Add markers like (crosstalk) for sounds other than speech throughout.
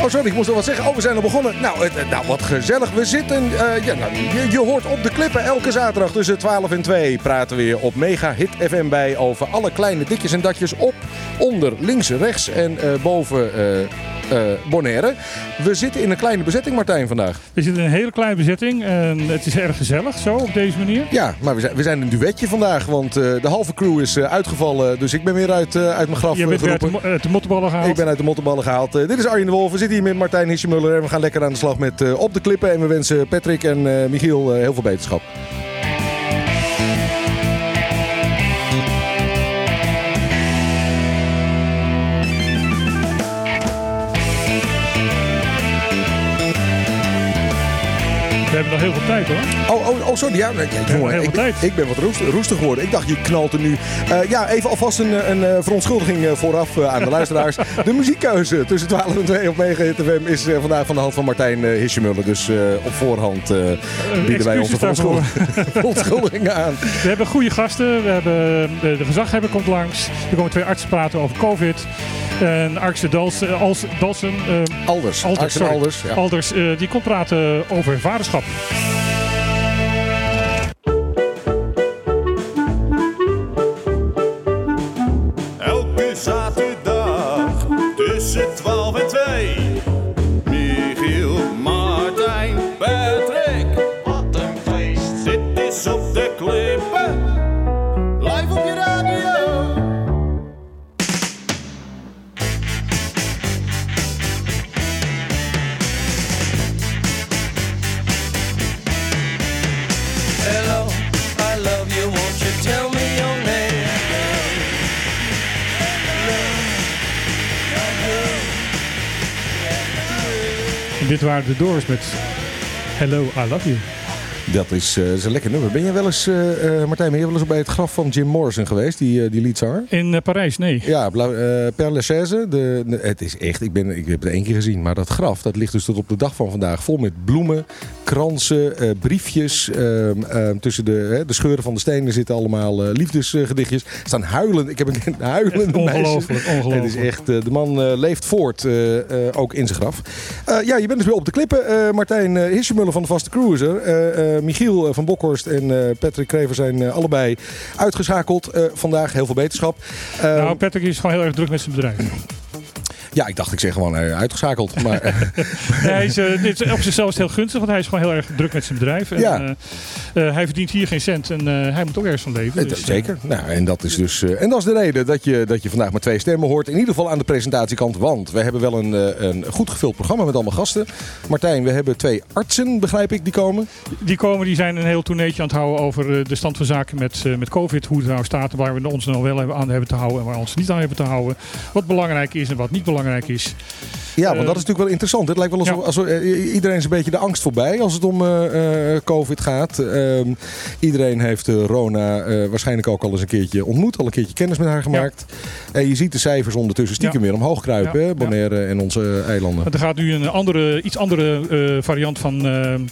Oh, sorry, ik moest nog wat zeggen. Oh, we zijn al begonnen. Nou, het, nou wat gezellig. We zitten, uh, ja, nou, je, hoort op de klippen elke zaterdag tussen 12 en 2 praten we weer op Mega Hit FM bij over alle kleine ditjes en datjes op, onder, links, rechts en uh, boven Bonaire. We zitten in een kleine bezetting, Martijn, vandaag. We zitten in een hele kleine bezetting en het is erg gezellig zo op deze manier. Ja, maar we zijn, we zijn een duetje vandaag, want de halve crew is uitgevallen. Dus ik ben weer uit, uit mijn graf Je bent geroepen. weer uit de, de mottenballen gehaald. Ik ben uit de mottenballen gehaald. dit is Arjen de Wolf. We zitten hier met Martijn Hisjemuller en we gaan lekker aan de slag met Op de Klippen. En we wensen Patrick en Michiel heel veel beterschap. We hebben nog heel veel tijd hoor. Oh, oh, oh sorry. Ja, ja jongen, ik, ben, ik ben wat roestig, roestig geworden. Ik dacht, je knalt er nu. Uh, ja, even alvast een, een, een verontschuldiging vooraf uh, aan de luisteraars. (laughs) De muziekkeuze tussen 12 en 2 op 9 FM is vandaag van de hand van Martijn Hisjemuller. Dus op voorhand bieden wij onze (laughs) (laughs) verontschuldigingen aan. We hebben goede gasten. We hebben, de, gezaghebber komt langs. Er komen twee artsen praten over COVID. En Arkse Dalsen, als, Dalsen uh, Alders. Alders. Alders, ja. Alders uh, die komt praten over vaderschap. Música dit waren de Doors met Hello, I Love You. Dat is, uh, is een lekker nummer. Ben je wel eens, uh, uh, Martijn, ben je wel eens bij het graf van Jim Morrison geweest, die, die liedzanger? In Parijs, nee. Ja, Père Lachaise. De, de, het is echt, ik, ben, ik heb het één keer gezien, maar dat graf, dat ligt dus tot op de dag van vandaag vol met bloemen, kransen, briefjes. Ehm, tussen de, de scheuren van de stenen zitten allemaal liefdesgedichtjes. Er staan huilen, ik heb een (laughs) huilende Ongelooflijk, ongelooflijk. Het is echt, de man leeft voort, ook in zijn graf. ja, je bent dus weer op de klippen. Martijn Hissemuller van de Vaste Cruiser. Michiel van Bokhorst en Patrick Krever zijn allebei uitgeschakeld vandaag. Heel veel beterschap. nou, Patrick is gewoon heel erg druk met zijn bedrijf. Ja, ik dacht ik zeg gewoon uh, uitgeschakeld. Maar, hij is, uh, dit is op zichzelf is het heel gunstig, want hij is gewoon heel erg druk met zijn bedrijf. En, ja. uh, hij verdient hier geen cent en hij moet ook ergens van leven. Dus, Zeker. Nou, en, dat is dus, en dat is de reden dat je, dat je vandaag maar twee stemmen hoort. In ieder geval aan de presentatiekant. Want we hebben wel een, een goed gevuld programma met allemaal gasten. Martijn, we hebben twee artsen, begrijp ik, die komen. Die komen, die zijn een heel toerneetje aan het houden over de stand van zaken met, met COVID. Hoe het nou staat, waar we ons nou wel aan hebben te houden en waar we ons niet aan hebben te houden. Wat belangrijk is en wat niet belangrijk is. Ja, want dat is natuurlijk wel interessant. Het lijkt wel alsof, alsof uh, iedereen is een beetje de angst voorbij als het om uh, COVID gaat. Ehm, iedereen heeft Rona waarschijnlijk ook al eens een keertje ontmoet, al een keertje kennis met haar gemaakt. Ja. En je ziet de cijfers ondertussen stiekem ja. weer omhoog kruipen, ja. Bonaire en onze eilanden. Er gaat nu een andere, iets andere variant van,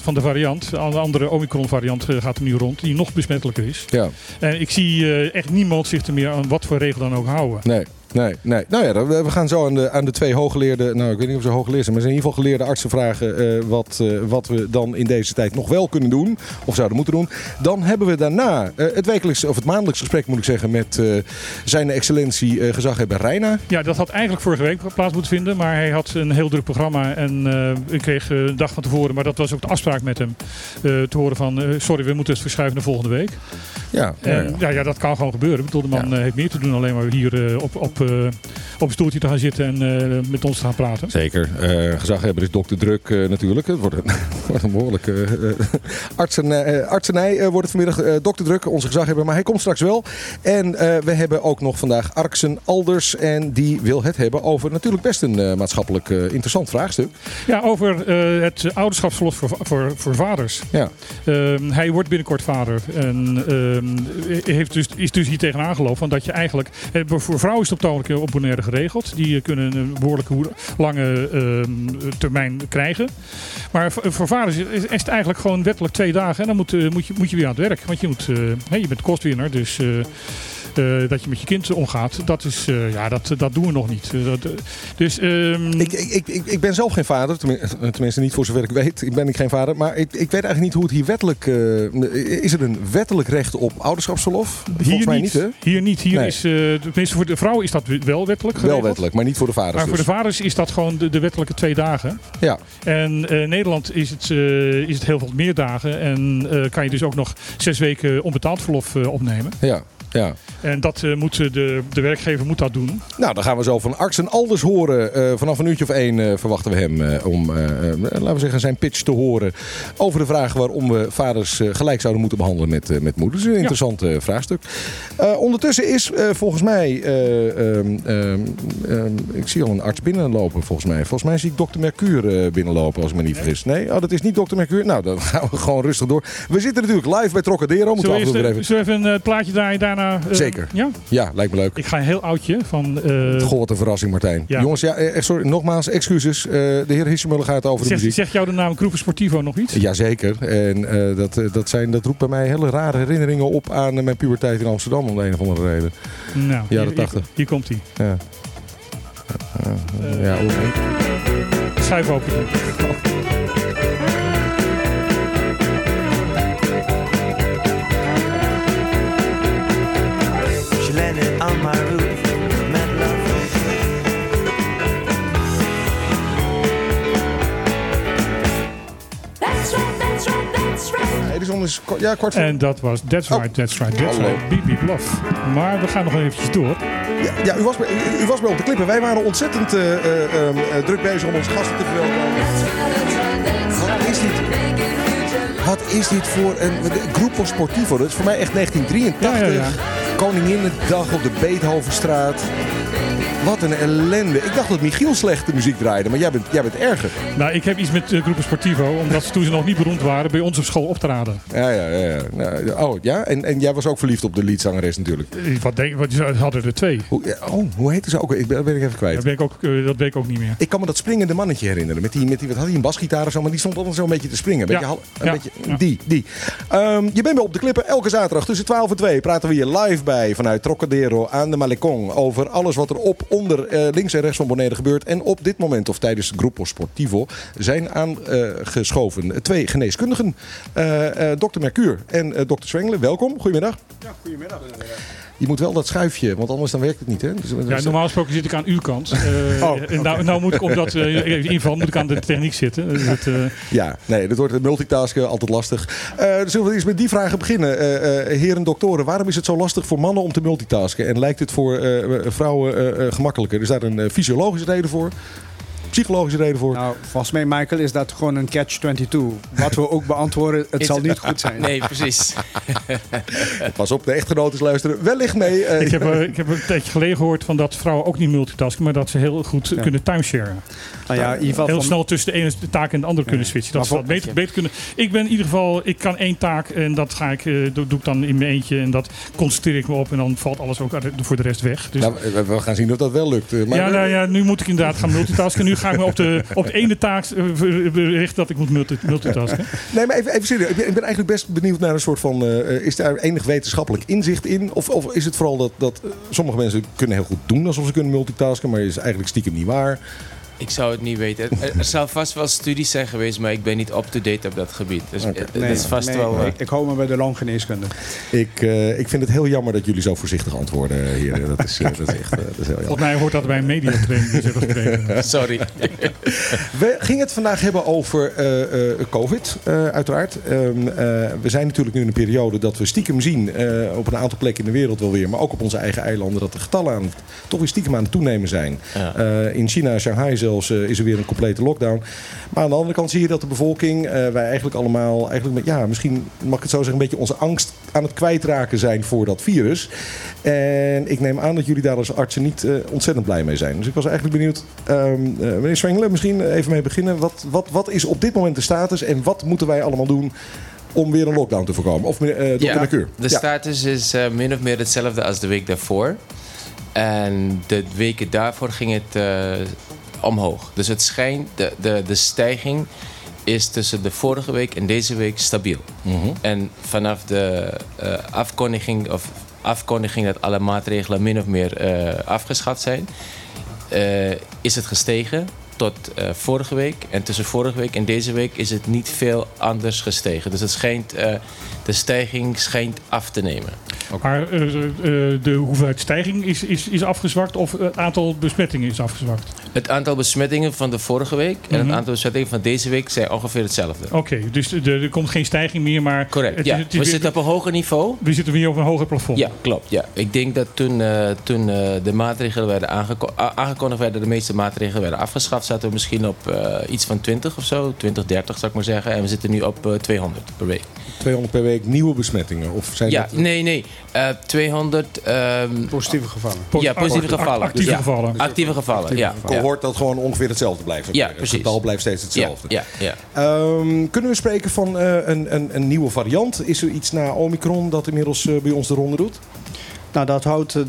van de variant, een andere Omicron variant gaat er nu rond, die nog besmettelijker is. Ja. En ik zie echt niemand zich er meer aan wat voor regel dan ook houden. Nee. Nee, nee. Nou ja, we gaan zo aan de, aan de twee hooggeleerde, nou ik weet niet of ze hooggeleerd zijn, maar ze zijn in ieder geval geleerde artsen vragen uh, wat, uh, wat we dan in deze tijd nog wel kunnen doen, of zouden moeten doen. Dan hebben we daarna uh, het wekelijks, of het maandelijks gesprek moet ik zeggen, met zijn excellentie gezaghebber Reina. Ja, dat had eigenlijk vorige week plaats moeten vinden, maar hij had een heel druk programma en ik kreeg een dag van tevoren, maar dat was ook de afspraak met hem, te horen van sorry, we moeten het verschuiven naar volgende week. Ja, en, ja, ja. ja, dat kan gewoon gebeuren. Ik bedoel, de man ja. heeft meer te doen alleen maar hier op, op op een stoeltje te gaan zitten en uh, met ons te gaan praten. Zeker. Uh, gezaghebber is dokter Druk natuurlijk. Het wordt een, (laughs) wordt een behoorlijke artsen, artsenij wordt het vanmiddag. dokter Druk, onze gezaghebber, maar hij komt straks wel. En we hebben ook nog vandaag Arksen Alders en die wil het hebben over natuurlijk best een maatschappelijk interessant vraagstuk. Ja, over het ouderschapsverlof voor, voor, voor vaders. Ja. Ehm, hij wordt binnenkort vader en heeft dus, is dus hier tegenaan gelopen van dat je eigenlijk, voor vrouwen is het op op Bonaire geregeld. Die kunnen een behoorlijke lange uh, termijn krijgen. Maar voor vaders is het eigenlijk gewoon wettelijk twee dagen. En dan moet, uh, moet, je, moet je weer aan het werk. Want je, moet, uh, je bent kostwinner. Dus eh, dat je met je kind omgaat, dat, is, eh, ja, dat, dat doen we nog niet. Eh, dat, dus ehm, Ik, ik, ik, ik- ben zelf geen vader, tenminste, niet voor zover ik weet. Ik ben ik geen vader, maar ik, ik weet eigenlijk niet hoe het hier wettelijk... is er een wettelijk recht op ouderschapsverlof? Volgens hier mij niet. hè? Hier niet. Hier Nee. is, tenminste voor de vrouw is dat wel wettelijk Wel geregeld. wettelijk, maar niet voor de vaders Maar voor dus. de vaders is dat gewoon de, de wettelijke twee dagen. Ja, En in Nederland is het, is het heel veel meer dagen. En kan je dus ook nog zes weken onbetaald verlof opnemen. ja, ja. En dat eh, moet eh, de, de werkgever moet dat doen. Nou, dan gaan we zo van Artsen Alders horen. Eh, vanaf een uurtje of één verwachten we hem om, laten we zeggen, zijn pitch te horen. Over de vraag waarom we vaders gelijk zouden moeten behandelen met, met moeders. Een interessant vraagstuk. Ondertussen is volgens mij, eh, ehm, ehm, ehm, ik zie al een arts binnenlopen volgens mij. Volgens mij zie ik dokter Mercure binnenlopen als ik me niet vergis. Nee, oh, dat is niet dokter Mercure. Nou, dan (laughs) gaan we gewoon rustig door. We zitten natuurlijk live bij Trocadero. Moeten we af en toe even... zullen we even een plaatje draaien daarna? Eh, Zeker. Ja? Ja, lijkt me leuk. Ik ga een heel oudje van... eh, Goh, wat een verrassing, Martijn. Ja. Jongens, ja, eh, echt sorry, nogmaals, excuses. Eh, de heer Hissemuller gaat over de muziek. zegt jou de naam Kroeven Sportivo nog iets? Jazeker. En eh, dat, eh, dat, zijn, dat roept bij mij hele rare herinneringen op aan eh, mijn puberteit in Amsterdam om de een of andere reden. Nou, Jaren hier, hier, 80. hier komt hij. Ja. ja. Schuif open. Landed on my roof, met love. That's right, that's right, that's right. Edison is ko- ja, kwart voor... En dat was That's Oh. Right, That's Right, That's Hallo. Right, Beep Beep Love. Maar we gaan nog eventjes door. Ja, ja, u, was bij, u, u was bij op de klippen. Wij waren ontzettend eh, eh, ehm, eh, druk bezig om onze gasten te verwelkomen. Wat is dit? Wat is dit voor een een Grupo Sportivo? Dat is voor mij echt 1983. Ja, ja, Koninginnedag op de Beethovenstraat. Wat een ellende. Ik dacht dat Michiel slechte muziek draaide, maar jij bent, jij bent erger. Nou, ik heb iets met uh, Groepen Sportivo, omdat ze toen ze nog niet beroemd waren, bij ons op school optraden. Ja, ja, ja. ja. Nou, oh, ja? En, en jij was ook verliefd op de liedzangeres natuurlijk. Eh, Wat denk, wat, ze hadden er twee. Hoe, oh, hoe heette ze ook? Ik ben, dat ben ik even kwijt. Dat weet ik ook, eh, dat weet ik ook niet meer. Ik kan me dat springende mannetje herinneren. Met die, met die, wat had hij, een basgitaar of zo? Maar die stond altijd zo'n beetje te springen. Beetje Ja, hal- een ja, beetje. Die, die. Ehm, je bent bij Op de Klippen. Elke zaterdag tussen 12 en 2 praten we hier live bij vanuit Trocadero aan de Malecon. Over alles wat er op, onder, eh, links en rechts van Bonaire gebeurt. En op dit moment, of tijdens Gruppo Sportivo, zijn aangeschoven twee geneeskundigen. Eh eh dokter Mercure en eh dokter Zwengelen. Welkom. Goedemiddag. Je moet wel dat schuifje, want anders dan werkt het niet. Hè? Dus, Ja, normaal gesproken zit ik aan uw kant. Eh, (laughs) en nou, nou (laughs) moet ik, omdat uh, inval, moet ik aan de techniek zitten. Dus het, uh... Ja, nee, dat wordt multitasken altijd lastig. Uh, zullen we eens met die vragen beginnen? Uh, heren doktoren, waarom is het zo lastig voor mannen om te multitasken? En lijkt het voor vrouwen gemakkelijker? Is daar een fysiologische reden voor? Psychologische reden voor? Nou, volgens mij, Michael, is dat gewoon een catch-22. Wat we ook beantwoorden, het (laughs) zal niet (laughs) goed zijn. Nee, precies. (laughs) Pas op, de echtgenoten luisteren wellicht mee. Uh, ik, heb, uh, ik heb een tijdje geleden gehoord van dat vrouwen ook niet multitasken, maar dat ze heel goed ja. kunnen timesharen. Nou ja, in ieder geval heel van... snel tussen de ene taak en de andere ja. kunnen switchen. Dat ze dat beter, beter kunnen. Ik ben in ieder geval, ik kan één taak en dat ga ik, uh, doe, doe, ik dan in mijn eentje en dat concentreer ik me op en dan valt alles ook voor de rest weg. Dus... Nou, we gaan zien of dat wel lukt. Maar ja, nou, ja, nu moet ik inderdaad gaan multitasken. Nu ga ik me op de, op de ene taak richten dat ik moet multi, multitasken. Nee, maar even, even serieus. Ik ben, eigenlijk best benieuwd naar een soort van, uh, is daar enig wetenschappelijk inzicht in? Of, of is het vooral dat, dat sommige mensen kunnen heel goed doen alsof ze kunnen multitasken, maar is eigenlijk stiekem niet waar? Ik zou het niet weten. Er, er zou vast wel studies zijn geweest, maar ik ben niet up-to-date op dat gebied. Dus okay. nee, dat is vast nee, wel... Uh... Ik, ik hou me bij de longgeneeskunde. Ik, uh, ik vind het heel jammer dat jullie zo voorzichtig antwoorden hier. Dat is, uh, dat is echt dat is heel jammer. Volgens mij hoort dat bij een mediatraining. (laughs) Sorry. We gingen het vandaag hebben over COVID, uiteraard. Um, we zijn natuurlijk nu in een periode dat we stiekem zien op een aantal plekken in de wereld wel weer, maar ook op onze eigen eilanden, dat de getallen aan, toch weer stiekem aan het toenemen zijn. Ja. in China, Shanghai zelfs uh, is er weer een complete lockdown. Maar aan de andere kant zie je dat de bevolking, uh, wij eigenlijk allemaal, eigenlijk met, ja, misschien mag ik het zo zeggen, een beetje onze angst aan het kwijtraken zijn voor dat virus. En ik neem aan dat jullie daar als artsen niet uh, ontzettend blij mee zijn. Dus ik was eigenlijk benieuwd, um, meneer Zwengelen, misschien even mee beginnen. Wat, wat, wat is op dit moment de status en wat moeten wij allemaal doen? om weer een lockdown te voorkomen. Of uh, dokter ja. De ja. status is uh, min of meer hetzelfde als de week daarvoor. En de weken daarvoor ging het uh, omhoog. Dus het schijnt, de, de, de stijging is tussen de vorige week en deze week stabiel. Mm -hmm. En vanaf de uh, afkondiging of afkondiging dat alle maatregelen min of meer eh, afgeschaft zijn, eh, is het gestegen tot eh, vorige week. En tussen vorige week en deze week is het niet veel anders gestegen. Dus het schijnt, eh, de stijging schijnt af te nemen. Maar eh, de hoeveelheid stijging is, is, is afgezwakt of het aantal besmettingen is afgezwakt? Het aantal besmettingen van de vorige week en Mhm. het aantal besmettingen van deze week zijn ongeveer hetzelfde. Oké, dus er, er komt geen stijging meer, maar... Correct. het ja. het We zitten op een hoger niveau. we zitten weer op een hoger plafond. Ja, klopt. Ja. Ik denk dat toen, toen de maatregelen werden aangekondigd werden, de meeste maatregelen werden afgeschaft, zaten we misschien op eh, iets van 20 of zo, 20, 30 zou ik maar zeggen. En we zitten nu op eh, 200 per week. 200 per week nieuwe besmettingen? Of zijn Ja, dat... nee, nee. Eh 200 ehm, Positieve gevallen. Po- ja, positieve gevallen. Actieve Ja. gevallen. actieve gevallen. Ja, cohort dat gewoon ongeveer hetzelfde blijft. Ja, Het precies. getal blijft steeds hetzelfde. ja, ja. Ehm, kunnen we spreken van eh, een, een, een nieuwe variant? Is er iets na Omicron dat inmiddels eh, bij ons de ronde doet? Nou, dat houdt de,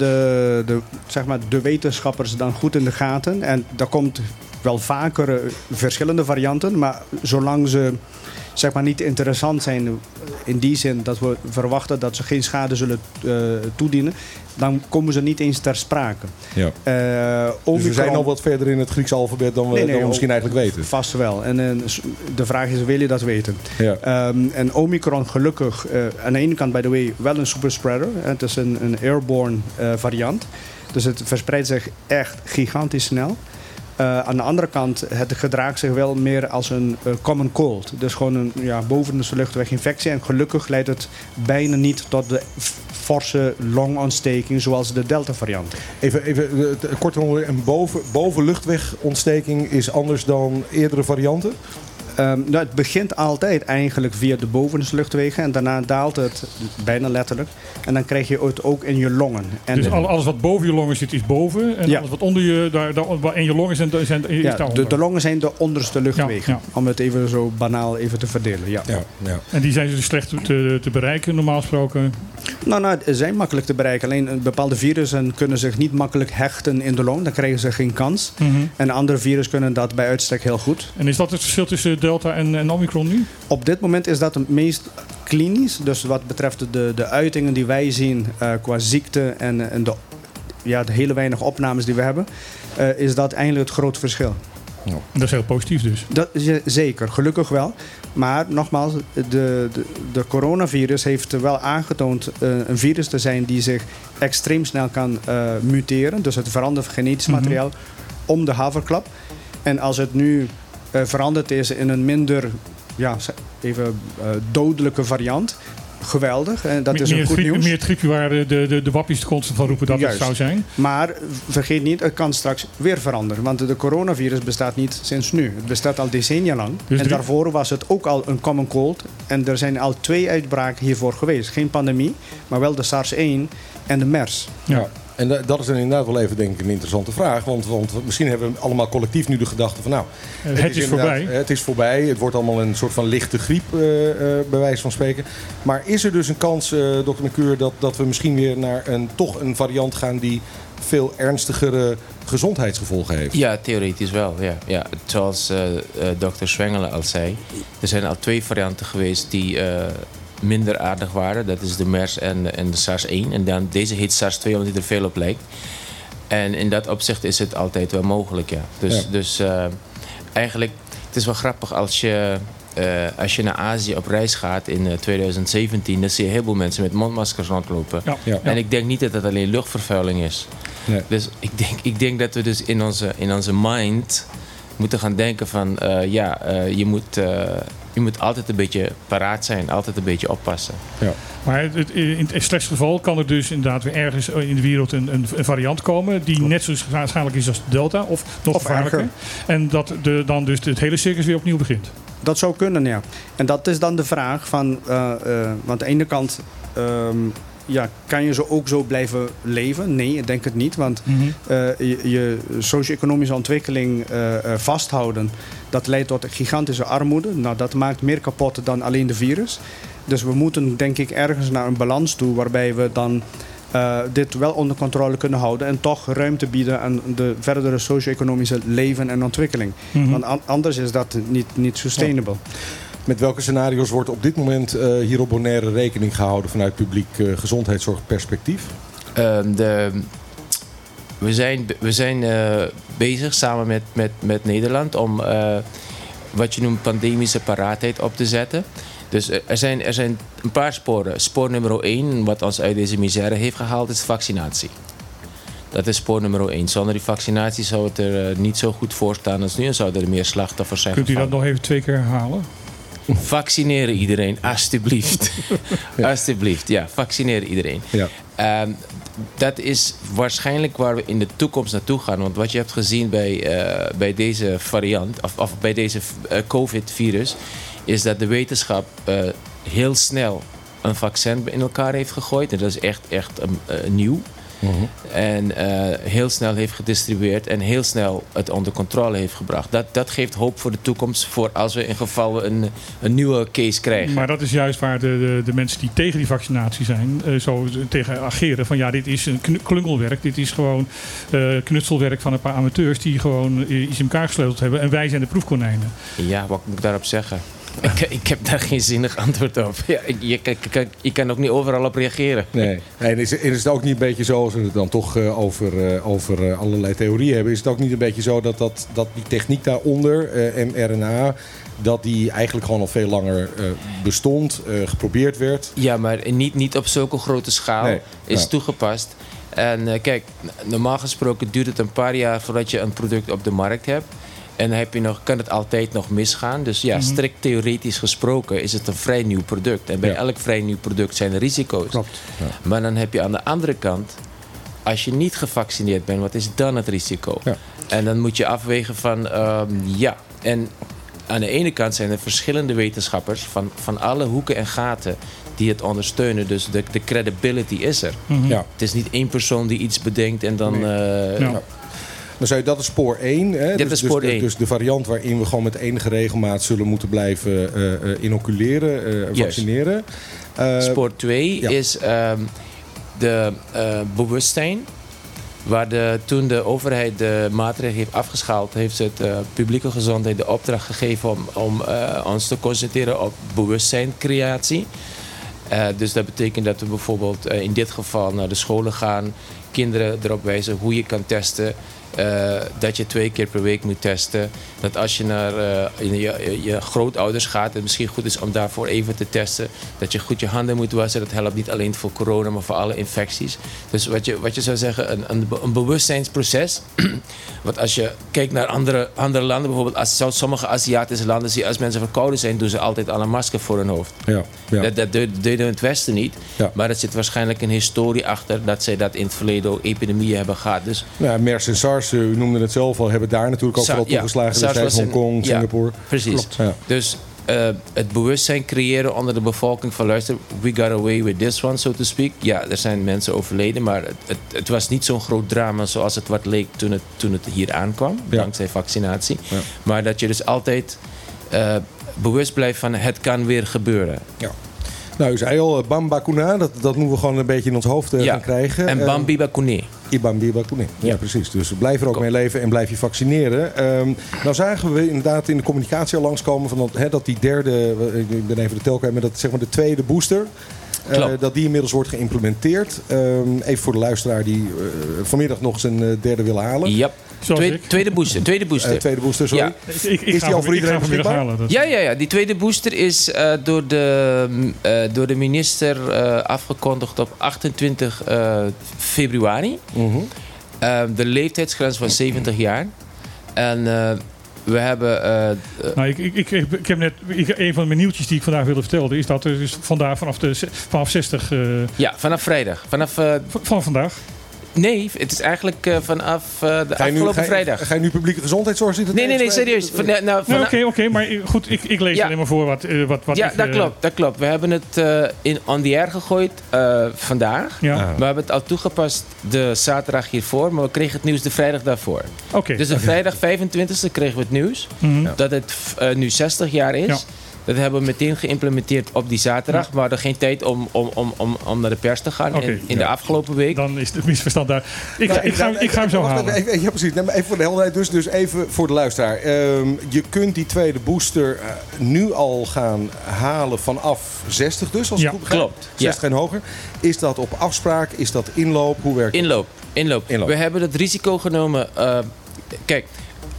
de, zeg maar, de wetenschappers dan goed in de gaten. En er komt wel vaker eh, verschillende varianten. Maar zolang ze zeg maar, niet interessant zijn eh, in die zin dat we verwachten dat ze geen schade zullen eh, toedienen, dan komen ze niet eens ter sprake. Ja. Eh, Dus we zijn al wat verder in het Griekse alfabet dan we, Nee, nee, dan we oh, misschien eigenlijk weten. Vast wel. En, eh, de vraag is, wil je dat weten? Ja. Ehm, en Omicron gelukkig, eh, aan de ene kant by the way, wel een superspreader. Het is een, een airborne eh, variant. Dus het verspreidt zich echt gigantisch snel. Eh, aan de andere kant, het gedraagt zich wel meer als een eh, common cold. Dus gewoon een ja, bovenste luchtweginfectie. En gelukkig leidt het bijna niet tot de forse longontsteking zoals de Delta variant. Even, even eh, t- kort onder, een boven, bovenluchtwegontsteking is anders dan eerdere varianten? Ehm, nou, het begint altijd eigenlijk via de bovenste luchtwegen. En daarna daalt het bijna letterlijk. En dan krijg je het ook in je longen. En Dus al- alles wat boven je longen zit is boven. En Ja. alles wat onder je, daar, daar, in je longen zijn, zijn, is ja, daaronder. de, de longen zijn de onderste luchtwegen. Ja, ja. Om het even zo banaal even te verdelen. Ja. Ja, ja. En die zijn dus slecht te, te bereiken normaal gesproken. Nou, nou, ze zijn makkelijk te bereiken. Alleen een bepaalde virussen kunnen zich niet makkelijk hechten in de long. Dan krijgen ze geen kans. En andere virussen kunnen dat bij uitstek heel goed. En is dat het verschil tussen Delta en, en Omicron nu? Op dit moment is dat het meest klinisch. Dus wat betreft de, de uitingen die wij zien eh, qua ziekte en, en de, ja, de hele weinig opnames die we hebben, eh, is dat eigenlijk het grote verschil. En dat is heel positief dus. Dat is eh, zeker, gelukkig wel. Maar nogmaals, de, de, de coronavirus heeft wel aangetoond eh, een virus te zijn die zich extreem snel kan eh, muteren. Dus het verandert genetisch Mhm. materiaal om de haverklap. En als het nu veranderd is in een minder, ja, even eh, dodelijke variant, geweldig. En dat meer, is een goed griep- nieuws. meer het griepje waar de, de, de, de wappies constant van roepen dat Juist. het zou zijn. Maar vergeet niet, het kan straks weer veranderen. Want de coronavirus bestaat niet sinds nu. Het bestaat al decennia lang. Dus en drie- daarvoor was het ook al een common cold. En er zijn al twee uitbraken hiervoor geweest. Geen pandemie, maar wel de SARS-1 en de MERS. Ja. En da- dat is dan inderdaad wel even denk ik een interessante vraag. Want, want misschien hebben we allemaal collectief nu de gedachte van nou... Het is voorbij. Het is voorbij. Het wordt allemaal een soort van lichte griep, eh, eh, bij wijze van spreken. Maar is er dus een kans, eh dokter McCure, dat, dat we misschien weer naar een, toch een variant gaan die veel ernstigere gezondheidsgevolgen heeft? Ja, theoretisch wel. Ja. Ja. Zoals eh, eh, dokter Zwengelen al zei, er zijn al twee varianten geweest die eh, minder aardig waren. Dat is de MERS en, en de SARS-1. En dan, deze heet SARS-2 omdat die er veel op lijkt. En in dat opzicht is het altijd wel mogelijk, ja. Dus, Ja. dus eh, eigenlijk, het is wel grappig als je, eh, als je naar Azië op reis gaat in eh, 2017... dan zie je heel veel mensen met mondmaskers rondlopen. Ja. Ja. En ik denk niet dat het alleen luchtvervuiling is. Nee. Dus ik denk, ik denk dat we dus in onze, in onze mind moeten gaan denken van... eh, ja, eh, je, moet, eh, je moet altijd een beetje paraat zijn. Altijd een beetje oppassen. Maar het, het- in het slechtste geval kan er dus inderdaad weer ergens in de wereld een, een, variant komen die net zo schadelijk is als Delta of nog gevaarlijker. En dat de, dan dus het hele circus weer opnieuw begint. Dat zou kunnen, ja. En dat is dan de vraag van... eh, eh, want aan de ene kant... ehm, ja, kan je zo ook zo blijven leven? Nee, ik denk het niet. Want eh, je, je socio-economische ontwikkeling eh, eh, vasthouden... dat leidt tot gigantische armoede. Nou, dat maakt meer kapot dan alleen de virus. Dus we moeten denk ik ergens naar een balans toe... waarbij we dan dit wel onder controle kunnen houden... en toch ruimte bieden aan de verdere socio-economische leven en ontwikkeling. Mhm. Want an- anders is dat niet, niet sustainable. Met welke scenario's wordt op dit moment eh, hier op Bonaire rekening gehouden vanuit publiek eh, gezondheidszorgperspectief? Ehm, de, we zijn, we zijn eh, bezig samen met, met, met Nederland om eh, wat je noemt pandemische paraatheid op te zetten. Dus er zijn, er zijn een paar sporen. Spoor nummer 1, wat ons uit deze misère heeft gehaald, is vaccinatie. Dat is spoor nummer 1. Zonder die vaccinatie zou het er niet zo goed voor staan als nu en zouden er meer slachtoffers zijn. Kunt u dat nog even twee keer herhalen? Vaccineren iedereen, alstublieft. (laughs) Alsjeblieft, ja, vaccineren iedereen. Ja. Ehm, dat is waarschijnlijk waar we in de toekomst naartoe gaan. Want wat je hebt gezien bij, eh, bij deze variant, of, of bij deze eh, COVID-virus, is dat de wetenschap eh, heel snel een vaccin in elkaar heeft gegooid. En dat is echt, echt um, En eh, heel snel heeft gedistribueerd en heel snel het onder controle heeft gebracht. Dat, dat geeft hoop voor de toekomst, voor als we in geval we een, een nieuwe case krijgen. Maar dat is juist waar de, de, de mensen die tegen die vaccinatie zijn, eh, zo tegen ageren. Van ja, dit is een klungelwerk. Dit is gewoon eh, knutselwerk van een paar amateurs die gewoon iets in elkaar gesleuteld hebben. En wij zijn de proefkonijnen. Ja, wat moet ik daarop zeggen? (laughs) Ik, ik heb daar geen zinnig antwoord op. Ja, je, kan- je kan ook niet overal op reageren. Nee. En is, is het ook niet een beetje zo, als we het dan toch eh, over, eh, over eh, allerlei theorieën hebben, is het ook niet een beetje zo dat, dat, dat die techniek daaronder, mRNA, dat die eigenlijk gewoon al veel langer bestond, geprobeerd werd? Ja, maar niet, niet op zulke grote schaal Nee, is toegepast. En kijk, normaal gesproken duurt het een paar jaar voordat je een product op de markt hebt. En dan heb je nog, kan het altijd nog misgaan. Dus ja, strikt theoretisch gesproken is het een vrij nieuw product. En bij Ja. elk vrij nieuw product zijn er risico's. Klopt. Maar dan heb je aan de andere kant, als je niet gevaccineerd bent, wat is dan het risico? Ja. En dan moet je afwegen van, ehm, ja. En aan de ene kant zijn er verschillende wetenschappers van, van alle hoeken en gaten die het ondersteunen. Dus de, de credibility is er. Ja. Het is niet één persoon die iets bedenkt en dan. eh, Ja. Dan zou je, dat is spoor 1. Hè? Dit dus, is spoor dus. Dus de variant waarin we gewoon met enige regelmaat zullen moeten blijven eh, eh, inoculeren, eh, vaccineren. Spoor 2 ja. is ehm, de bewustzijn. Waar de, toen de overheid de maatregelen heeft afgeschaald, heeft het eh, publieke gezondheid de opdracht gegeven om, om ons te concentreren op bewustzijncreatie. Dus dat betekent dat we bijvoorbeeld in dit geval naar de scholen gaan, kinderen erop wijzen hoe je kan testen. Eh, dat je twee keer per week moet testen. Dat als je naar eh, je, je, je grootouders gaat, het misschien goed is om daarvoor even te testen. Dat je goed je handen moet wassen. Dat helpt niet alleen voor corona, maar voor alle infecties. Dus wat je, wat je zou zeggen, een, een, een bewustzijnsproces. (clears throat) Want als je kijkt naar andere, andere landen, bijvoorbeeld als, sommige Aziatische landen, zie als mensen verkouden zijn, doen ze altijd al een masker voor hun hoofd. ja, ja. Dat, dat de- deden we in het Westen niet. Ja. Maar er zit waarschijnlijk een historie achter dat zij dat in het verleden ook epidemieën hebben gehad. Dus Nou, MERS en SARS, eh, u noemde het zelf al, hebben daar natuurlijk ook Sa- vooral ja, toegeslagen. Hongkong, ja. Singapore. precies. Ja. Dus eh, het bewustzijn creëren onder de bevolking van luister, we got away with this one, so to speak. Ja, er zijn mensen overleden, maar het, het, het was niet zo'n groot drama zoals het wat leek toen het, toen het hier aankwam, Ja. dankzij vaccinatie. Ja. Maar dat je dus altijd eh, bewust blijft van het kan weer gebeuren. Nou, u zei al, eh, Bamba Kuna, dat, dat moeten we gewoon een beetje in ons hoofd Ja. gaan krijgen. En Bambi Bakune. Ja. Ja. precies. Dus blijf er ook mee leven en blijf je vaccineren. Ehm, nou zagen we inderdaad in de communicatie al langskomen van dat, dat die derde, ik ben even de tel kwijt, maar dat zeg maar de tweede booster. Eh, dat die inmiddels wordt geïmplementeerd. Ehm, even voor de luisteraar die eh, vanmiddag nog zijn eh, derde wil halen. Ja. Zoals Tweede, ik. tweede booster. Tweede booster. Tweede booster, sorry. Ja. Ik, ik, ik Is ga die al voor iedereen beschikbaar? halen. Ja, ja, ja. Die tweede booster is eh, door, de, door de minister eh, afgekondigd op 28 eh, februari. Mhm. Eh, de leeftijdsgrens was 70 jaar. En eh, we hebben... eh, eh, Nou, ik, ik, ik, ik heb net, ik, een van mijn nieuwtjes die ik vandaag wilde vertellen is dat er dus vandaag vanaf, de, vanaf 60 eh, ja, vanaf vrijdag. Vanaf... van vandaag. Nee, het is eigenlijk eh, vanaf eh, de Ga je, nu, afgelopen ga, je, vrijdag. ga je nu publieke gezondheidszorg zitten? Nee, nee, nee, serieus. Van, nou, nou, Nee, Oké, oké, maar goed, ik, ik lees Ja. alleen maar voor wat, eh, wat, wat ja, ik, dat klopt, dat klopt. We hebben het eh, in on the air gegooid eh, vandaag. Ja, Ah. We hebben het al toegepast de zaterdag hiervoor, maar we kregen het nieuws de vrijdag daarvoor. oké. Dus de vrijdag 25e kregen we het nieuws Mhm. dat het eh, nu 60 jaar is. Ja. Dat hebben we meteen geïmplementeerd op die zaterdag. Maar we hadden geen tijd om, om, om, om, om naar de pers te gaan. In in de ja. afgelopen week. Dan is het misverstand daar. Ik, Nou, ik, ga, nou, ik ga hem zo halen. even, even- ja, precies. Nee, maar even voor de helderheid. Dus, dus even voor de luisteraar. Ehm, je kunt die tweede booster eh, nu al gaan halen vanaf 60 dus, als Ja, ik goed begrijp. klopt. 60 en hoger. Is dat op afspraak? Is dat inloop? Hoe werkt het? Inloop. Inloop. Inloop. We hebben het risico genomen. eh, kijk,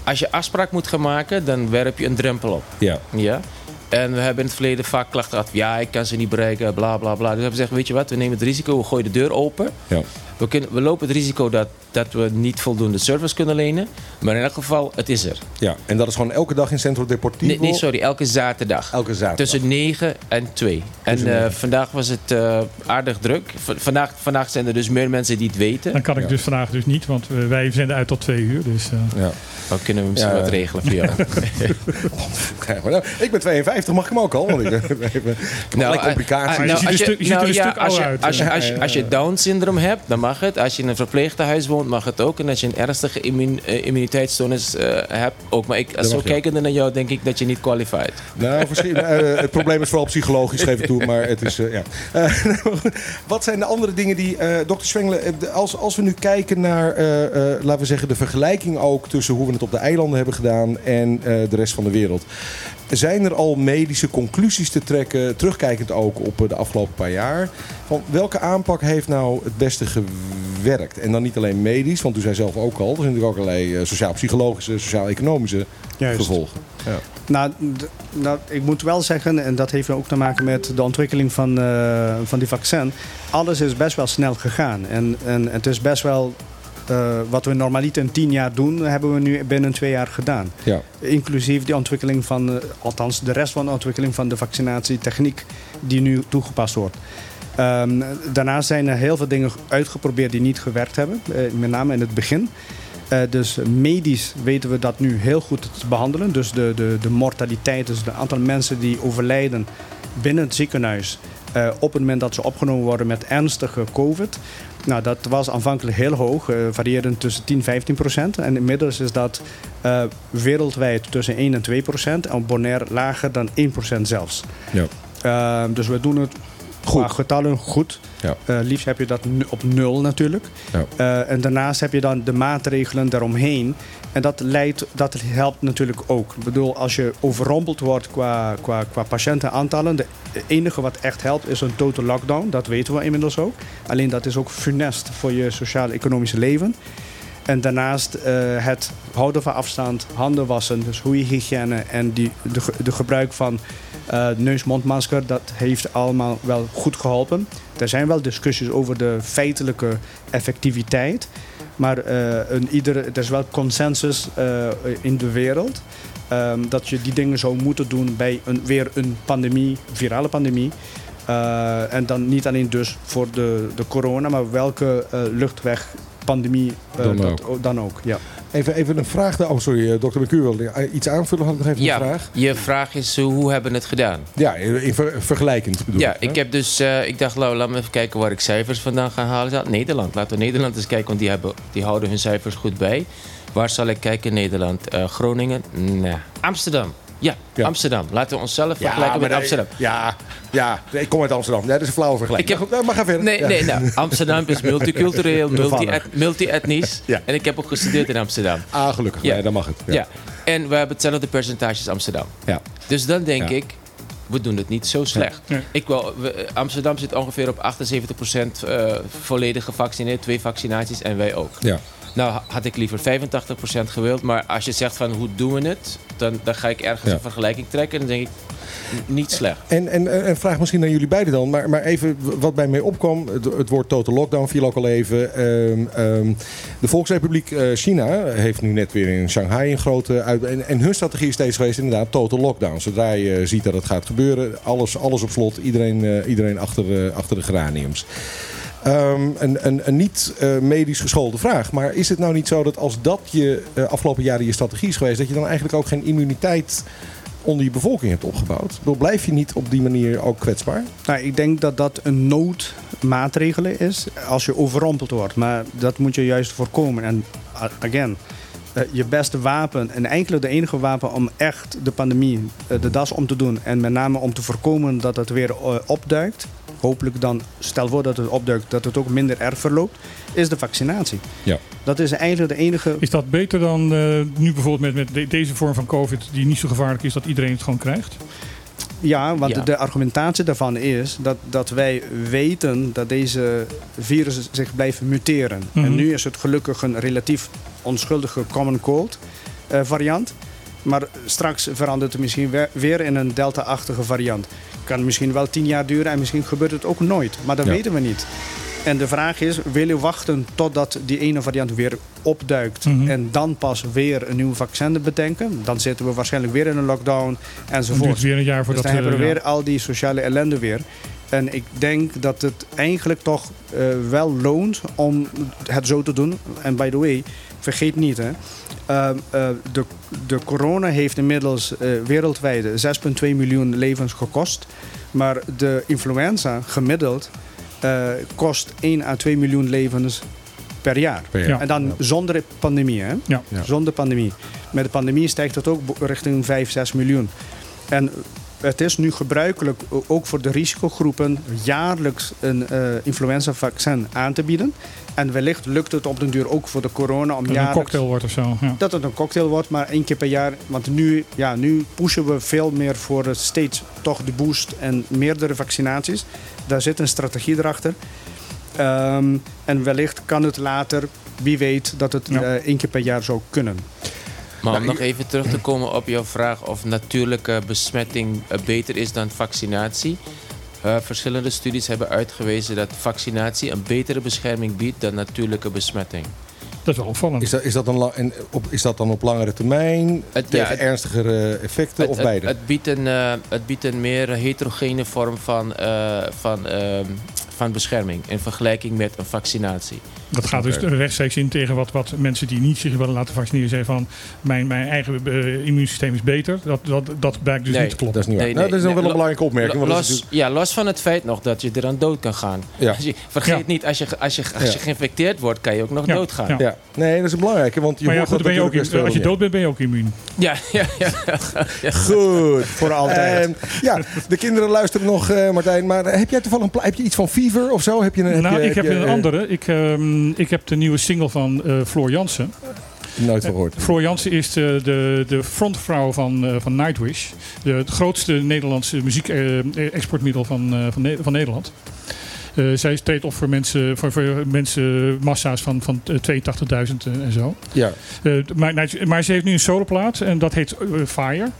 als je afspraak moet gaan maken, dan werp je een drempel op. Ja. Ja. En we hebben in het verleden vaak klachten gehad. Ja, ik kan ze niet bereiken, bla bla bla. Dus we hebben gezegd, weet je wat, we nemen het risico, we gooien de deur open. Ja. We, kunnen, we lopen het risico dat, dat we niet voldoende service kunnen lenen. Maar in elk geval, het is er. ja. En dat is gewoon elke dag in Centro Deportivo? Nee, nee sorry, elke zaterdag. Elke zaterdag. Tussen 9 en 2. En Tussen eh, vandaag was het eh, aardig druk. V- vandaag, vandaag zijn er dus meer mensen die het weten. Dan kan ik Ja. dus vandaag dus niet, want we- wij zenden uit tot twee uur. Dus, eh, Ja. Dan kunnen we misschien Ja. wat regelen voor jou. (laughs) Nou. Ik ben 52, mag ik hem ook al? Want ik (laughs) heb complicaties. nou, ziet er stu- je ziet er een ja, stuk als je, uit. Als je, als, je, als je Down-syndroom hebt, dan mag het. Als je in een verpleegtehuis woont, mag het ook. En als je een ernstige immu- eh, immuniteitsstoornis eh, hebt, ook. Maar ik, als zo kijkende naar jou, denk ik dat je niet qualified. (laughs) Nou, eh, het probleem is vooral psychologisch, geef ik toe. Maar het is, eh, ja. Eh, (laughs) wat zijn de andere dingen die, eh dokter Zwengelen, eh, als, als we nu kijken naar, eh, eh, laten we zeggen, de vergelijking ook tussen hoe we het op de eilanden hebben gedaan en eh, de rest van de wereld. Zijn er al medische conclusies te trekken, terugkijkend ook op eh, de afgelopen paar jaar? Van welke aanpak heeft nou het beste gewerkt? En dan niet alleen medisch, want u zei zelf ook al, er zijn natuurlijk ook allerlei eh, sociaal-psychologische, sociaal-economische gevolgen. Ja. Nou, nou, ik moet wel zeggen, en dat heeft ook te maken met de ontwikkeling van, eh, van die vaccin. Alles is best wel snel gegaan. En, en het is best wel. Eh, wat we normaliter in tien jaar doen, hebben we nu binnen twee jaar gedaan. Ja. Inclusief die ontwikkeling van, eh, althans de rest van de ontwikkeling van de vaccinatietechniek die nu toegepast wordt. Ehm, daarnaast zijn er heel veel dingen uitgeprobeerd die niet gewerkt hebben, eh, met name in het begin. Dus medisch weten we dat nu heel goed te behandelen. Dus de, de, de mortaliteit, dus het aantal mensen die overlijden binnen het ziekenhuis. Eh, op het moment dat ze opgenomen worden met ernstige COVID. Nou, dat was aanvankelijk heel hoog, eh variërend tussen 10 en 15 procent. En inmiddels is dat eh, wereldwijd tussen 1 en 2 procent. En op Bonaire lager dan 1 procent zelfs. Ja. Eh, dus we doen het Goed. qua getallen goed. Ja. Liefst heb je dat op nul natuurlijk. Ja. En daarnaast heb je dan de maatregelen daaromheen. En dat, leidt, dat helpt natuurlijk ook. Ik bedoel, als je overrompeld wordt qua, qua, qua patiëntenaantallen... de enige wat echt helpt is een total lockdown. Dat weten we inmiddels ook. Alleen dat is ook funest voor je sociaal-economische leven. En daarnaast eh, het houden van afstand, handen wassen, dus goede hygiëne en die, de, ge- de gebruik van eh neus-mondmasker, dat heeft allemaal wel goed geholpen. Er zijn wel discussies over de feitelijke effectiviteit, maar eh, een, ieder, er is wel consensus eh, in de wereld ehm, dat je die dingen zou moeten doen bij een, weer een pandemie, virale pandemie. Eh, en dan niet alleen dus voor de, de corona, maar welke luchtwegpandemie Dan dat, dan ook. Ja. Even, even een vraag. Oh, sorry, eh, dokter McCu wilde iets aanvullen. Had ik nog even Ja, een vraag? je vraag is, eh, hoe hebben we het gedaan? Ja, in ver- vergelijkend bedoel Ja, ik. hè? ik heb dus, eh, ik dacht, nou, laat me even kijken waar ik cijfers vandaan ga halen. Ja, Nederland, laten we Nederland eens kijken, want die, hebben, die houden hun cijfers goed bij. Waar zal ik kijken? Nederland, Eh, Groningen, nee. Amsterdam. Ja, Ja. Amsterdam. Laten we onszelf Ja, vergelijken met Amsterdam. Ja, ja, ik kom uit Amsterdam. Dat is een flauwe vergelijking. Ik heb- nou, maar ga verder. Nee, Ja. nee, nou, Amsterdam is multicultureel, multi-etnisch. En ik heb ook gestudeerd in Amsterdam. Ah, gelukkig. Ja. Dan mag het. Ja. En we hebben hetzelfde percentage als Amsterdam. Ja. Dus dan denk ik, we doen het niet zo slecht. Ik wel, we- Amsterdam zit ongeveer op 78% eh volledig gevaccineerd, twee vaccinaties en wij ook. Ja. Nou ha- had ik liever 85% gewild, maar als je zegt van hoe doen we het, dan, dan ga ik ergens Ja. een vergelijking trekken en dan denk ik, niet slecht. En, en, en vraag misschien aan jullie beiden dan, maar, maar even wat bij mij opkwam. Het, het woord total lockdown viel ook al even. Ehm, ehm, de Volksrepubliek eh, China heeft nu net weer in Shanghai een grote uit. En, en hun strategie is steeds geweest inderdaad total lockdown. Zodra je ziet dat het gaat gebeuren, alles, alles op slot, iedereen, eh, iedereen achter, eh, achter de geraniums. Ehm, een, een, een niet eh, medisch geschoolde vraag. Maar is het nou niet zo dat als dat je eh, afgelopen jaren je strategie is geweest, dat je dan eigenlijk ook geen immuniteit onder je bevolking hebt opgebouwd? Bedoel, Blijf je niet op die manier ook kwetsbaar? Nou, ik denk dat dat een noodmaatregel is als je overrompeld wordt. Maar dat moet je juist voorkomen. En uh, again, eh, je beste wapen en eigenlijk de enige wapen om echt de pandemie eh, de das om te doen. En met name om te voorkomen dat het weer eh, opduikt. Hopelijk dan, stel voor dat het opduikt, dat het ook minder erg verloopt. Is de vaccinatie. Ja. Dat is eigenlijk de enige. Is dat beter dan eh, nu bijvoorbeeld met, met de- deze vorm van COVID, die niet zo gevaarlijk is, dat iedereen het gewoon krijgt? Ja, want Ja. de argumentatie daarvan is dat, dat wij weten dat deze virus zich blijft muteren. Mhm. En nu is het gelukkig een relatief onschuldige common cold eh, variant. Maar straks verandert het misschien weer, weer in een delta-achtige variant. Kan misschien wel tien jaar duren en misschien gebeurt het ook nooit. Maar dat Ja. weten we niet. En de vraag is, wil je wachten totdat die ene variant weer opduikt... Mhm. en dan pas weer een nieuw vaccin bedenken? Dan zitten we waarschijnlijk weer in een lockdown duurt enzovoort. het weer een jaar Dus voordat dan hebben we weer al die sociale ellende weer. En ik denk dat het eigenlijk toch eh, wel loont om het zo te doen. En by the way, vergeet niet hè. Eh, de, de corona heeft inmiddels eh, wereldwijd 6,2 miljoen levens gekost. Maar de influenza gemiddeld eh, kost 1 à 2 miljoen levens per jaar. Per jaar. Ja. En dan zonder pandemie hè. Ja. Zonder pandemie. Met de pandemie stijgt het ook richting 5, 6 miljoen. En het is nu gebruikelijk, ook voor de risicogroepen, jaarlijks een eh influenza-vaccin aan te bieden. En wellicht lukt het op den duur ook voor de corona om Dat het een jaarlijks... cocktail wordt of zo. Ja. Dat het een cocktail wordt, maar één keer per jaar. Want nu, ja, nu pushen we veel meer voor steeds toch de boost en meerdere vaccinaties. Daar zit een strategie erachter. Ehm, en wellicht kan het later, wie weet, dat het Ja. eh, één keer per jaar zou kunnen. Maar om Nou, nog even terug te komen op jouw vraag of natuurlijke besmetting eh, beter is dan vaccinatie. Eh, verschillende studies hebben uitgewezen dat vaccinatie een betere bescherming biedt dan natuurlijke besmetting. Dat is wel opvallend. Is dat, is, dat en op, is dat dan op langere termijn Het- tegen ja, het- ernstigere effecten Het, of beide? het, biedt een, eh, het biedt een meer heterogene vorm van, eh, van, ehm, van bescherming in vergelijking met een vaccinatie. Dat gaat dus rechtstreeks in tegen wat, wat mensen die niet zich willen laten vaccineren zeggen van mijn, mijn eigen eh, immuunsysteem is beter. Dat, dat, dat blijkt dus Nee, niet te kloppen. dat is niet waar. Nee, nou, dat is dan nee, wel een belangrijke opmerking. Want natuurlijk- ja, los van het feit nog dat je eraan dood kan gaan. Ja. Als (laughs) je, vergeet Ja. niet, als je, als, je, als Ja. je geïnfecteerd wordt, kan je ook nog Ja, doodgaan. ja. ja, nee, dat is een belangrijke. Want je maar ja, goed, ben je ook, als je dood bent, ben je ook immuun. (laughs) Ja, ja, ja. (laughs) Goed. Voor altijd. Ehm, ja, de kinderen luisteren nog, eh, Martijn. Maar heb jij toevallig een heb je iets van Fever of zo? Heb je, een- heb nou, je, ik heb je, een andere. Ik, ehm, ik heb de nieuwe single van eh, Floor Jansen. Nooit van gehoord. Floor Jansen is de, de, de frontvrouw van, eh, van Nightwish. De, het grootste Nederlandse muziek-exportmiddel van, eh, van, Ne- van Nederland. Eh, zij treedt op voor mensen, voor, voor mensen massa's van, van eh, 82.000 en zo. Ja. Eh, maar, maar ze heeft nu een soloplaat en dat heet eh, Fire.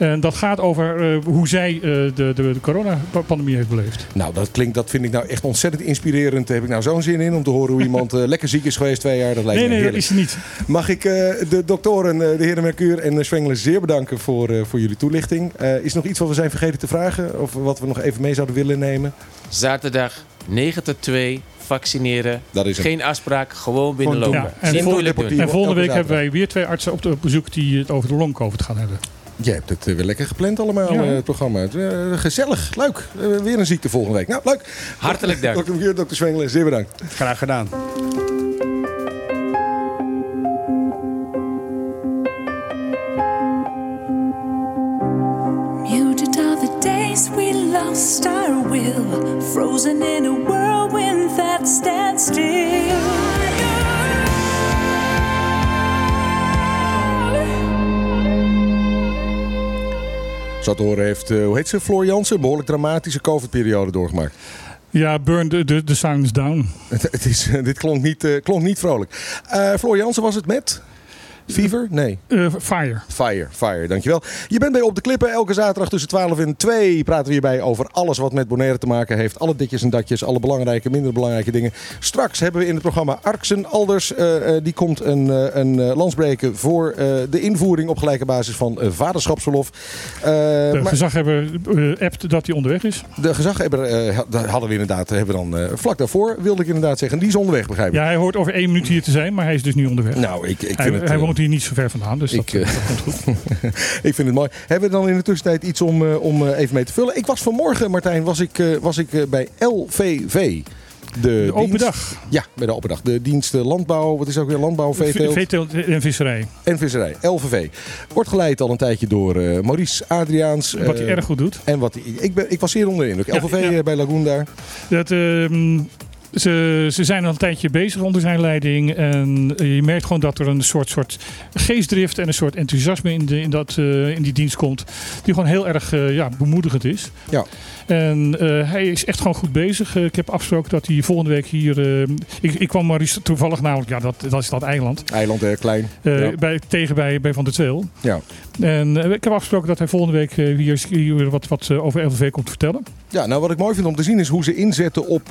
En dat gaat over eh, hoe zij eh, de, de, de coronapandemie heeft beleefd. Nou, dat klinkt, dat vind ik nou echt ontzettend inspirerend. Daar heb ik nou zo'n zin in om te horen hoe iemand eh, (laughs) lekker ziek is geweest twee jaar. Dat lijkt Nee, me nee, dat is niet. Mag ik eh, de doktoren, eh, de heren Mercure en uh, Zwengelen zeer bedanken voor, eh, voor jullie toelichting. Eh, is er nog iets wat we zijn vergeten te vragen? Of wat we nog even mee zouden willen nemen? Zaterdag 9 tot 2, vaccineren. Dat is. Geen afspraak, gewoon binnenlopen. Ja, en volgende week hebben wij weer twee artsen op, de, op bezoek die het over de long-covid gaan hebben. Je hebt het eh, weer lekker gepland allemaal, Ja. eh, het programma. Eh, gezellig, leuk. Weer een ziekte volgende week. Nou, leuk. Hartelijk dank. Dokter Mercure, dokter Zwengelen, zeer bedankt. Graag gedaan. Muted are the days we lost our will, frozen in a whirlwind that stands still. Zo te horen heeft, eh, hoe heet ze, Floor Jansen, een behoorlijk dramatische COVID-periode doorgemaakt. Ja, burn the, the, the down. Het, (laughs) het is, dit klonk niet, eh, klonk niet vrolijk. Eh Floor Jansen was het met? Fever? Nee. Eh, fire. Fire, fire, dankjewel. Je bent bij Op de Klippen. Elke zaterdag tussen 12 en 2 praten we hierbij over alles wat met Bonaire te maken heeft. Alle ditjes en datjes, alle belangrijke, minder belangrijke dingen. Straks hebben we in het programma Arksen Alders. eh, eh, die komt een, een landsbreken voor de invoering op gelijke basis van vaderschapsverlof. De maar gezaghebber appt dat hij onderweg is. de gezaghebber hadden we inderdaad, hebben we dan vlak daarvoor, wilde ik inderdaad zeggen. Die is onderweg, begrijp ik. Ja, hij hoort over één minuut hier te zijn, maar hij is dus nu onderweg. Nou, ik, ik hij vind het... hij woont hier niet zo ver vandaan, dus Ik, dat, eh, dat komt goed. (laughs) ik vind het mooi. Hebben we dan in de tussentijd iets om, eh, om eh, even mee te vullen? Ik was vanmorgen, Martijn, was ik, was ik bij LVV. De, De open dienst- dag. Ja, bij de open dag. De dienst landbouw, wat is ook weer landbouw, veeteelt Veeteelt en visserij. en visserij, LVV. Wordt geleid al een tijdje door Maurice Adriaans. Wat hij erg goed doet. En wat hij- ik, ben, ik was zeer onder de indruk. LVV ja. bij Lagoon daar. Dat, ehm, ze, ze zijn al een tijdje bezig onder zijn leiding. En je merkt gewoon dat er een soort, soort geestdrift en een soort enthousiasme in, de, in, dat, eh, in die dienst komt. Die gewoon heel erg eh, ja, bemoedigend is. Ja. En eh, hij is echt gewoon goed bezig. Eh, ik heb afgesproken dat hij volgende week hier... eh, ik, ik kwam Maurice toevallig namelijk... Ja, dat, dat is dat eiland. Eiland klein. Ja. bij, tegen bij, bij Van der Tweel. Ja. En ik heb afgesproken dat hij volgende week hier, hier wat, wat over LVV komt vertellen. Ja, nou wat ik mooi vind om te zien is hoe ze inzetten op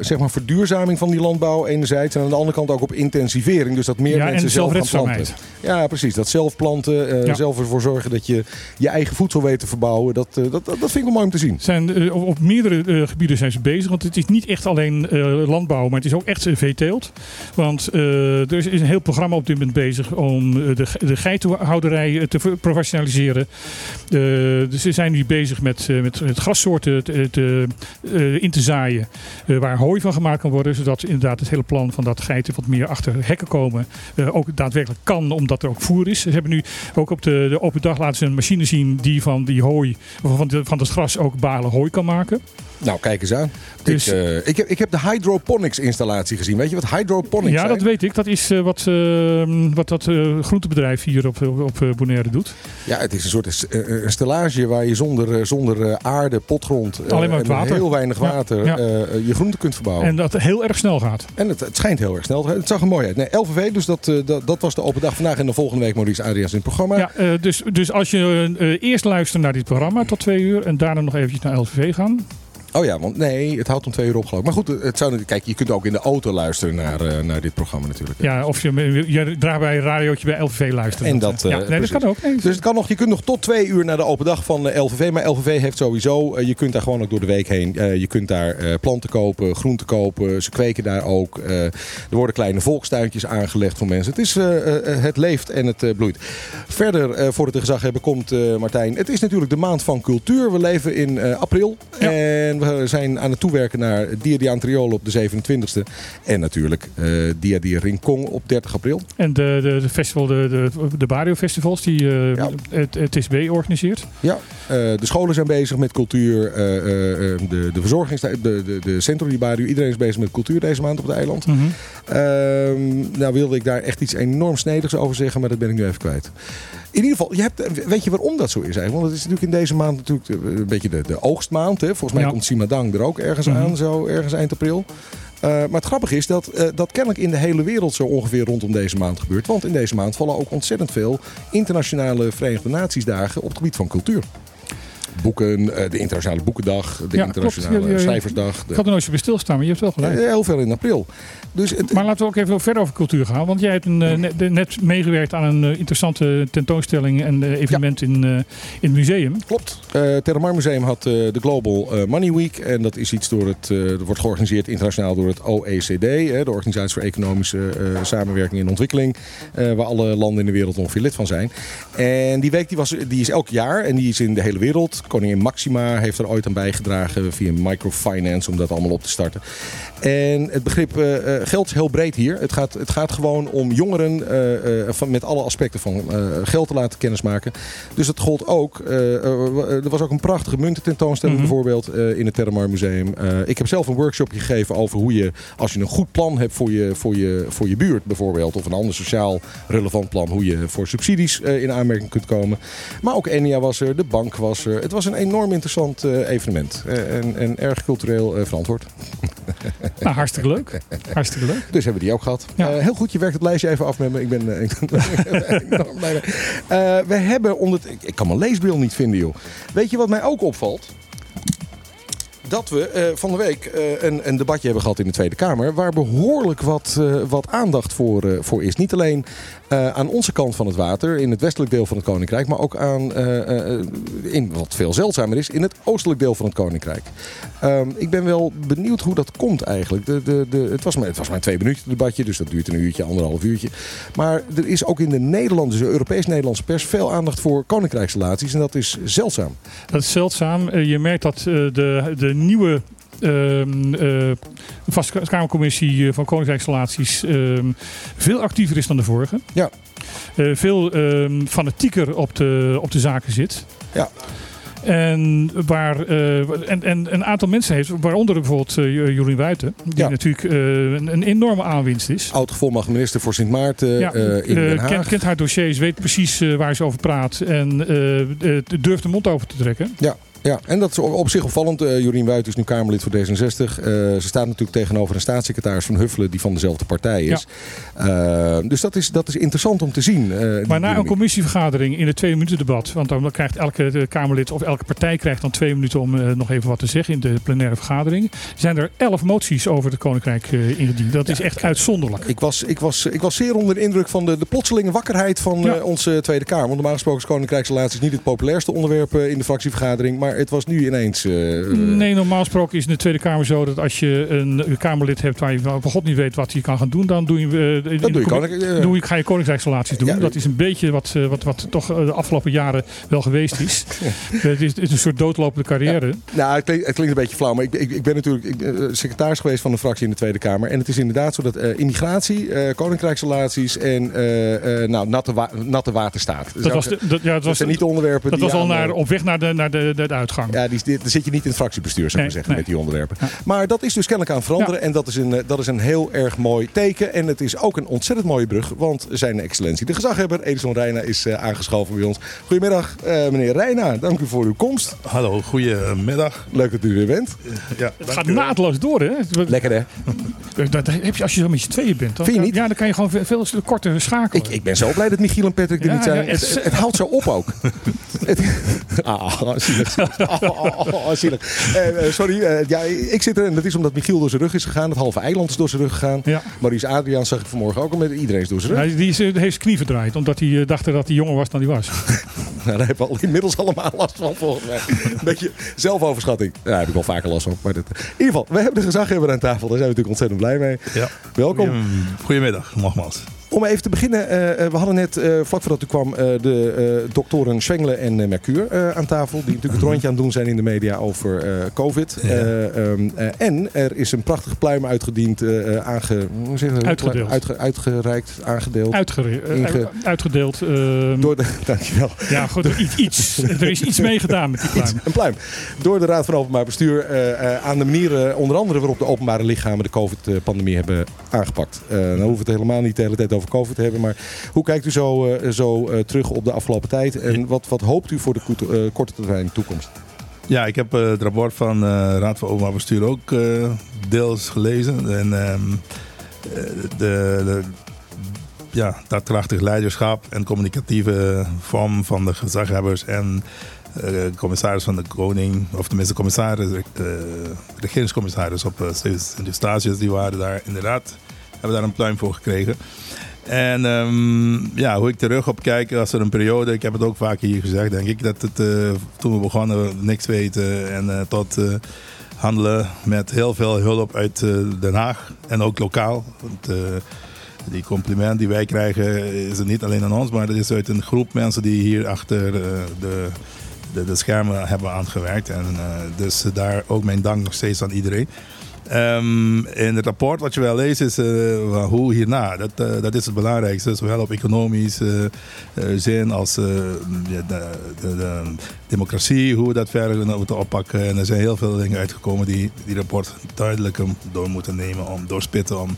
zeg maar verduurzaming van die landbouw enerzijds. En aan de andere kant ook op intensivering. Dus dat meer Ja, mensen en zelf gaan planten. Ja, precies. Dat zelf planten. Ja. Zelf ervoor zorgen dat je je eigen voedsel weet te verbouwen. Dat, dat, dat, dat vind ik wel mooi om te zien. Zijn, eh, op, meerdere eh, gebieden zijn ze bezig. Want het is niet echt alleen eh, landbouw, maar het is ook echt veeteelt. Want er is een heel programma op dit moment bezig om de, de geitenhouderij te professionaliseren. Dus ze zijn nu bezig met, met, grassoorten te, te, in te zaaien. waar hooi van gemaakt kan worden. Zodat inderdaad het hele plan van dat geiten wat meer achter hekken komen. ook daadwerkelijk kan, omdat er ook voer is. Ze hebben nu ook op de, de open dag laten ze een machine zien die van die hooi, van, van het gras ook balen hooi kan maken. Nou, kijk eens aan. Dus- ik, eh, ik, heb, ik heb de hydroponics installatie gezien. Weet je wat hydroponics ja, zijn? dat weet ik. Dat is eh, wat, eh, wat dat groentebedrijf hier op, op, Bonaire doet. Ja, het is een soort stellage waar je zonder, zonder aarde, potgrond Alleen maar water. heel weinig water ja. je groenten kunt verbouwen. En dat heel erg snel gaat. En het, het schijnt heel erg snel. Het zag er mooi uit. Nee, LVV, dus dat, dat, dat was de open dag vandaag. En de volgende week Maurice Adriaans in het programma. Ja, dus, dus als je eerst luistert naar dit programma tot twee uur en daarna nog eventjes naar LVV gaan. Oh ja, want nee, het houdt om twee uur op geloof. Maar goed, het zou, kijk, je kunt ook in de auto luisteren naar, eh, naar dit programma natuurlijk. Ja, of je, je draait een radiootje bij LVV luisteren. En dat, ja, eh, nee, dat kan ook. Nee, Dus het kan nog, je kunt nog tot twee uur naar de open dag van eh, LVV. Maar LVV heeft sowieso, je kunt daar gewoon ook door de week heen. je kunt daar planten kopen, groenten kopen. Ze kweken daar ook. Er worden kleine volkstuintjes aangelegd voor mensen. Het, is, het leeft en het bloeit. Verder, voor het gezag hebben, komt Martijn. Het is natuurlijk de maand van cultuur. We leven in april. Ja. En we zijn aan het toewerken naar Dia di Antriolo op de 27e. En natuurlijk eh, Dia di Rincon op 30 april. En de, de, de festival, de, de, de Barrio Festivals die eh, Ja. het, het TSB organiseert. Ja, eh, de scholen zijn bezig met cultuur. eh, eh, eh, de, de verzorgings, de, de, de Centro di Barrio, iedereen is bezig met cultuur deze maand op het eiland. Ehm, nou wilde ik daar echt iets enorm snedigs over zeggen, maar dat ben ik nu even kwijt. In ieder geval, je hebt, weet je waarom dat zo is eigenlijk? Want het is natuurlijk in deze maand natuurlijk een beetje de, de oogstmaand. Hè? Volgens mij Ja. komt Simadang er ook ergens Mhm. aan, zo ergens eind april. Eh, maar het grappige is dat eh, dat kennelijk in de hele wereld zo ongeveer rondom deze maand gebeurt. Want in deze maand vallen ook ontzettend veel internationale Verenigde Natiesdagen op het gebied van cultuur. Boeken, eh, de internationale boekendag, de Ja, internationale klopt. Schrijversdag. de- Ik had er nooit zo bij stilstaan, maar je hebt wel gelijk. heel veel in april. Dus het, Maar laten we ook even verder over cultuur gaan. Want jij hebt een, eh, net, net meegewerkt aan een eh, interessante tentoonstelling en evenement in, in het museum. Klopt. Het Terramar Museum had de Global Money Week. En dat is iets door het, dat wordt georganiseerd internationaal door het OECD. De Organisatie voor Economische Samenwerking en Ontwikkeling. waar alle landen in de wereld ongeveer lid van zijn. En die week die was, die is elk jaar en die is in de hele wereld. Koningin Maxima heeft er ooit aan bijgedragen via microfinance om dat allemaal op te starten. En het begrip eh, eh, geld is heel breed hier. Het gaat, het gaat gewoon om jongeren eh, van, met alle aspecten van geld te laten kennismaken. Dus het gold ook. er was ook een prachtige muntententoonstelling Mhm. bijvoorbeeld in het Terramar Museum. Ik heb zelf een workshop gegeven over hoe je, als je een goed plan hebt voor je, voor je, voor je buurt bijvoorbeeld, of een ander sociaal relevant plan, hoe je voor subsidies in aanmerking kunt komen. Maar ook Enia was er, de bank was er. Het was een enorm interessant eh, evenement eh, en, en erg cultureel eh, verantwoord. (laughs) Nou, hartstikke leuk. Hartstikke leuk. Dus hebben we die ook gehad. Ja. Heel goed, je werkt het lijstje even af met me. Ik ben, (laughs) ik ben enorm blij mee. We hebben onder ik kan mijn leesbril niet vinden, joh. Weet je wat mij ook opvalt? Dat we eh, van de week eh, een, een debatje hebben gehad in de Tweede Kamer. Waar behoorlijk wat, eh, wat aandacht voor, voor is. Niet alleen aan onze kant van het water, in het westelijk deel van het Koninkrijk. Maar ook aan, in wat veel zeldzamer is, in het oostelijk deel van het Koninkrijk. Ehm, ik ben wel benieuwd hoe dat komt eigenlijk. De, de, de, het, was maar, het was maar een twee minuten debatje, dus dat duurt een uurtje, anderhalf uurtje. Maar er is ook in de Nederlandse, de Europees-Nederlandse pers veel aandacht voor koninkrijksrelaties. En dat is zeldzaam. Dat is zeldzaam. Je merkt dat de, de nieuwe ehm, eh, de vaste Kamercommissie eh, van Koninkrijksrelaties ehm, veel actiever is dan de vorige. Ja. Eh, veel ehm, fanatieker op de, op de zaken zit. Ja. En waar en, en een aantal mensen heeft, waaronder bijvoorbeeld uh, Wuiten, die Ja. natuurlijk een, een enorme aanwinst is. Oud-gevolmachtig minister voor Sint Maarten Ja, in Den Haag. kent, kent haar dossiers, weet precies waar ze over praat en durft de mond over te trekken. Ja, ja, en dat is op zich opvallend. Eh Jorien Wuit is nu Kamerlid voor D66. Eh, ze staat natuurlijk tegenover een staatssecretaris van Huffelen die van dezelfde partij is. Eh, dus dat is, dat is interessant om te zien. Maar na een commissievergadering in het twee minuten debat, want dan krijgt elke Kamerlid of elke partij krijgt dan twee minuten om nog even wat te zeggen in de plenaire vergadering, zijn er elf moties over het Koninkrijk ingediend. Dat is echt uitzonderlijk. Ik was, ik, was, ik was zeer onder de indruk van de, de plotselinge wakkerheid van Ja. onze Tweede Kamer. Want normaal gesproken is Koninkrijksrelaties niet het populairste onderwerp in de fractievergadering. Maar het was nu ineens... eh, Nee, normaal gesproken is in de Tweede Kamer zo dat als je een, Kamerlid hebt waar je van god niet weet wat hij kan gaan doen, dan doe je, eh, Dat de doe je eh. doe je, ga je Koninkrijksrelaties doen. Ja, dat is een beetje wat, wat, wat toch de afgelopen jaren wel geweest is. (laughs) het, is het is een soort doodlopende carrière. Nou, het klinkt, het klinkt een beetje flauw, maar ik, ik, ik ben natuurlijk ik ben, secretaris geweest van een fractie in de Tweede Kamer. En het is inderdaad zo dat immigratie, koninkrijksrelaties en nou, natte, wa- natte waterstaat. Dat was, de, dat, ja, dat was, zijn niet de onderwerpen dat die was al naar, op weg naar de, naar de, de, de Ja, die, die, dan zit je niet in het fractiebestuur, zou ik Nee, maar zeggen, nee. met die onderwerpen. Maar dat is dus kennelijk aan het veranderen. En dat is, een, eh, dat is een heel erg mooi teken. En het is ook een ontzettend mooie brug. Want zijn excellentie, de gezaghebber, Edison Reina, is eh, aangeschoven bij ons. Goedemiddag, eh, meneer Reina. Dank u voor uw komst. Hallo, goedemiddag. Leuk dat u er weer bent. Ja, het gaat naadloos door, hè? Lekker hè? (laughs) Dat heb je als je zo met z'n tweeën bent. Dan, Vind je niet? Ja, dan kan je gewoon veel, veel korter schakelen. Ik, ik ben zo blij dat Michiel en Patrick er Ja, niet zijn. ja, het, het- het, het houdt zo op ook. (laughs) Het- (laughs) ah, zielig. Oh, oh, oh, oh, zielig. Eh, eh, sorry, eh, ja, ik zit er en dat is omdat Michiel door zijn rug is gegaan. Het halve eiland is door zijn rug gegaan. Ja. Maurice Adriaan zag ik vanmorgen ook al met iedereen is door zijn rug. Hij, die is, heeft zijn knie verdraaid, omdat hij dacht dat hij jonger was dan hij was. (laughs) Nou, daar hebben we al inmiddels allemaal last van, volgens mij. Een beetje zelfoverschatting. Ja, daar heb ik wel vaker last van. Maar dit, in ieder geval, we hebben de gezaghebber aan tafel. Daar zijn we natuurlijk ontzettend blij mee. Ja. Welkom. Goedem- Goedemiddag, nogmaals. Om even te beginnen, eh, eh, we hadden net, eh, vlak voordat u kwam, de doktoren Schwengele en Mercure aan tafel. Die natuurlijk het rondje aan het doen zijn in de media over COVID. Ja. Eh, ehm, eh, en er is een prachtige pluim uitgediend, aange, hoe zeg je dat? Uitgedeeld. Uitge- uitgereikt, aangedeeld. Uitgere- Inge- uitgedeeld. ehm, Door de, (laughs) dankjewel. Ja, goed, iets, iets. Er is iets meegedaan met die pluim. Een pluim. Door de Raad van Openbaar Bestuur aan de manier, onder andere waarop de openbare lichamen de COVID-pandemie hebben aangepakt. Dan hoeven we het helemaal niet de hele tijd over COVID hebben. Maar hoe kijkt u zo, eh, zo eh, terug op de afgelopen tijd? En wat, wat hoopt u voor de eh, korte termijn toekomst? Ja, ik heb het rapport van eh Raad van Openbaar Bestuur ook deels gelezen. En ehm, eh, de, de ja, daadkrachtig leiderschap en communicatieve vorm van de gezaghebbers en commissaris van de koning, of tenminste commissaris, regeringscommissaris op de stages, die waren daar inderdaad, hebben daar een pluim voor gekregen. En ehm, ja, hoe ik terug op kijk, als er een periode, ik heb het ook vaak hier gezegd, denk ik dat het eh, toen we begonnen niks weten en eh, tot eh, handelen met heel veel hulp uit Den Haag en ook lokaal. Want, die compliment die wij krijgen is het niet alleen aan ons, maar dat is uit een groep mensen die hier achter de, de, de schermen hebben aangewerkt. En dus daar ook mijn dank nog steeds aan iedereen. Ehm, in het rapport wat je wel leest is eh, hoe hierna. Dat, eh, dat is het belangrijkste. Zowel op economisch eh, zin als ja, de, de, de democratie, hoe we dat verder moeten oppakken. En er zijn heel veel dingen uitgekomen die die rapport duidelijk door moeten nemen, om doorspitten om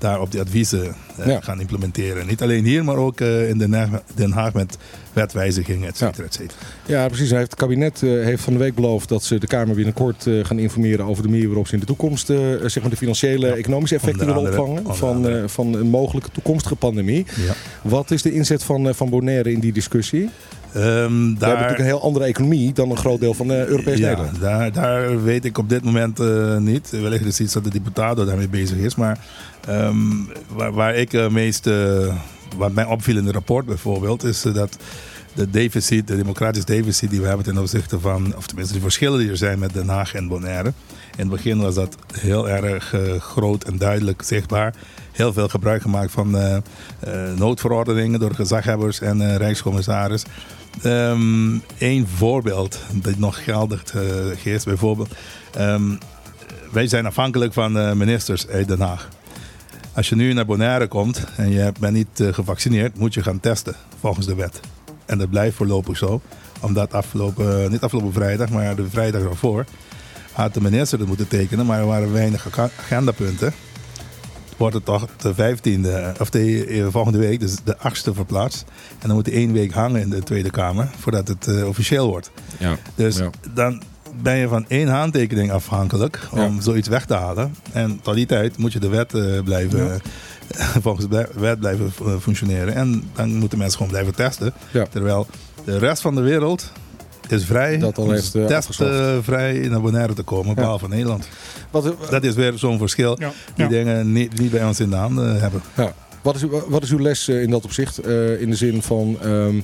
daar op die adviezen eh, Ja. gaan implementeren. Niet alleen hier, maar ook eh, in Den Haag, Den Haag met wetwijzigingen, et cetera, et cetera. Ja, precies. Het kabinet eh, heeft van de week beloofd dat ze de Kamer binnenkort gaan informeren over de manier waarop ze in de toekomst zeg maar de financiële economische effecten willen opvangen van, van een mogelijke toekomstige pandemie. Ja. Wat is de inzet van, van Bonaire in die discussie? Ehm, We hebben daar, natuurlijk een heel andere economie dan een groot deel van eh, Europees ja, Nederland. daar, daar weet ik op dit moment eh, niet. Wellicht is iets dat de diputado daarmee bezig is. Maar ehm, waar, waar ik eh, meest, wat mij opviel in het rapport bijvoorbeeld, is dat de deficit, de democratisch deficit die we hebben ten opzichte van, of tenminste de verschillen die er zijn met Den Haag en Bonaire. In het begin was dat heel erg groot en duidelijk zichtbaar. Heel veel gebruik gemaakt van noodverordeningen door gezaghebbers en eh, rijkscommissaris. Eén voorbeeld dat nog geldig eh, is bijvoorbeeld. ehm, wij zijn afhankelijk van de ministers uit Den Haag. Als je nu naar Bonaire komt en je bent niet eh, gevaccineerd, moet je gaan testen volgens de wet. En dat blijft voorlopig zo. Omdat afgelopen, niet afgelopen vrijdag, maar de vrijdag ervoor, had de minister dat moeten tekenen, maar er waren weinig ag- agendapunten. Wordt het toch de 15e, of de eh, volgende week, dus de 8e verplaatst. En dan moet hij één week hangen in de Tweede Kamer voordat het eh, officieel wordt. Ja. Dus Ja. dan ben je van één handtekening afhankelijk om Ja. zoiets weg te halen. En tot die tijd moet je de wet eh, blijven, (laughs) volgens de wet blijven eh, functioneren. En dan moeten mensen gewoon blijven testen. Ja. Terwijl de rest van de wereld is vrij Dat al heeft, eh, afgezocht. testvrij naar Bonaire te komen, behalve Nederland. Wat, Dat is weer zo'n verschil Ja. die Ja. dingen niet, niet bij ons in de handen hebben. Ja. Wat is, uw- wat is uw les eh, in dat opzicht? Eh, in de zin van, ehm, je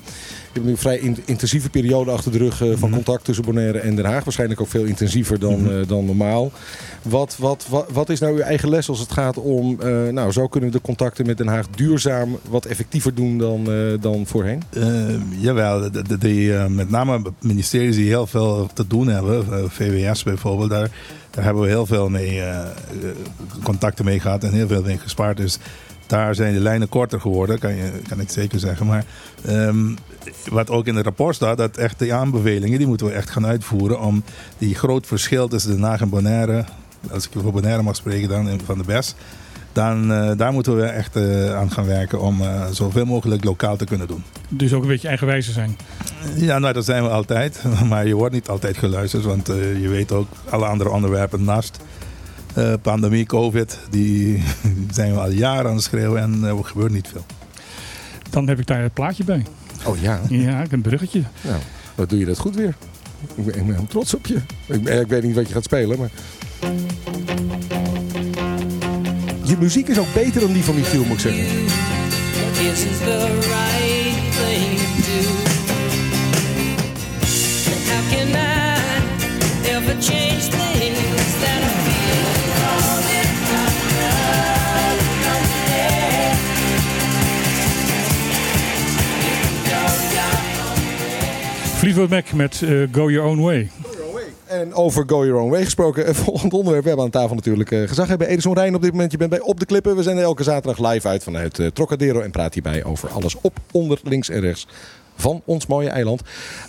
hebt nu een vrij in- intensieve periode achter de rug eh, van Mhm. contact tussen Bonaire en Den Haag. Waarschijnlijk ook veel intensiever dan, Mhm. eh, dan normaal. Wat, wat, wat, wat is nou uw eigen les als het gaat om, eh, nou zo kunnen we de contacten met Den Haag duurzaam wat effectiever doen dan, eh, dan voorheen? Eh, jawel, de, de, met name ministeries die heel veel te doen hebben, VWS bijvoorbeeld, daar, daar hebben we heel veel mee contacten mee gehad en heel veel mee gespaard. Dus daar zijn de lijnen korter geworden, kan, je, kan ik zeker zeggen. Maar ehm, wat ook in het rapport staat, dat echt die aanbevelingen, die moeten we echt gaan uitvoeren om die groot verschil tussen Den Haag en Bonaire, als ik voor Bonaire mag spreken dan, in- van de BES, dan eh, daar moeten we echt eh, aan gaan werken om eh, zoveel mogelijk lokaal te kunnen doen. Dus ook een beetje eigenwijzer zijn. Ja, nou dat zijn we altijd. (laughs) Maar je wordt niet altijd geluisterd. Want eh, je weet ook, alle andere onderwerpen naast eh, pandemie, covid, die (laughs) zijn we al jaren aan het schreeuwen en er gebeurt niet veel. Dan heb ik daar het plaatje bij. Oh ja, Ja, ik heb een bruggetje. nou, wat doe je dat goed weer. Ik ben, ik ben trots op je. Ik, ik weet niet wat je gaat spelen, maar... Je muziek is ook beter dan die van Michiel, moet ik zeggen. Fleetwood Mac met eh, Go Your Own Way. En over Go Your Own Way gesproken. (laughs) Volgend onderwerp. We hebben aan tafel natuurlijk eh, gezag hebben. Edison Rijn op dit moment. Je bent bij Op de Klippen. We zijn er elke zaterdag live uit vanuit eh, Trocadero. En praat hierbij over alles op, onder, links en rechts van ons mooie eiland.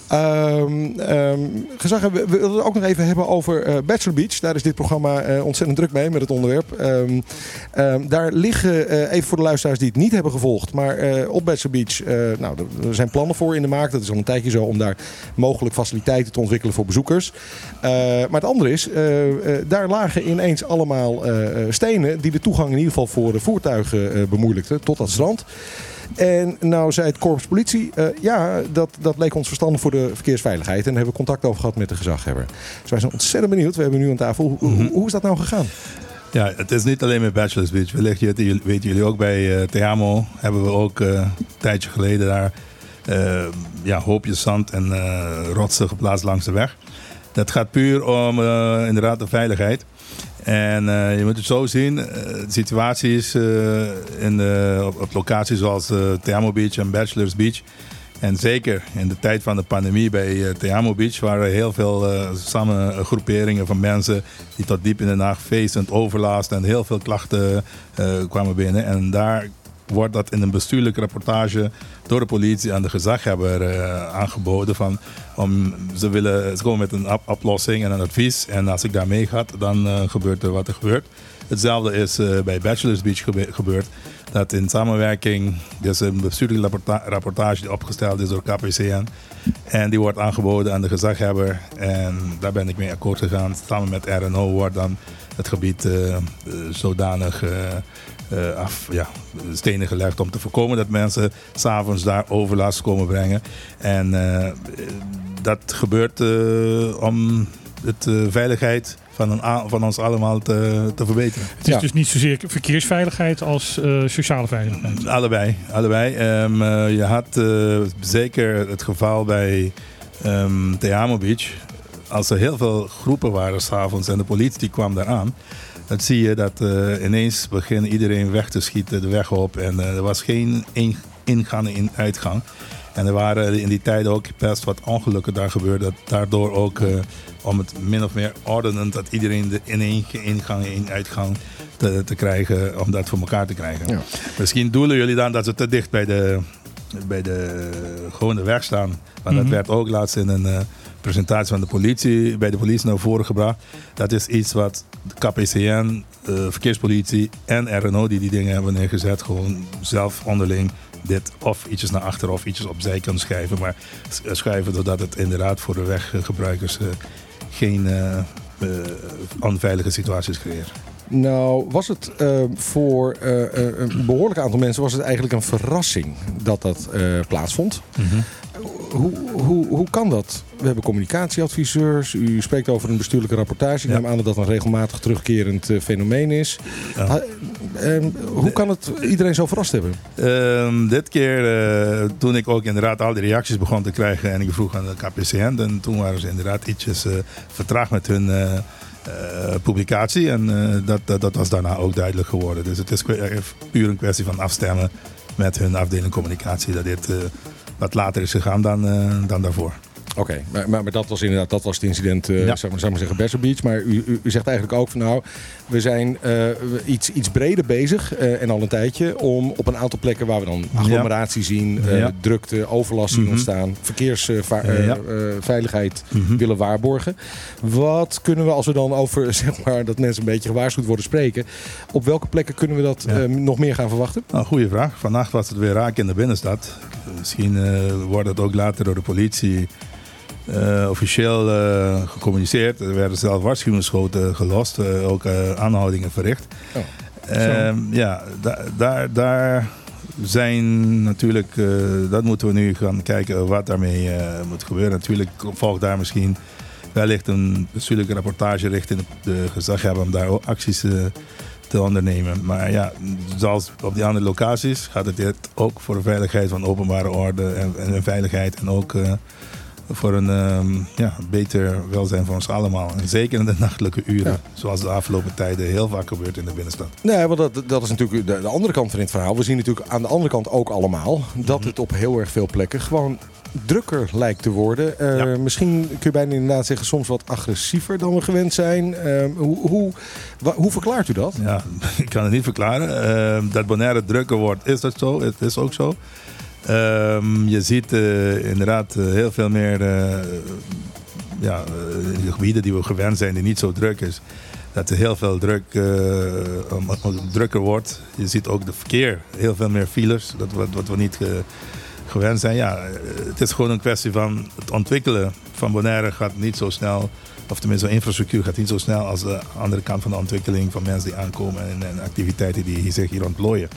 Ehm ehm, gezag hebben, we willen het ook nog even hebben over eh, Bachelor Beach. Daar is dit programma eh, ontzettend druk mee met het onderwerp. Ehm, ehm, daar liggen, eh, even voor de luisteraars die het niet hebben gevolgd, maar op Bachelor Beach, nou, er- zijn plannen voor in de maak. Dat is al een tijdje zo om daar mogelijk faciliteiten te ontwikkelen voor bezoekers. Maar het andere is, daar lagen ineens allemaal stenen die de toegang in ieder geval voor de voertuigen bemoeilijkten tot dat strand. En nou zei het korps politie, eh, ja, dat, dat leek ons verstandig voor de verkeersveiligheid. En daar hebben we contact over gehad met de gezaghebber. Dus wij zijn ontzettend benieuwd. We hebben nu aan tafel. Hoe, hoe, hoe is dat nou gegaan? Ja, het is niet alleen met Bachelor's Beach. Wellicht jullie- weten jullie ook bij eh Teamo hebben we ook eh, een tijdje geleden daar ja, hoopjes zand en rotsen geplaatst langs de weg. Dat gaat puur om inderdaad de veiligheid. En eh, je moet het zo zien, eh, de situaties eh, in op, locaties zoals Teamo Beach en Bachelor's Beach. En zeker in de tijd van de pandemie bij eh, Teamo Beach waren heel veel eh, samengroeperingen van mensen die tot diep in de nacht feestend overlast en heel veel klachten kwamen binnen. En daar wordt dat in een bestuurlijke rapportage door de politie aan de gezaghebber eh, aangeboden. Van, om, ze, willen, ze komen met een op- oplossing en een advies. En als ik daar mee ga, dan eh, gebeurt er wat er gebeurt. Hetzelfde is eh, bij Bachelor's Beach gebe- gebeurd. Dat in samenwerking, er is een bestuurlijke rapporta- rapportage die opgesteld is door KPCN. En die wordt aangeboden aan de gezaghebber. En daar ben ik mee akkoord gegaan. Samen met RNO wordt dan het gebied zodanig eh, af, ja, stenen gelegd om te voorkomen dat mensen s'avonds daar overlast komen brengen. En eh, dat gebeurt eh, om de veiligheid van, een van ons allemaal te, te verbeteren. Het is Ja. dus niet zozeer verkeersveiligheid als sociale veiligheid. Allebei, allebei. Ehm, eh, je had zeker het geval bij ehm Teamo Beach. Als er heel veel groepen waren s'avonds en de politie kwam daar aan. Dan zie je dat eh, ineens begint iedereen weg te schieten de weg op. En eh, er was geen in- ingang en uitgang. En er waren in die tijd ook best wat ongelukken daar gebeurd. Dat daardoor ook eh, om het min of meer ordenend dat iedereen de in één ingang en uitgang te, te krijgen, om dat voor elkaar te krijgen. Ja. Misschien doelen jullie dan dat ze te dicht bij de, bij de gewone weg staan. Maar dat werd ook laatst in een presentatie van de politie, bij de politie naar voren gebracht. Dat is iets wat de KPCN, eh, verkeerspolitie en RNO die die dingen hebben neergezet, gewoon zelf onderling dit of ietsjes naar achter of ietsjes opzij kunnen schrijven. Maar eh, schrijven zodat het inderdaad voor de weggebruikers eh, geen onveilige situaties creëert. Nou, was het voor een behoorlijk aantal mensen was het eigenlijk een verrassing dat dat plaatsvond. Hoe, hoe, hoe kan dat? We hebben communicatieadviseurs. U spreekt over een bestuurlijke rapportage. Ik Ja. neem aan dat dat een regelmatig terugkerend eh, fenomeen is. Ja. Ha- ehm, hoe kan het iedereen zo verrast hebben? Ehm, dit keer, eh, toen ik ook inderdaad al die reacties begon te krijgen en ik vroeg aan de KPCN, en toen waren ze inderdaad ietsjes eh, vertraagd met hun publicatie. En dat, dat, dat was daarna ook duidelijk geworden. Dus het is puur een kwestie van afstemmen met hun afdeling communicatie, dat dit wat later is gegaan dan, eh, dan daarvoor. Oké, maar, maar, maar dat was inderdaad dat was het incident, Ja. zou, maar, zou maar zeggen, Bassel Beach. Maar u, u, u zegt eigenlijk ook van nou, we zijn eh, iets, iets breder bezig eh, en al een tijdje om op een aantal plekken waar we dan agglomeratie zien, Ja. drukte, overlast zien Mhm. ontstaan, verkeersveiligheid Mhm. willen waarborgen. Wat kunnen we als we dan over (laughs) zeg maar dat mensen een beetje gewaarschuwd worden spreken, op welke plekken kunnen we dat nog meer gaan verwachten? Nou, goede vraag. Vannacht was het weer raak in de binnenstad. Misschien wordt het ook later door de politie eh, officieel eh, gecommuniceerd. Er werden zelf waarschuwingsschoten gelost, eh, ook aanhoudingen verricht. Oh, Ehm, ja, da- daar, daar zijn natuurlijk, dat moeten we nu gaan kijken wat daarmee moet gebeuren. Natuurlijk volgt daar misschien wellicht een bestuurlijke rapportage richting de, gezaghebber om daar ook acties te ondernemen. Maar ja, zoals op die andere locaties gaat het dit ook voor de veiligheid van openbare orde en, en veiligheid en ook voor een ehm, ja, beter welzijn voor ons allemaal. En zeker in de nachtelijke uren, Ja. zoals de afgelopen tijden heel vaak gebeurt in de binnenstad. Nee, want dat, dat is natuurlijk de, de andere kant van het verhaal. We zien natuurlijk aan de andere kant ook allemaal dat het op heel erg veel plekken gewoon drukker lijkt te worden. Eh, Ja. Misschien kun je bijna inderdaad zeggen soms wat agressiever dan we gewend zijn. Eh, hoe, hoe, hoe verklaart u dat? Ja, (laughs) ik kan het niet verklaren. Ehm, dat Bonaire drukker wordt, is dat zo. Het is ook zo. Ehm, je ziet eh, inderdaad eh, heel veel meer eh, ja, de gebieden die we gewend zijn, die niet zo druk is. Dat er heel veel druk, drukker wordt. Je ziet ook de verkeer, heel veel meer files, dat wat, wat we niet gewend zijn. Ja, het is gewoon een kwestie van het ontwikkelen van Bonaire gaat niet zo snel of tenminste, infrastructuur gaat niet zo snel als de andere kant van de ontwikkeling van mensen die aankomen en, en activiteiten die zich hier ontplooien.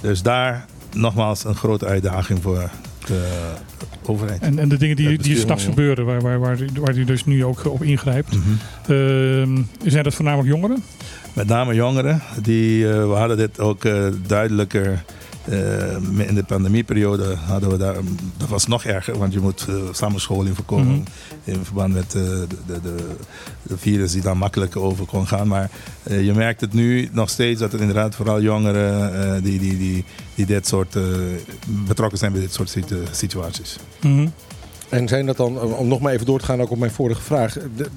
Dus daar nogmaals een grote uitdaging voor de overheid. En, en de dingen die, die s'nachts gebeuren, waar, waar, waar, waar u dus nu ook op ingrijpt. Mhm. Ehm, zijn dat voornamelijk jongeren? Met name jongeren, die, eh, we hadden dit ook eh, duidelijker eh, in de pandemieperiode hadden we daar, dat was nog erger, want je moet eh, samenscholing voorkomen Mhm. in verband met eh, de, de, de, virus die dan makkelijker over kon gaan. Maar je merkt het nu nog steeds dat het inderdaad vooral jongeren die, die, die, die dit soort, betrokken zijn bij dit soort situ- situaties. Mhm. En zijn dat dan, om nog maar even door te gaan ook op mijn vorige vraag. de-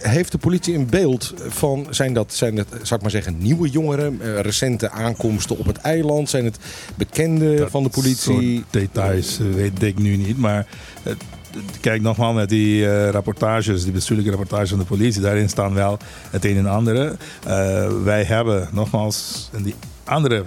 heeft de politie een beeld van, zijn dat, zijn dat zou ik maar zeggen, nieuwe jongeren, eh, recente aankomsten op het eiland? Zijn het bekenden Dat van de politie? details eh, weet ik nu niet. Maar eh, kijk nogmaals met die rapportages, die bestuurlijke rapportages van de politie. Daarin staan wel het een en ander. Eh, wij hebben nogmaals in die andere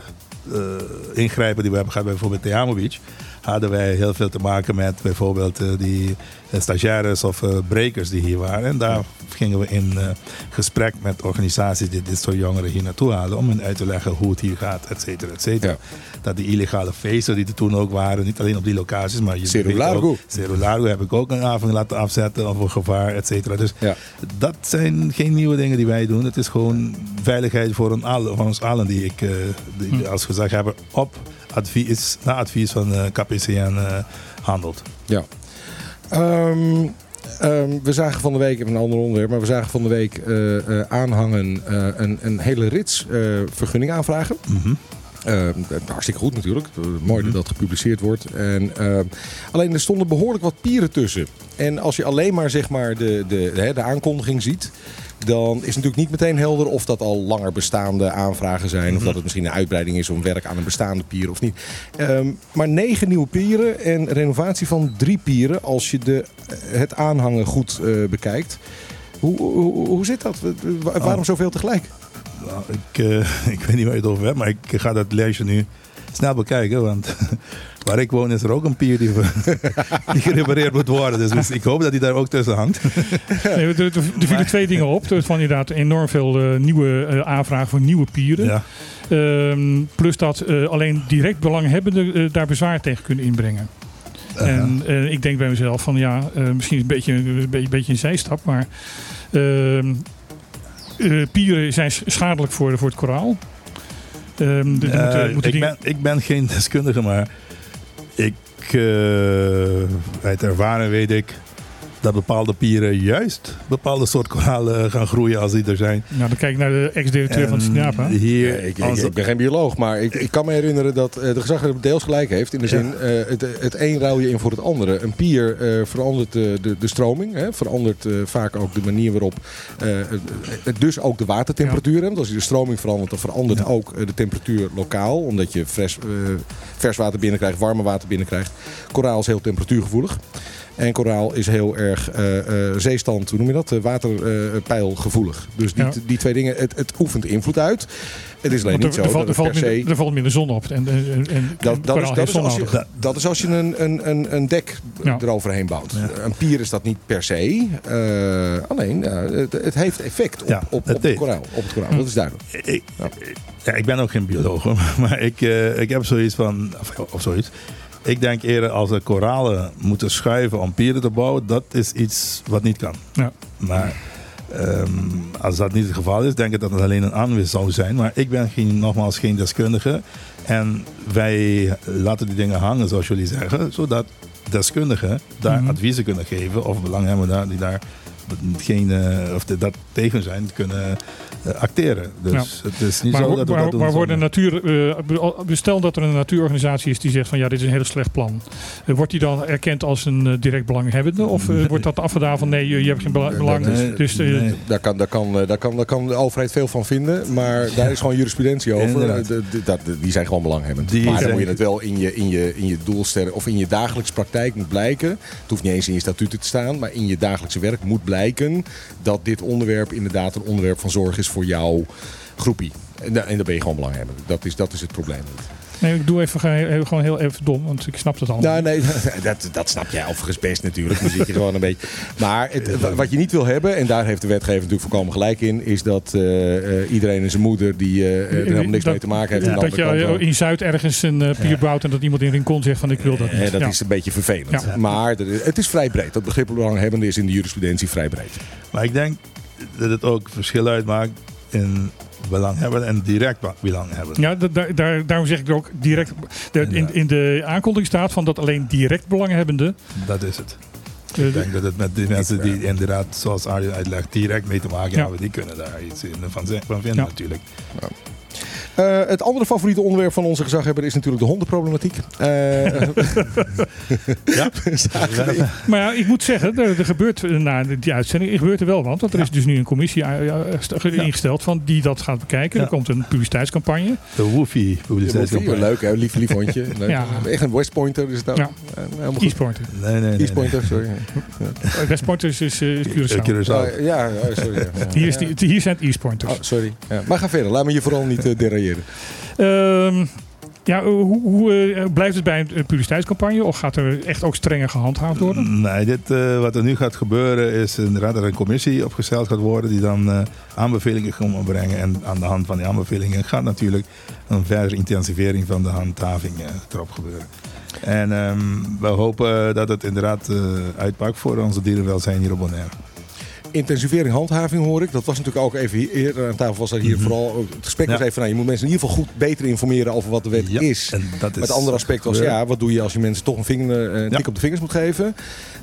ingrijpen die we hebben gehad, bijvoorbeeld Theamo Beach. Hadden wij heel veel te maken met bijvoorbeeld die stagiaires of eh, brekers die hier waren. En daar gingen we in eh, gesprek met organisaties die dit soort jongeren hier naartoe halen. Om hen uit te leggen hoe het hier gaat, et cetera, et cetera. Ja. Dat die illegale feesten die er toen ook waren, niet alleen op die locaties, maar je Largo heb ik ook een avond laten afzetten over gevaar, et cetera. Dus Ja. dat zijn geen nieuwe dingen die wij doen. Het is gewoon veiligheid voor, een alle, van ons allen die ik eh, die, als gezegd heb op advies, na advies van eh, KPCN eh, handelt. Ja. Ehm, ehm, we zagen van de week, even een ander onderwerp, maar we zagen van de week eh, eh, aanhangen eh, een, een hele rits vergunning aanvragen. Mhm. Eh, hartstikke goed natuurlijk. Mooi dat dat gepubliceerd wordt. En, alleen er stonden behoorlijk wat pieren tussen. En als je alleen maar, zeg maar de, de, hè, de aankondiging ziet... dan is natuurlijk niet meteen helder of dat al langer bestaande aanvragen zijn... of dat het misschien een uitbreiding is om werk aan een bestaande pier of niet. Ehm, maar negen nieuwe pieren en renovatie van drie pieren... als je de, het aanhangen goed eh, bekijkt. Hoe, hoe, hoe zit dat? Wa- Waarom zoveel tegelijk? Nou, ik, eh, (laughs) ik weet niet waar je het over hebt, maar ik ga dat lijstje nu snel bekijken. Want waar ik woon is er ook een pier die, (laughs) die gerepareerd moet worden. Dus, dus ik hoop dat die daar ook tussen hangt. (laughs) Nee, er, er, er vielen twee dingen op. Er van inderdaad enorm veel eh, nieuwe eh, aanvragen voor nieuwe pieren. Ja. Ehm, plus dat eh, alleen direct belanghebbenden daar bezwaar tegen kunnen inbrengen. En ik denk bij mezelf van ja, misschien een beetje, een beetje, een beetje een zijstap, maar eh, pieren zijn schadelijk voor, voor het koraal. Ehm, dus moeten- moeten ik, ben, ik ben geen deskundige, maar ik, eh, uit ervaring weet ik dat bepaalde pieren juist bepaalde soort koralen gaan groeien als die er zijn. nou, dan kijk ik naar de ex-directeur van SINAPA. Hier, Ja, ik, ik, als- ik ben geen bioloog, maar ik, ik kan me herinneren dat eh, de gezaghebber deels gelijk heeft. In de zin, eh, het, het een ruil je in voor het andere. Een pier eh, verandert de, de stroming, hè, verandert eh, vaak ook de manier waarop, eh, het- dus ook de watertemperatuur. hè. Want als je de stroming verandert, dan verandert ook de temperatuur lokaal. Omdat je eh, vers water binnenkrijgt, warme water binnenkrijgt. Koraal is heel temperatuurgevoelig. En koraal is heel erg eh, eh, zeestand, hoe noem je dat? Uh, waterpeilgevoelig. dus die, Ja. die twee dingen, het, het oefent invloed uit. Het is alleen niet er, zo er, valt, er, dat valt het per se... minder, er valt minder zon op. En, en, en, en Dat, is, dat, is als je, dat is als je een, een, een, een dek Ja. eroverheen bouwt. Een pier is dat niet per se. Eh, alleen, het, het heeft effect op, Ja, op, op, het koraal. Op het koraal. Dat is duidelijk. ik, ik ben ook geen bioloog, (laughs) maar ik, eh, ik heb zoiets van, of, of zoiets. Ik denk eerder als er koralen moeten schuiven om pieren te bouwen, dat is iets wat niet kan. Ja. Maar ehm, als dat niet het geval is, denk ik dat het alleen een aanwis zou zijn. Maar ik ben geen, nogmaals geen deskundige. En wij laten die dingen hangen, zoals jullie zeggen, zodat deskundigen daar Mhm. adviezen kunnen geven of belanghebbenden die daar geen, eh, of de- dat tegen zijn, kunnen eh, acteren. Dus het is niet Maar, zo dat we maar, dat doen maar worden natuur, eh, be- stel dat er een natuurorganisatie is die zegt van ja, dit is een heel slecht plan. Wordt die dan erkend als een direct belanghebbende? Of wordt dat afgedaan van nee, je, je hebt geen bela- belang? Nee, dus eh, nee. Daar kan, daar, kan, daar, kan, daar kan de overheid veel van vinden. Maar daar is gewoon jurisprudentie over. De- de- dat- die zijn gewoon belanghebbend. Die maar dan zijn- moet je het wel in je, in je, in je doelstelling of in je dagelijkse praktijk moet blijken. Het hoeft niet eens in je statuten te staan. Maar in je dagelijkse werk moet blijken dat dit onderwerp inderdaad een onderwerp van zorg is voor jouw groepie. En, en dan ben je gewoon belanghebbend. Dat is, dat is het probleem niet. Nee, ik doe even, ge- gewoon heel even dom, want ik snap het allemaal. Nou, nee, (laughs) dat, dat snap jij overigens best natuurlijk. Dan zit je gewoon een beetje. Maar het, wa- wat je niet wil hebben, en daar heeft de wetgever natuurlijk voorkomen gelijk in, is dat eh, eh, iedereen en zijn moeder die eh, er helemaal niks Dat- mee te maken heeft. de dat je in Zuid ergens een eh, pier bouwt en dat iemand in Rincon zegt van ik wil dat niet. Dat Ja. is een beetje vervelend. Ja. Maar het is vrij breed. Dat begrip belanghebbende is in de jurisprudentie vrij breed. Maar ik denk dat het ook verschil uitmaakt in belanghebben en direct ba- belanghebben. Ja, da- daar, daar, daarom zeg ik ook direct. De, in, in de aankondiging staat van dat alleen direct belanghebbenden. Dat is het. eh, Ik denk dat het met die mensen die inderdaad, zoals Arjen uitlegt, direct mee te maken Ja. hebben, die kunnen daar iets in van, van vinden Ja. natuurlijk. Eh, het andere favoriete onderwerp van onze gezaghebber is natuurlijk de hondenproblematiek. Eh, (laughs) (laughs) Ja. Maar ja, ik moet zeggen, er, er gebeurt eh, na die uitzending er gebeurt er wel wat. Want er is dus nu een commissie st- ingesteld van die dat gaat bekijken. Ja. Er komt een publiciteitscampagne. De Woofy Ja, publiciteitscampagne. leuk, hè? Lief, lief hondje. (laughs) Leuk. Ja. Echt een West Pointer is het ook. Ja. Eh, helemaal goed. East Pointer. Nee, nee, nee. nee. East Pointer, sorry. Eh, West Pointer is, is, is Curaçao. Curaçao. Ah, ja, ja, sorry. ja. Hier, is die, hier zijn het East Pointers. Oh, sorry. Ja. Maar ga verder. Laat me je vooral niet uh, Ehm, ja, eh, hoe, hoe eh, blijft het bij een publiciteitscampagne? Of gaat er echt ook strenger gehandhaafd worden? Nee, dit, eh, wat er nu gaat gebeuren is inderdaad dat er een commissie opgesteld gaat worden die dan aanbevelingen gaat brengen. En aan de hand van die aanbevelingen gaat natuurlijk een verdere intensivering van de handhaving eh, erop gebeuren. En ehm, we hopen dat het inderdaad uitpakt voor onze dierenwelzijn hier op Bonaire. Intensivering handhaving hoor ik. Dat was natuurlijk ook even hier, eerder aan tafel. Was dat hier vooral, het gesprek was even van, nou, je moet mensen in ieder geval goed beter informeren over wat de wet Ja, is. en dat is het andere aspect was, ja, wat doe je als je mensen toch een, vinger, eh, tik op de vingers moet geven?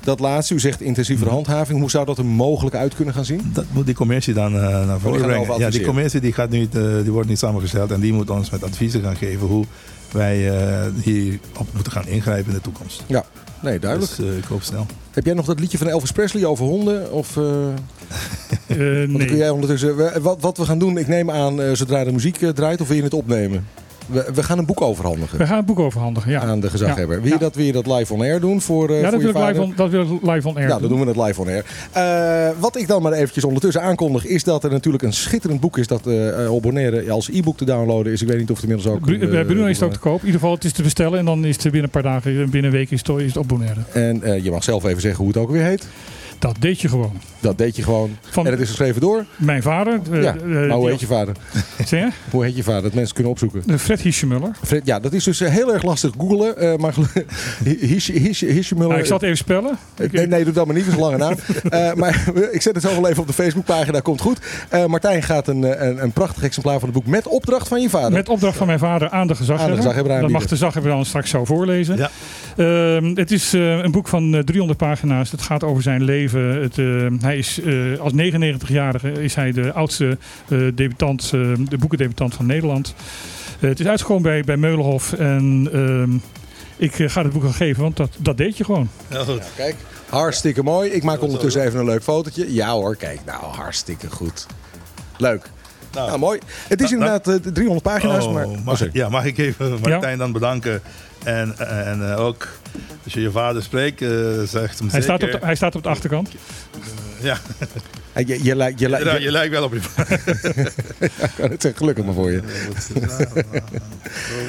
Dat laatste, u zegt intensievere handhaving. Hoe zou dat er mogelijk uit kunnen gaan zien? Dat moet die commissie dan eh, naar voren gaan brengen. Ja, die commissie die gaat nu, eh, die wordt niet samengesteld en die moet ons met adviezen gaan geven hoe wij eh, hierop moeten gaan ingrijpen in de toekomst. Ja, nee, duidelijk. Dus eh, ik hoop snel. Heb jij nog dat liedje van Elvis Presley over honden? Of, eh, (laughs) Eh, want dan kun nee. jij ondertussen, wat, wat we gaan doen, ik neem aan eh, zodra de muziek draait, of wil je het opnemen? We, we gaan een boek overhandigen We gaan het boek overhandigen, ja. aan de gezaghebber. Ja. Wil je, dat, wil je dat live on air doen voor, eh Ja, voor dat wil, ik vader? live on, dat wil ik live on air Ja, dan doen. we het live on air. Eh, wat ik dan maar eventjes ondertussen aankondig, is dat er natuurlijk een schitterend boek is dat eh eh, Bonaire als e-book te downloaden is. Ik weet niet of het inmiddels ook... Bij Bruno is het ook te koop. In ieder geval, het is te bestellen en dan is het binnen een paar dagen, binnen een week is het, is het Bonaire. En je mag zelf even zeggen hoe het ook weer heet. Dat deed je gewoon. Dat deed je gewoon. Van En het is geschreven door? mijn vader. eh, ja. eh, maar hoe heet je vader? (laughs) Zeg je? Hoe heet je vader? Dat mensen kunnen opzoeken. Eh, Fred Hiesjemuller. Fred, ja, dat is dus heel erg lastig googlen. eh, maar (laughs) Hiesjemuller... Nou, ik zal het even spellen. Ik- Nee, nee, doe dat maar niet. Dat is een lange naam. (laughs) Eh, maar ik zet het zo wel even op de Facebookpagina. Komt goed. Eh, Martijn gaat een, een, een prachtig exemplaar van het boek met opdracht van je vader. Met opdracht van mijn vader aan de gezaghebber. Aan de gezaghebber dat mag de gezaghebber dan straks zo voorlezen. Ja. Ehm, het is eh, een boek van eh, 300 pagina's. Het gaat over zijn leven. Het, eh, hij is, eh, als 99-jarige is hij de oudste eh, debutant, eh, de boekendebutant van Nederland. Eh, het is uitgekomen bij, bij Meulenhof. En ehm, ik ga het boek gaan geven, want dat, dat deed je gewoon. Heel goed. Kijk, hartstikke mooi. Ik maak ondertussen even een leuk fotootje. Ja hoor, kijk. Nou, hartstikke goed. Leuk. Nou, mooi. Het is Nou, inderdaad eh, 300 pagina's, Oh, maar... oh, mag, sorry. ja, mag ik even Martijn dan bedanken? En, en eh, ook als je je vader spreekt, eh, zegt hem Hij zeker. staat, op de, hij staat op de achterkant. Ja, (laughs) Eh, Je, je, lijkt- je, lijkt- ja, je, je lijkt wel op je vader. (laughs) ik kan het zeggen, gelukkig maar voor je.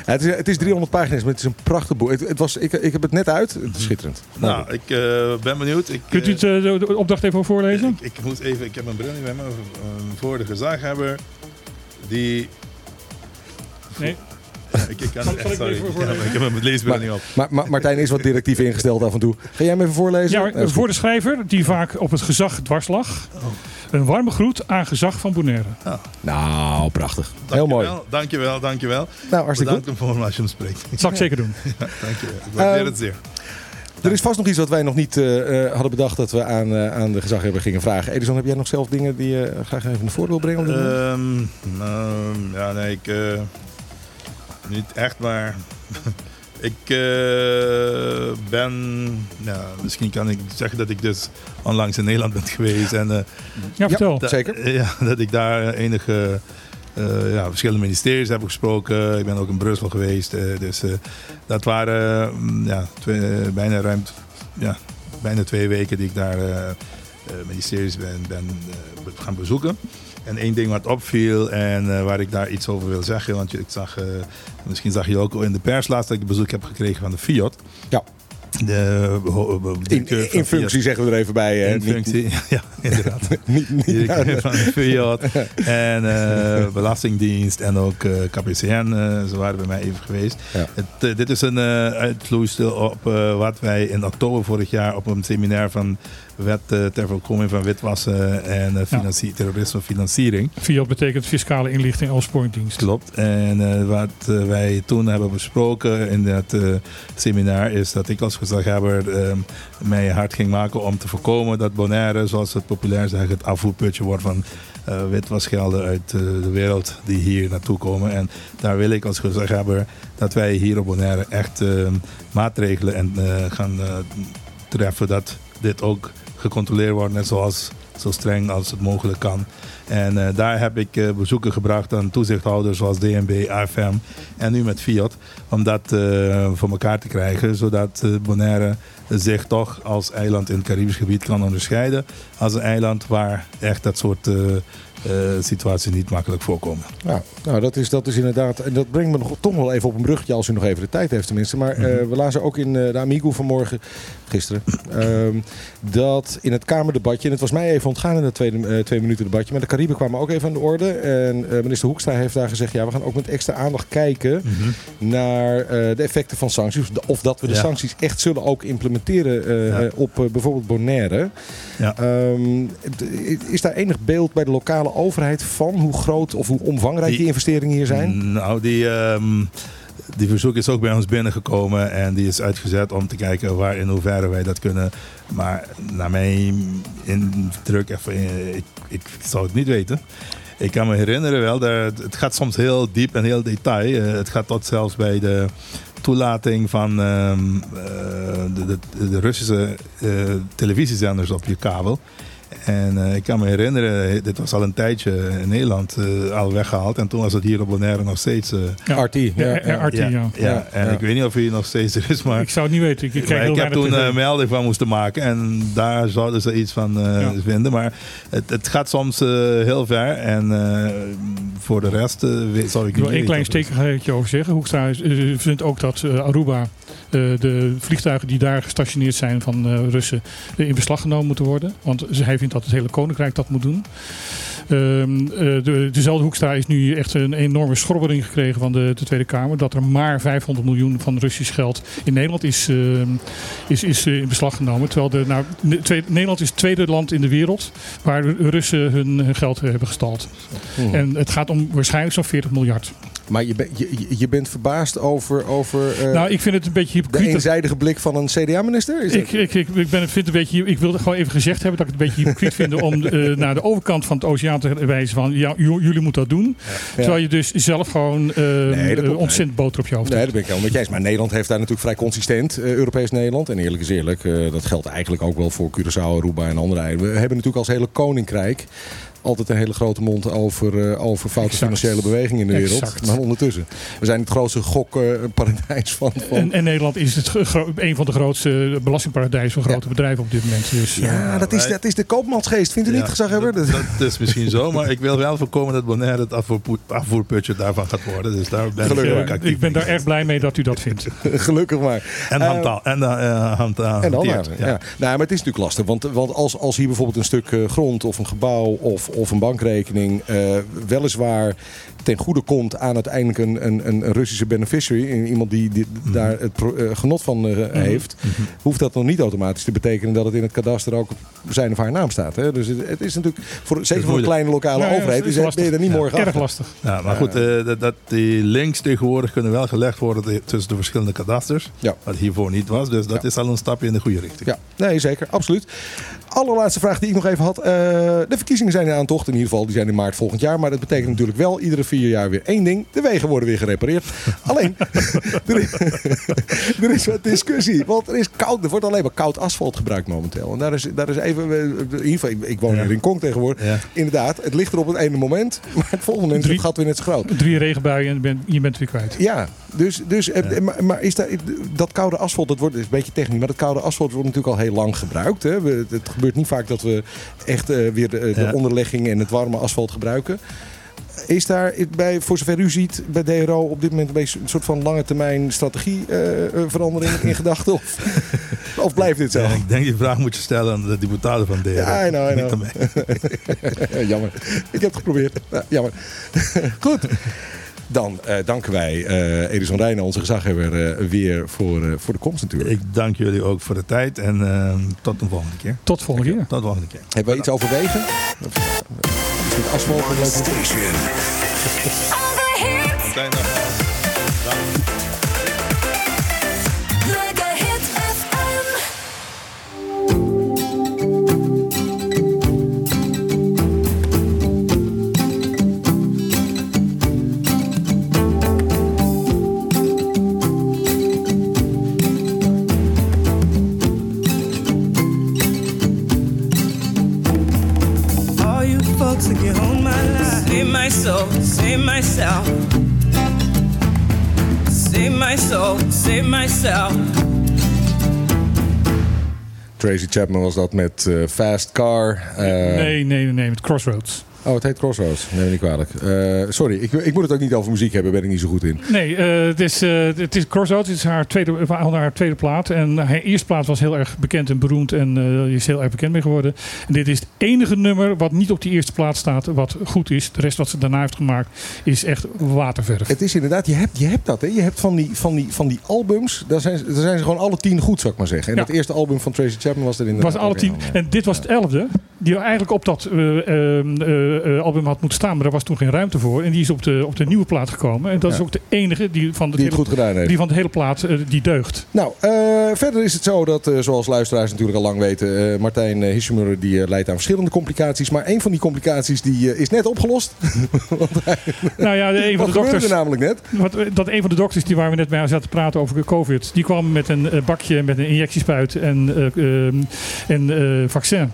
Ja, het, is, het is 300 pagina's, maar het is een prachtig boek. Het, het was, ik, ik heb het net uit. Het is schitterend. nou, ik eh, ben benieuwd. Ik, Kunt u het, de, opdracht even voorlezen? Ik, ik moet even, ik heb mijn bril niet bij me. Een voor de gezaghebber die. Nee. (laughs) Ik, kan het echt, Ja, heb mijn leesbril niet op. Maar, maar Martijn is wat directief ingesteld af en toe. Ga jij hem even voorlezen? Ja, is voor de schrijver, die vaak op het gezag dwars lag. Een warme groet aan gezag van Bonaire. goed. Nou, prachtig. Heel mooi. Dankjewel, dankjewel, dankjewel. Nou, hartstikke goed. Bedankt voor als je hem spreekt. Dat zal ik zeker doen. (laughs) Dankjewel. Ik waardeer het zeer. Er is vast nog iets wat wij nog niet eh, eh, hadden bedacht dat we aan, eh, aan de gezaghebber gingen vragen. Edison, heb jij nog zelf dingen die je graag even naar voren wil brengen? Ehm, ehm, ja, nee, ik. eh, niet echt, maar. (laughs) ik eh, ben. Ja, misschien kan ik zeggen dat ik dus onlangs in Nederland ben geweest. En, eh, Ja, vertel. dat- zeker. (laughs) Ja, dat ik daar enige. eh, ja, verschillende ministeries heb gesproken. Ik ben ook in Brussel geweest. eh, dus eh, dat waren mm, ja, twee, bijna ruim ja, bijna twee weken die ik daar eh, eh, ministeries ben, ben be- gaan bezoeken. En één ding wat opviel en eh, waar ik daar iets over wil zeggen, want ik zag, eh, misschien zag je ook in de pers laatst dat ik bezoek heb gekregen van de Fiat. Ja. De ho- In, in functie zeggen we er even bij. hè. in functie, (laughs) ja, inderdaad. (laughs) Niet, van de Fiat (laughs) en eh, Belastingdienst en ook eh, KPCN. eh, ze waren bij mij even geweest. Ja. Het, eh, dit is een eh uitvloeisel op eh, wat wij in oktober vorig jaar op een seminar van wet eh, ter voorkoming van witwassen en eh, financie- terrorisme financiering. Fiat betekent fiscale inlichting en opsporingsdienst. Klopt. En eh, wat wij toen hebben besproken in dat seminar is dat ik als gezaghebber eh, mij hard ging maken om te voorkomen dat Bonaire, zoals het populair zeggen, het afvoerputje wordt van eh, witwasgelden uit de wereld die hier naartoe komen. En daar wil ik als gezaghebber dat wij hier op Bonaire echt eh, maatregelen en, gaan treffen dat dit ook gecontroleerd wordt, net zoals zo streng als het mogelijk kan. En eh, daar heb ik eh, bezoeken gebracht aan toezichthouders zoals DNB, AFM en nu met Fiat. Om dat eh, voor elkaar te krijgen, zodat Bonaire zich toch als eiland in het Caribisch gebied kan onderscheiden. Als een eiland waar echt dat soort situaties niet makkelijk voorkomen. Ja, nou dat is, dat is inderdaad. En dat brengt me nog, toch wel even op een bruggetje als u nog even de tijd heeft tenminste. Maar Mhm. eh, we lazen ook in eh, de Amigo vanmorgen, gisteren, ehm, dat in het Kamerdebatje, en het was mij even ontgaan in dat tweede, eh, twee minuten debatje, maar de Cariben kwamen ook even aan de orde. En minister Hoekstra heeft daar gezegd, ja we gaan ook met extra aandacht kijken naar eh, de effecten van sancties. Of dat we de Ja. sancties echt zullen ook implementeren Ja. op bijvoorbeeld Bonaire. Ja. Ehm, is daar enig beeld bij de lokale overheid van hoe groot of hoe omvangrijk die, Die- investeringen hier zijn? Nou, die, ehm, die verzoek is ook bij ons binnengekomen en die is uitgezet om te kijken waar in hoeverre wij dat kunnen. Maar naar mijn indruk, even, eh, ik, zou het niet weten. Ik kan me herinneren wel, dat het gaat soms heel diep en heel detail. Eh, het gaat tot zelfs bij de toelating van ehm, eh, de, de, Russische televisiezenders op je kabel. En eh, ik kan me herinneren, dit was al een tijdje in Nederland eh, al weggehaald. En toen was het hier op Bonaire nog steeds... eh, Ja. RT. Ja, Ja, ja. RT, ja. ja, Ja, en ja. ik weet niet of hij nog steeds er is, maar... Ik zou het niet weten. Ik, ik ik heb toen een melding van moeten maken en daar zouden ze iets van eh, Ja. vinden. Maar het, het gaat soms eh, heel ver en eh, voor de rest weet- zou ik Ik wil niet één klein steekje over zeggen. Hoekstra is- vindt ook dat Aruba, eh, de vliegtuigen die daar gestationeerd zijn van eh, Russen, in beslag genomen moeten worden. Want ze- hij vindt dat het hele koninkrijk dat moet doen. Ehm, eh, de, dezelfde Hoekstra is nu echt een enorme schrobbering gekregen van de, de Tweede Kamer. Dat er maar 500 miljoen van Russisch geld in Nederland is, ehm, is, is eh, in beslag genomen. Terwijl de, nou, tweede- Nederland is het tweede land in de wereld waar de Russen hun, hun geld hebben gestald. Hmm. En het gaat om waarschijnlijk zo'n 40 miljard. Maar je, ben- je, je- bent verbaasd over, over eh, nou, ik vind het een beetje de hypocriet. dat- eenzijdige blik van een CDA-minister? Is Ik, ik, ik, ik, ben, vind het een beetje, ik wilde gewoon even gezegd hebben dat ik het een beetje hypocriet vind om naar de overkant van het oceaan te wijzen van ja, jullie moeten dat doen. Terwijl je dus zelf gewoon eh, Nee, ontzettend boter op je hoofd Nee, hebt. dat ben ik helemaal met je eens. Maar Nederland heeft daar natuurlijk vrij consistent, eh, Europees Nederland. En eerlijk is eerlijk, eh, dat geldt eigenlijk ook wel voor Curaçao, Aruba en andere eilanden. We hebben natuurlijk als hele koninkrijk altijd een hele grote mond over, eh, over foute Exact. financiële bewegingen in de wereld. Exact. Maar ondertussen, we zijn het grootste gokparadijs van... van En, en Nederland is het een van de grootste belastingparadijzen van grote Ja. bedrijven op dit moment. Dus, eh, ja, dat is, wij- dat is de koopmansgeest. Vindt u niet, gezaghebber? Dat, dat is misschien zo, maar ik wil wel voorkomen dat Bonaire het afvoerputje daarvan gaat worden. Dus daar ben ik Gelukkig actief ik ben daar erg blij mee dat u dat vindt. (laughs) Gelukkig maar. En Eh, handtaal. En, uh, hand, En ja. ja. Nou, maar het is natuurlijk lastig. Want, want als, als hier bijvoorbeeld een stuk eh, grond of een gebouw of, of een bankrekening eh, weliswaar ten goede komt aan uiteindelijk een, een, een Russische beneficiary, iemand die, die daar het eh, genot van eh, heeft, hoeft dat nog niet automatisch te betekenen dat het in het kadaster ook op zijn of haar naam staat. Hè? Dus het, het is natuurlijk, voor, zeker voor een kleine lokale Ja, overheid, is is, lastig. ben je er niet Ja. morgen Erg lastig. Ja, maar goed, eh, dat, dat die links tegenwoordig kunnen wel gelegd worden tussen de verschillende kadasters. Ja. Wat hiervoor niet was. Dus dat Ja. is al een stapje in de goede richting. Ja, nee, zeker. Absoluut. Allerlaatste vraag die ik nog even had. Eh, de verkiezingen zijn in aantocht. In ieder geval, die zijn in maart volgend jaar. Maar dat betekent natuurlijk wel iedere vier jaar weer één ding. De wegen worden weer gerepareerd. (laughs) Alleen, (laughs) er, is, (laughs) er is wat discussie. Want er is koud, er wordt alleen maar koud asfalt gebruikt momenteel. En daar is, daar is even, in ieder geval, ik, ik woon Ja. hier in Kong tegenwoordig. Ja. Inderdaad, het ligt er op het ene moment. Maar het volgende moment is het Drie- gat weer net zo groot. Drie regenbuien en ben- je bent weer kwijt. Ja, dus, dus eh, maar, maar is dat, dat koude asfalt, dat wordt dat is een beetje technisch, maar dat koude asfalt wordt natuurlijk al heel lang gebruikt. Hè. We, het gebeurt niet vaak dat we echt eh, weer de, de Ja. onderlegging en het warme asfalt gebruiken. Is daar bij, voor zover u ziet, bij DRO op dit moment een, beetje een soort van lange termijn strategieverandering in gedachten? Of, (laughs) of blijft dit zo? Ja, ik denk die vraag moet je stellen aan de deputaten van DRO. Ja, I know, I know. (laughs) jammer. Ik heb het geprobeerd. Ja, jammer. Goed. (laughs) Dan eh, danken wij eh Edison Rijnen, onze gezaghebber, eh, weer voor, eh, voor de komst natuurlijk. Ik dank jullie ook voor de tijd en eh, tot de volgende keer. Tot volgende keer. Tot de volgende keer. Hebben wij iets overwegen? Een leuke- Station. Myself. Save my soul, save myself. Tracy Chapman was dat met eh, Fast Car. Eh, Nee, nee, nee, nee, met Crossroads. Oh, het heet Crossroads. Neem me niet kwalijk. Eh, sorry, ik, ik moet het ook niet over muziek hebben. Ben ik niet zo goed in. Nee, eh, het, is, eh, het is Crossroads. Het is haar tweede, uh, haar tweede plaat. En haar eerste plaat was heel erg bekend en beroemd. En uh, is heel erg bekend mee geworden. En dit is het enige nummer wat niet op die eerste plaat staat. Wat goed is. De rest wat ze daarna heeft gemaakt is echt waterverf. Het is inderdaad, je hebt, je hebt dat. Hè? Je hebt van die, van die, van die albums. Daar zijn, daar zijn ze gewoon alle tien goed, zou ik maar zeggen. En Ja. het eerste album van Tracy Chapman was er inderdaad. was alle tien. En dit was het elfde. Die eigenlijk op dat album had moeten staan. Maar daar was toen geen ruimte voor. En die is op de, op de nieuwe plaat gekomen. En dat is ook de enige die van, de Die het hele, goed gedaan heeft. die van de hele plaat eh, die deugt. Nou, eh, verder is het zo dat, eh, zoals luisteraars natuurlijk al lang weten, eh, Martijn Hissemuller die eh, leidt aan verschillende complicaties. Maar een van die complicaties die, eh, is net opgelost. (laughs) Nou ja, de- een van de dokters. er namelijk net? Wat, dat een van de dokters die waar we net mee aan zaten te praten over COVID, die kwam met een eh, bakje met een injectiespuit en eh, ehm, en eh, vaccin.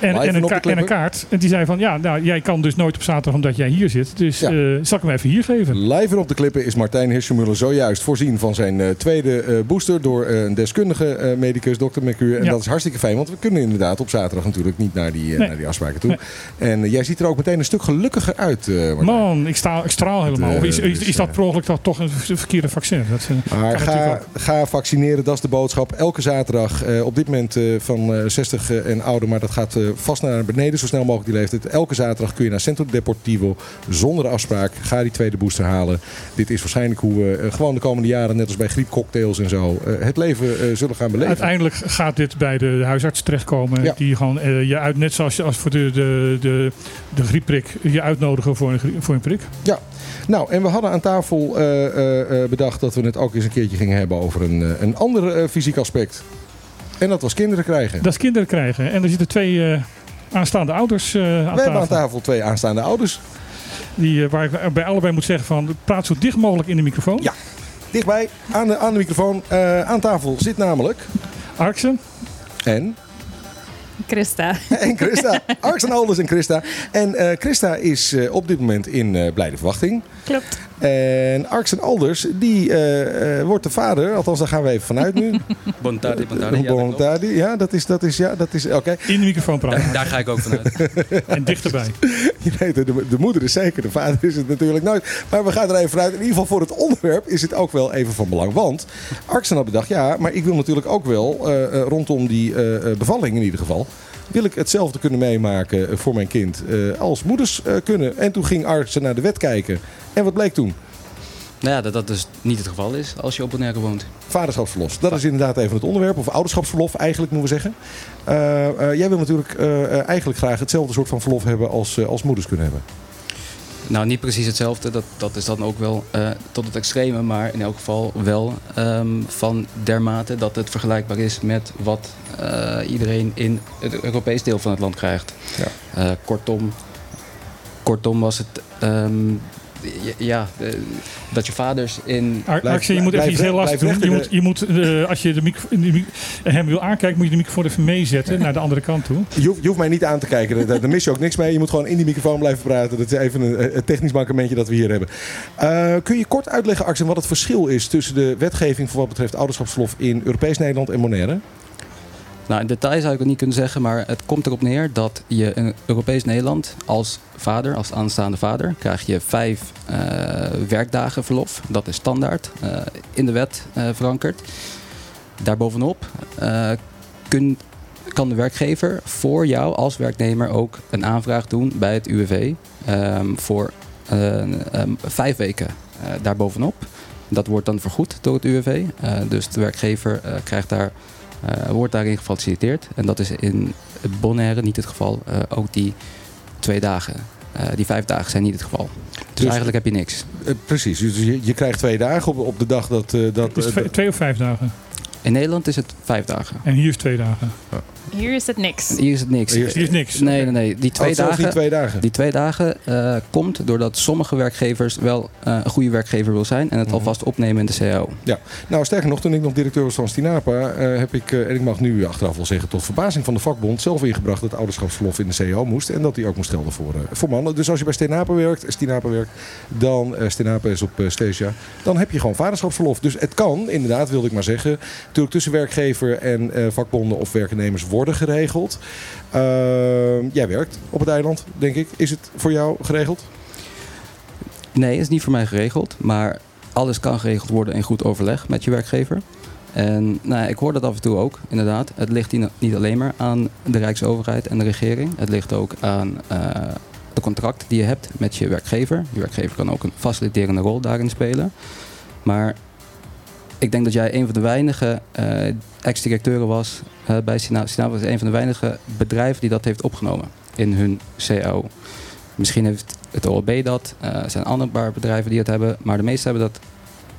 En, een ka- en een kaart. En die zei van ja, nou, jij kan dus nooit op zaterdag omdat jij hier zit. Dus Ja. eh, zal ik hem even hier geven? Live en op de klippen is Martijn Hissemuller zojuist voorzien van zijn eh, tweede eh, booster door een deskundige medicus, dokter Mercure. En Ja. dat is hartstikke fijn, want we kunnen inderdaad op zaterdag natuurlijk niet naar die, Nee. naar die afspraken toe. En jij ziet er ook meteen een stuk gelukkiger uit. Man, ik, sta, ik straal helemaal. Of is, is, dus, is dat per ongeluk toch, een verkeerde vaccin? Dat, Maar ga, ga vaccineren, dat is de boodschap. Elke zaterdag, op dit moment van eh, 60 en ouder, maar dat gaat eh, vast naar beneden, zo snel mogelijk die leeftijd. Elke zaterdag kun je naar Centro Deportivo zonder afspraak. Ga die tweede booster halen. Dit is waarschijnlijk hoe we eh, gewoon de komende jaren, net als bij griepcocktails en zo, eh, het leven zullen gaan beleven. Uiteindelijk gaat dit bij de huisarts terechtkomen. Ja. Die gewoon je uit, net zoals je als voor de, de, de, de griepprik, je uitnodigen voor een, voor een prik. Ja, nou en we hadden aan tafel bedacht dat we het ook eens een keertje gingen hebben over een, een ander fysiek aspect. En dat was kinderen krijgen. Dat is kinderen krijgen. En er zitten twee eh, aanstaande ouders eh, aan We hebben aan tafel. tafel twee aanstaande ouders. Die, eh, waar ik bij allebei moet zeggen van praat zo dicht mogelijk in de microfoon. Ja. Dichtbij, aan de, aan de microfoon. Eh, aan tafel zit namelijk. Arxen. En? Christa. (laughs) En Christa. Arx en Alders en Christa. En eh, Christa is eh, op dit moment in eh, blijde verwachting. Klopt. En Arx en Alders, die eh, eh, wordt de vader. Althans, daar gaan we even vanuit nu. (laughs) Bontadi, Bontadi. Ja, Bon klopt. Tadi. ja, dat is, dat is, ja, dat is, oké. In de microfoon praten. Daar, daar ga ik ook vanuit. (laughs) en dichterbij. (laughs) Je weet het, de, de moeder is zeker, de vader is het natuurlijk nooit. Maar we gaan er even vanuit. In ieder geval voor het onderwerp is het ook wel even van belang. Want Arxen had bedacht, ja, maar ik wil natuurlijk ook wel eh, eh, rondom die eh, eh, bevalling in ieder geval. Wil ik hetzelfde kunnen meemaken eh, voor mijn kind eh, als moeders eh, kunnen. En toen ging Arxen naar de wet kijken. En wat bleek toen? Nou ja, dat dat dus niet het geval is als je op Bonaire woont. Vaderschapsverlof. Dat is inderdaad even het onderwerp. Of ouderschapsverlof eigenlijk, moeten we zeggen. Jij wil natuurlijk eigenlijk graag hetzelfde soort van verlof hebben als, als moeders kunnen hebben. Nou, niet precies hetzelfde. Dat, dat is dan ook wel eh, tot het extreme. Maar in elk geval wel ehm, van dermate dat het vergelijkbaar is met wat eh, iedereen in het Europees deel van het land krijgt. Ja. Eh, kortom, kortom was het. ehm, ja, eh, dat je vaders in. Ar- Blijf- je moet even iets heel lastig doen. Je moet, je moet eh, als je de micro, hem wil aankijken, moet je de microfoon even meezetten naar de andere kant toe. Je hoeft, je hoeft mij niet aan te kijken, daar, daar mis je ook niks mee. Je moet gewoon in die microfoon blijven praten. Dat is even een, een technisch mankementje dat we hier hebben. Eh, kun je kort uitleggen, Axel, wat het verschil is tussen de wetgeving voor wat betreft ouderschapsverlof in Europees Nederland en Bonaire? Nou, in detail zou ik het niet kunnen zeggen, maar het komt erop neer dat je in Europees Nederland als vader, als aanstaande vader, krijg je vijf eh, werkdagen verlof. Dat is standaard eh, in de wet eh, verankerd. Daarbovenop kun, kan de werkgever voor jou als werknemer ook een aanvraag doen bij het UWV ehm, voor eh, ehm, vijf weken daarbovenop. Dat wordt dan vergoed door het UWV. Dus de werkgever krijgt daar wordt daarin gefaciliteerd. En dat is in Bonaire niet het geval. Eh, ook die twee dagen, eh, die vijf dagen zijn niet het geval. Dus, Dus- eigenlijk heb je niks. Eh, precies, dus je, je krijgt twee dagen op, op de dag dat... eh, dat eh, twee, twee of vijf dagen? In Nederland is het vijf dagen. En hier is twee dagen. Hier is het niks. Hier is het niks. Hier Hier is niks. Nee, nee, nee. Die oh, twee dagen. niet twee dagen. Die twee dagen eh, komt doordat sommige werkgevers wel eh, een goede werkgever wil zijn en het Mhm. alvast opnemen in de CAO. Nou, sterker nog, toen ik nog directeur was van Stinapa, eh, heb ik, eh, en ik mag nu achteraf wel zeggen, tot verbazing van de vakbond, zelf ingebracht dat ouderschapsverlof in de CEO moest. En dat die ook moest gelden voor, eh, voor mannen. Dus als je bij Stinapa werkt, Stinapa werkt, dan, eh Stinapa is op eh, Stasia, dan heb je gewoon vaderschapsverlof. Dus het kan, inderdaad, wilde ik maar zeggen, natuurlijk tussen werkgever en eh, vakbonden of werknemers worden geregeld. Ehm, jij werkt op het eiland, denk ik. Is het voor jou geregeld? Nee, is niet voor mij geregeld. Maar alles kan geregeld worden in goed overleg met je werkgever. En nou, ik hoor dat af en toe ook, inderdaad. Het ligt niet- niet alleen maar aan de Rijksoverheid en de regering. Het ligt ook aan eh, de contract die je hebt met je werkgever. Je werkgever kan ook een faciliterende rol daarin spelen. Maar ik denk dat jij een van de weinige eh, ex-directeuren was eh, bij Sina. Sina was een van de weinige bedrijven die dat heeft opgenomen in hun CAO. Misschien heeft het OLB dat, eh, er zijn andere bedrijven die het hebben, maar de meeste hebben dat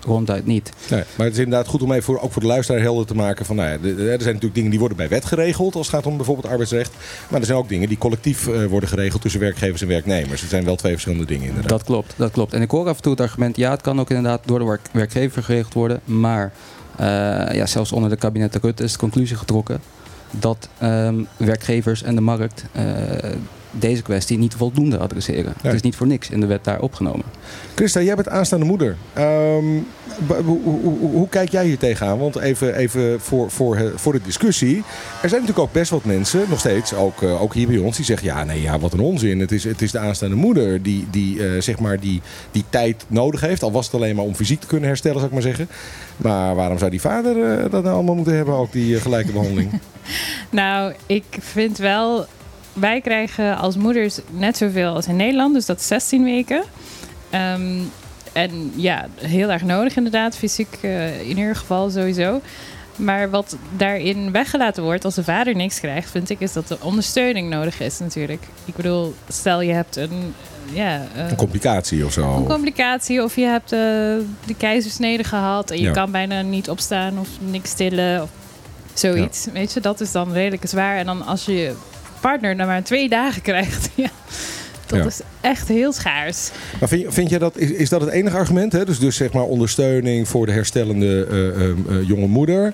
ronduit niet. Nee, maar het is inderdaad goed om even voor, ook voor de luisteraar helder te maken van, nou ja, er zijn natuurlijk dingen die worden bij wet geregeld als het gaat om bijvoorbeeld arbeidsrecht. Maar er zijn ook dingen die collectief eh, worden geregeld tussen werkgevers en werknemers. Het zijn wel twee verschillende dingen inderdaad. Dat klopt, dat klopt. En ik hoor af en toe het argument, ja, het kan ook inderdaad door de werk- werkgever geregeld worden, maar eh, ja, zelfs onder de kabinetten Rutte is de conclusie getrokken dat ehm, werkgevers en de markt eh, deze kwestie niet voldoende adresseren. Het is niet voor niks in de wet daar opgenomen. Christa, jij bent aanstaande moeder. Ehm, hoe, hoe, hoe- hoe kijk jij hier tegenaan? Want even, even voor, voor, eh, voor de discussie. Er zijn natuurlijk ook best wat mensen, nog steeds, ook, eh, ook hier bij ons, die zeggen: ja, nee, ja, wat een onzin. Het is, het is de aanstaande moeder die, die, eh, zeg maar die, die tijd nodig heeft. Al was het alleen maar om fysiek te kunnen herstellen, zou ik maar zeggen. Maar waarom zou die vader dat nou allemaal moeten hebben, ook die gelijke behandeling? (laughs) Nou, ik vind wel... Wij krijgen als moeders net zoveel als in Nederland. Dus dat is 16 weken. Ehm, en ja, heel erg nodig inderdaad. Fysiek eh, in ieder geval sowieso. Maar wat daarin weggelaten wordt als de vader niks krijgt... vind ik is dat er ondersteuning nodig is natuurlijk. Ik bedoel, stel je hebt een... Ja, eh, Een complicatie of zo. een complicatie of je hebt eh, de keizersnede gehad en je Ja. kan bijna niet opstaan of niks stillen of zoiets. Weet je, dat is dan redelijk zwaar. En dan als je partner dan maar twee dagen krijgt, (laughs) ja, dat Ja. is echt heel schaars. Maar vind, vind jij dat, is, is dat het enige argument? Hè? Dus, dus zeg maar ondersteuning voor de herstellende eh, eh, eh, jonge moeder.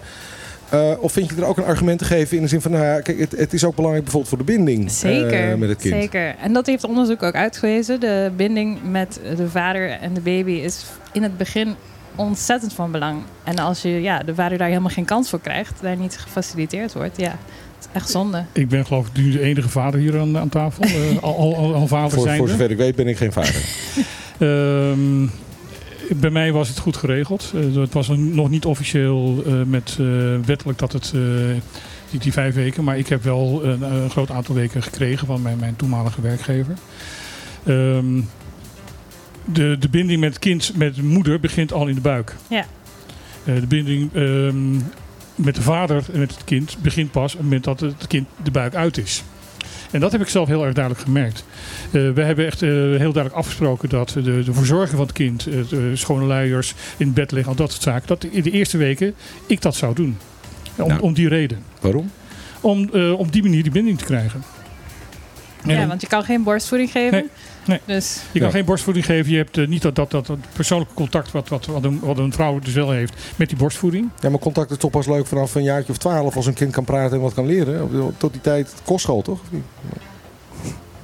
Of vind je er ook een argument te geven in de zin van, nou ja, kijk, het, het is ook belangrijk bijvoorbeeld voor de binding Zeker, met het kind. zeker. En dat heeft onderzoek ook uitgewezen. De binding met de vader en de baby is in het begin ontzettend van belang. En als je ja, de vader daar helemaal geen kans voor krijgt, daar niet gefaciliteerd wordt, ja, echt zonde. Ik ben geloof ik nu de enige vader hier aan, aan tafel. Eh, (laughs) al, al, al, vader Voor, zijnde. voor zover ik weet ben ik geen vader. (laughs) Ehm, bij mij was het goed geregeld. Eh, het was nog niet officieel eh, met eh, wettelijk dat het eh, die, die vijf weken, maar ik heb wel een, een groot aantal weken gekregen van mijn, mijn toenmalige werkgever. Ehm, de, de binding met kind, met de moeder, begint al in de buik. Ja. Eh, de binding ehm, met de vader en met het kind begint pas op het moment dat het kind de buik uit is. En dat heb ik zelf heel erg duidelijk gemerkt. Eh, we hebben echt eh, heel duidelijk afgesproken dat de, de verzorging van het kind, eh, de schone luiers, in het bed liggen, al dat soort zaken, dat in de eerste weken ik dat zou doen. Om, Nou. om die reden. Waarom? Om eh, op die manier die binding te krijgen. En Ja, want je kan geen borstvoeding geven. Nee, nee. Dus Je kan Ja. geen borstvoeding geven. Je hebt eh, niet dat, dat, dat, dat persoonlijke contact wat, wat, wat, een, wat een vrouw dus wel heeft met die borstvoeding. Ja, maar contact is toch pas leuk vanaf een jaartje of twaalf als een kind kan praten en wat kan leren. Tot die tijd kostschool, toch?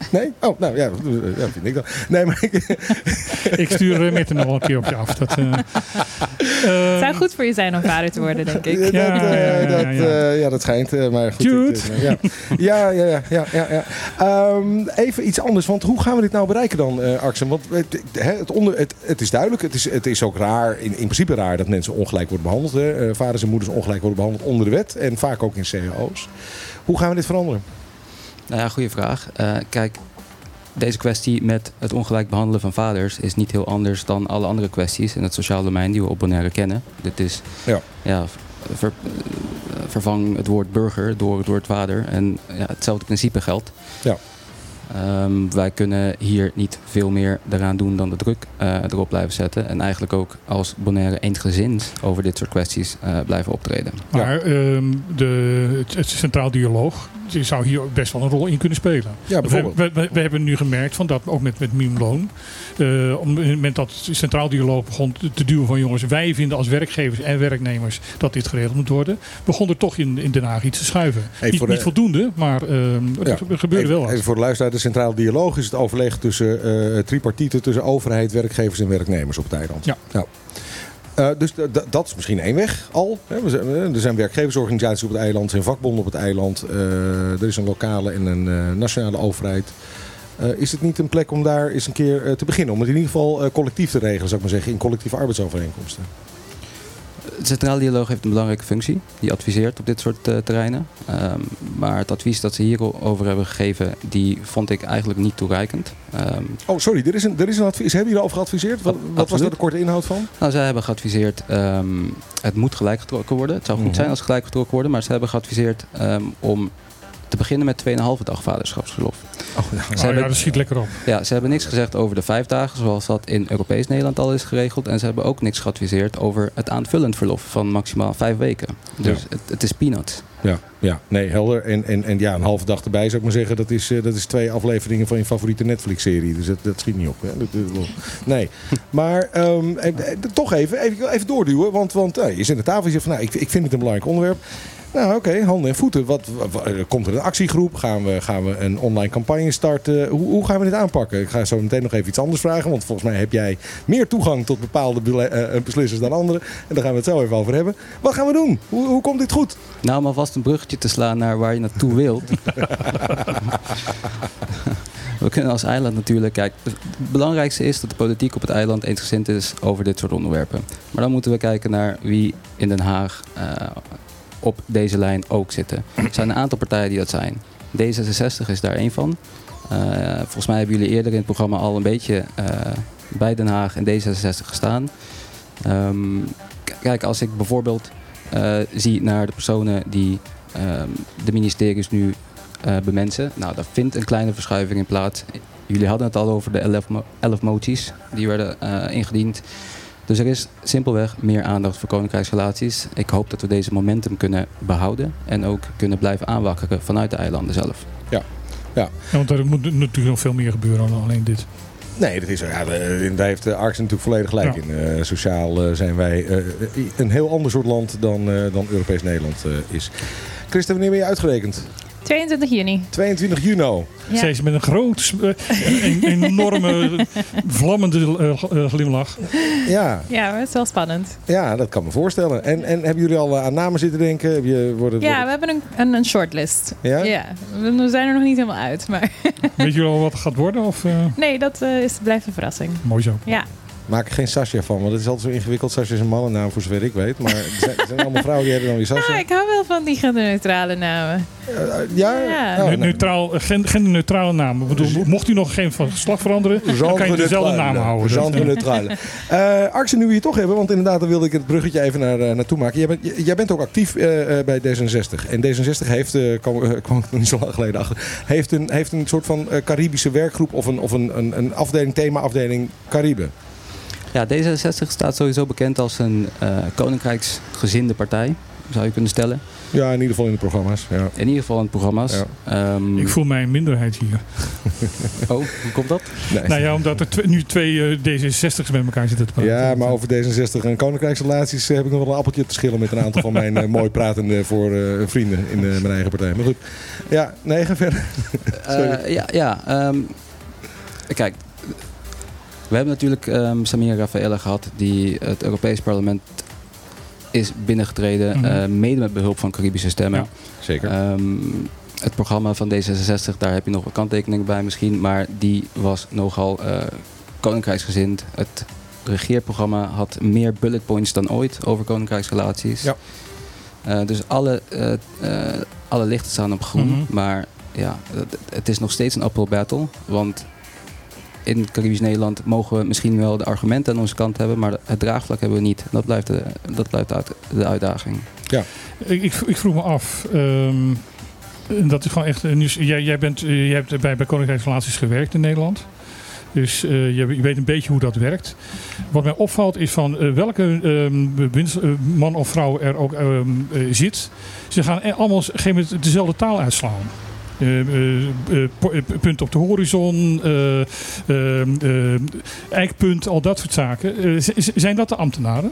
Nee? Oh, nou ja, ja vind ik dan. Nee, maar ik, Ik stuur uh, Mette nog wel een keer op je af. Dat, eh, het zou goed voor je zijn om vader te worden, denk ik. dat, Ja, eh, ja, ja, dat, ja, ja. eh, ja, dat schijnt. eh, maar goed, Jude. het, eh, ja. ja, ja, ja, ja, ja. Ehm, even iets anders, want hoe gaan we dit nou bereiken dan, eh Arxen? Want het, hè, het, onder, het, het is duidelijk, het is, het is ook raar, in, in principe raar dat mensen ongelijk worden behandeld. Hè. Eh, vaders en moeders ongelijk worden behandeld onder de wet en vaak ook in cao's. Hoe gaan we dit veranderen? Nou ja, goede vraag. Eh, kijk, deze kwestie met het ongelijk behandelen van vaders is niet heel anders dan alle andere kwesties in het sociale domein die we op Bonaire kennen. Dit is, Ja. ja, ver- vervang het woord burger door het woord vader en ja, hetzelfde principe geldt. Ja. Ehm, wij kunnen hier niet veel meer eraan doen dan de druk eh, erop blijven zetten. En eigenlijk ook als Bonaire eensgezind over dit soort kwesties eh, blijven optreden. Maar ehm, de, het, het Centraal Dialoog die zou hier ook best wel een rol in kunnen spelen. Ja, bijvoorbeeld. We, we, we hebben nu gemerkt, van dat, ook met, met minimumloon, eh, op het moment dat het Centraal Dialoog begon te- duwen van jongens, wij vinden als werkgevers en werknemers dat dit geregeld moet worden, begon er toch in, in Den Haag iets te schuiven. niet, de- niet voldoende, maar ehm, Ja. er gebeurde even, wel wat. Even voor de luisteraar, de centrale dialoog is het overleg tussen eh tripartieten, tussen overheid, werkgevers en werknemers op het eiland. Ja. Eh, dus dat is misschien één weg al. Hè. We zijn- eh, Er zijn werkgeversorganisaties op het eiland, er zijn vakbonden op het eiland. eh, er is een lokale en een eh, nationale overheid. Eh, is het niet een plek om daar eens een keer eh, te beginnen? Om het in ieder geval eh, collectief te regelen, zou ik maar zeggen, in collectieve arbeidsovereenkomsten. De centrale dialoog heeft een belangrijke functie. Die adviseert op dit soort terreinen. Ehm, maar het advies dat ze hierover hebben gegeven, die vond ik eigenlijk niet toereikend. Ehm, Oh, sorry, er is een, er is een advies. Hebben jullie erover geadviseerd? Wat, wat was daar de korte inhoud van? nou, zij hebben geadviseerd, ehm, het moet gelijk getrokken worden. Het zou goed Mhm. zijn als het gelijk getrokken worden. Maar ze hebben geadviseerd om te beginnen met 2,5 dag vaderschapsverlof. Oh, Ze Nou hebben- ja, dat schiet lekker op. Ja, ze hebben niks gezegd over de vijf dagen, zoals dat in Europees Nederland al is geregeld. En ze hebben ook niks geadviseerd over het aanvullend verlof van maximaal vijf weken. Dus Ja. het, het is peanuts. Ja, ja, nee, helder. En, en, en ja, een halve dag erbij zou ik maar zeggen. Dat is, eh, dat is twee afleveringen van je favoriete Netflix-serie. Dus dat, dat schiet niet op. Hè? Dat, dat- nee. (laughs) Maar ehm, eh, eh, toch even, even, even doorduwen. Want, want eh, je zit aan tafel en je zegt van, nou, ik, ik vind het een belangrijk onderwerp. Nou, oké, handen en voeten. Wat, wa- wa- komt er een actiegroep? Gaan we, gaan we een online campagne starten? Hoe, hoe gaan we dit aanpakken? Ik ga zo meteen nog even iets anders vragen. Want volgens mij heb jij meer toegang tot bepaalde eh, eh, beslissers dan anderen. En daar gaan we het zo even over hebben. Wat gaan we doen? Hoe, hoe komt dit goed? Nou, om alvast een bruggetje te slaan naar waar je naartoe wilt. (laughs) We kunnen als eiland natuurlijk... Kijk, het belangrijkste is dat de politiek op het eiland eensgezind is over dit soort onderwerpen. Maar dan moeten we kijken naar wie in Den Haag eh, op deze lijn ook zitten. Er zijn een aantal partijen die dat zijn. D66 is daar één van. Eh, volgens mij hebben jullie eerder in het programma al een beetje eh, bij Den Haag en D66 gestaan. Ehm, kijk, als ik bijvoorbeeld eh, zie naar de personen die ehm, de ministeries nu bemensen. Nou, daar vindt een kleine verschuiving in plaats. Jullie hadden het al over de 11, mo- 11 moties die werden ingediend. Dus er is simpelweg meer aandacht voor koninkrijksrelaties. Ik hoop dat we deze momentum kunnen behouden en ook kunnen blijven aanwakkeren vanuit de eilanden zelf. Ja, want er moet natuurlijk nog veel meer gebeuren dan alleen dit. Nee, dat is. Ja, daar heeft de Arks natuurlijk volledig gelijk Ja. in. Eh, sociaal eh, zijn wij eh, een heel ander soort land dan, eh, dan Europees Nederland eh, is. Christen, wanneer ben je uitgerekend? 22 juni. 22 juni. Ja. Ze met een grote, sp- eh, een enorme, vlammende eh, glimlach. Ja, Ja, maar het is wel spannend. ja, dat kan me voorstellen. En, en hebben jullie al eh, aan namen zitten denken? Heb je, wordt het, Ja, wordt we hebben een, een, een shortlist. Ja? we we zijn er nog niet helemaal uit. Maar Weet je al wat het gaat worden? Of, eh, nee, dat eh, is, blijft een verrassing. mooi zo. Ja. Maak er geen Sascha van, want het is altijd zo ingewikkeld. Sascha is een mannennaam, voor zover ik weet. Maar er zijn, er zijn allemaal vrouwen die hebben dan weer Ah, Sascha. ik hou wel van die genderneutrale namen. Eh, ja? Ja. Oh, Ne- neutraal, gen- genderneutrale namen. Bedoel, mocht u nog geen van geslacht veranderen, dan kan je dezelfde naam houden. Dat, Genre (laughs) eh, neutrale. Eh Arks, nu we je toch hebben, want inderdaad, daar wilde ik het bruggetje even naar, eh, naartoe maken. Jij bent, jij bent ook actief eh, eh, bij D66. En D66 heeft, eh, kwam, kwam ik nog niet zo lang geleden achter, heeft een, heeft een soort van eh, Caribische werkgroep of een, of een, een, een afdeling, thema-afdeling Cariben. Ja, D66 staat sowieso bekend als een eh, koninkrijksgezinde partij, zou je kunnen stellen. Ja, in ieder geval in de programma's. Ja. In ieder geval in het programma's. Ehm, Ik voel mij een minderheid hier. (laughs) Oh, hoe komt dat? Nee. Nou ja, omdat er nu twee eh, D66's met elkaar zitten te praten. Ja, maar over D66 en koninkrijksrelaties eh, heb ik nog wel een appeltje te schillen met een aantal van mijn (laughs) mooi pratende voor eh, vrienden in eh, mijn eigen partij. Maar goed, ja, nee, ga verder. (laughs) Sorry. Eh, ja, ja ehm, kijk. We hebben natuurlijk ehm Samir Rafaela gehad, die het Europees Parlement is binnengetreden, Mhm. eh, mede met behulp van Caribische stemmen. Ja. Zeker. Ehm, het programma van D66, daar heb je nog een kanttekening bij misschien, maar die was nogal eh, koninkrijksgezind. Het regeerprogramma had meer bullet points dan ooit over koninkrijksrelaties. Ja. Eh, dus alle, alle lichten staan op groen, Mhm. maar ja, het, het is nog steeds een uphill battle, want in Caribisch Nederland mogen we misschien wel de argumenten aan onze kant hebben, maar het draagvlak hebben we niet. Dat blijft de, dat blijft de, uit- de uitdaging. Ik, ik, ik vroeg me af. ehm, en dat is gewoon echt. een nieuws- Jij, jij, bent, eh, jij hebt bij, bij Koninkrijksrelaties gewerkt in Nederland. Dus eh, je, je weet een beetje hoe dat werkt. Wat mij opvalt is van eh, welke ehm, eh, man of vrouw er ook ehm, eh, zit. Ze gaan e- allemaal op een gegeven moment dezelfde taal uitslaan. Eh, eh, eh, eh, punt op de horizon, eh, ehm, eh, eikpunt, al dat soort zaken. Zijn dat de ambtenaren?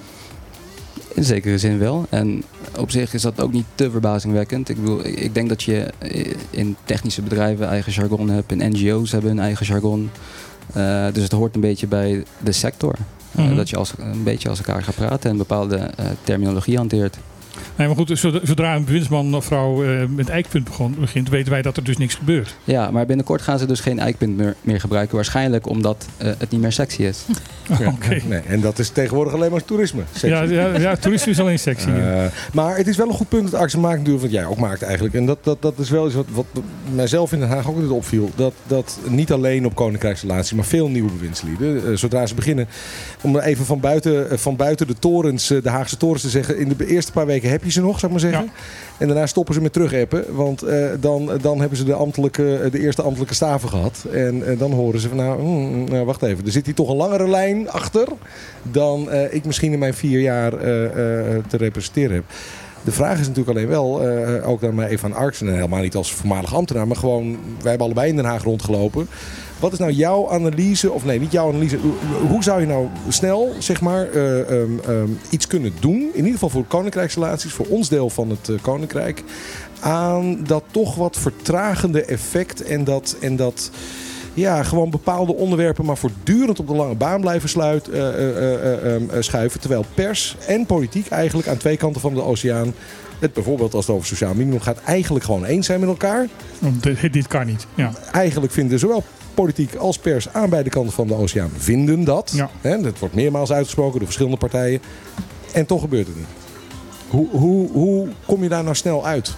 In zekere zin wel. En op zich is dat ook niet te verbazingwekkend. Ik bedoel, ik denk dat je in technische bedrijven eigen jargon hebt. In NGO's hebben hun eigen jargon. Dus het hoort een beetje bij de sector. Mhm. Dat je als, een beetje als elkaar gaat praten en bepaalde terminologie hanteert. Nee, maar goed, zodra, een bewindsman of vrouw eh, met eikpunt begon, begint, weten wij dat er dus niks gebeurt. Ja, maar binnenkort gaan ze dus geen eikpunt meer, meer gebruiken. Waarschijnlijk omdat eh, het niet meer sexy is. (laughs) Ja, nee, en dat is tegenwoordig alleen maar toerisme. Sexy. Ja, ja, ja, toerisme is alleen sexy. Eh, maar het is wel een goed punt dat Axel maakt natuurlijk, wat jij ook maakt eigenlijk. En dat, dat, dat is wel iets wat, wat mijzelf in Den Haag ook altijd opviel. Dat, dat niet alleen op koninkrijksrelaties, maar veel nieuwe bewindslieden. zodra ze beginnen, om even van buiten, van buiten de torens, de Haagse torens te zeggen. In de eerste paar weken heb je ze nog, zou ik maar zeggen. En daarna stoppen ze met terugappen. Want eh, dan, dan hebben ze de, ambtelijke, de eerste ambtelijke staven gehad. En eh, dan horen ze van nou, hmm, nou, wacht even. Er zit hier toch een langere lijn achter. Dan eh, ik misschien in mijn vier jaar eh, eh, te representeren heb. De vraag is natuurlijk alleen wel, eh, ook dan maar even aan Arks. En helemaal niet als voormalig ambtenaar. Maar gewoon, wij hebben allebei in Den Haag rondgelopen. Wat is nou jouw analyse, of nee, niet jouw analyse. Hoe- zou je nou snel, zeg maar, eh, ehm, ehm, iets kunnen doen? In ieder geval voor koninkrijksrelaties, voor ons deel van het eh, koninkrijk. Aan dat toch wat vertragende effect en dat, en dat ja, gewoon bepaalde onderwerpen maar voortdurend op de lange baan blijven sluit, eh, eh, eh, eh, ehm, eh, schuiven. Terwijl pers en politiek eigenlijk aan twee kanten van de oceaan, het bijvoorbeeld als het over sociaal minimum gaat, eigenlijk gewoon eens zijn met elkaar. Want dit, dit kan niet. Ja. Eigenlijk vinden zowel politiek als pers aan beide kanten van de oceaan vinden dat. Ja. Hè, dat wordt meermaals uitgesproken door verschillende partijen. En toch gebeurt het niet. Hoe, hoe, hoe kom je daar nou snel uit?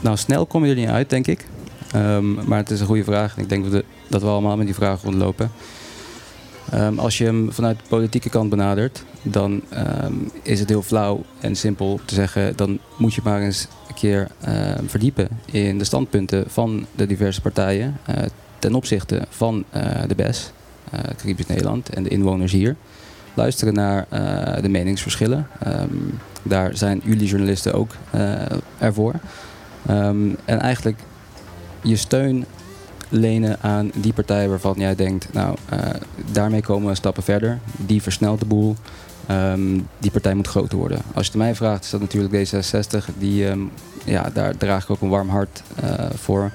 Nou, snel kom je er niet uit, denk ik. Ehm, maar het is een goede vraag. Ik denk dat we, dat we allemaal met die vraag rondlopen. Ehm, als je hem vanuit de politieke kant benadert, dan ehm, is het heel flauw en simpel te zeggen. Dan moet je maar eens een keer ehm, verdiepen in de standpunten van de diverse partijen eh, ten opzichte van eh, de BES, eh Caribisch Nederland en de inwoners hier. Luisteren naar de meningsverschillen. Daar zijn jullie journalisten ook ervoor. En eigenlijk je steun lenen aan die partij waarvan jij denkt, nou, eh, daarmee komen we stappen verder. Die versnelt de boel. Ehm, die partij moet groter worden. Als je het mij vraagt, is dat natuurlijk D66. Die, ehm, ja, daar draag ik ook een warm hart eh, voor.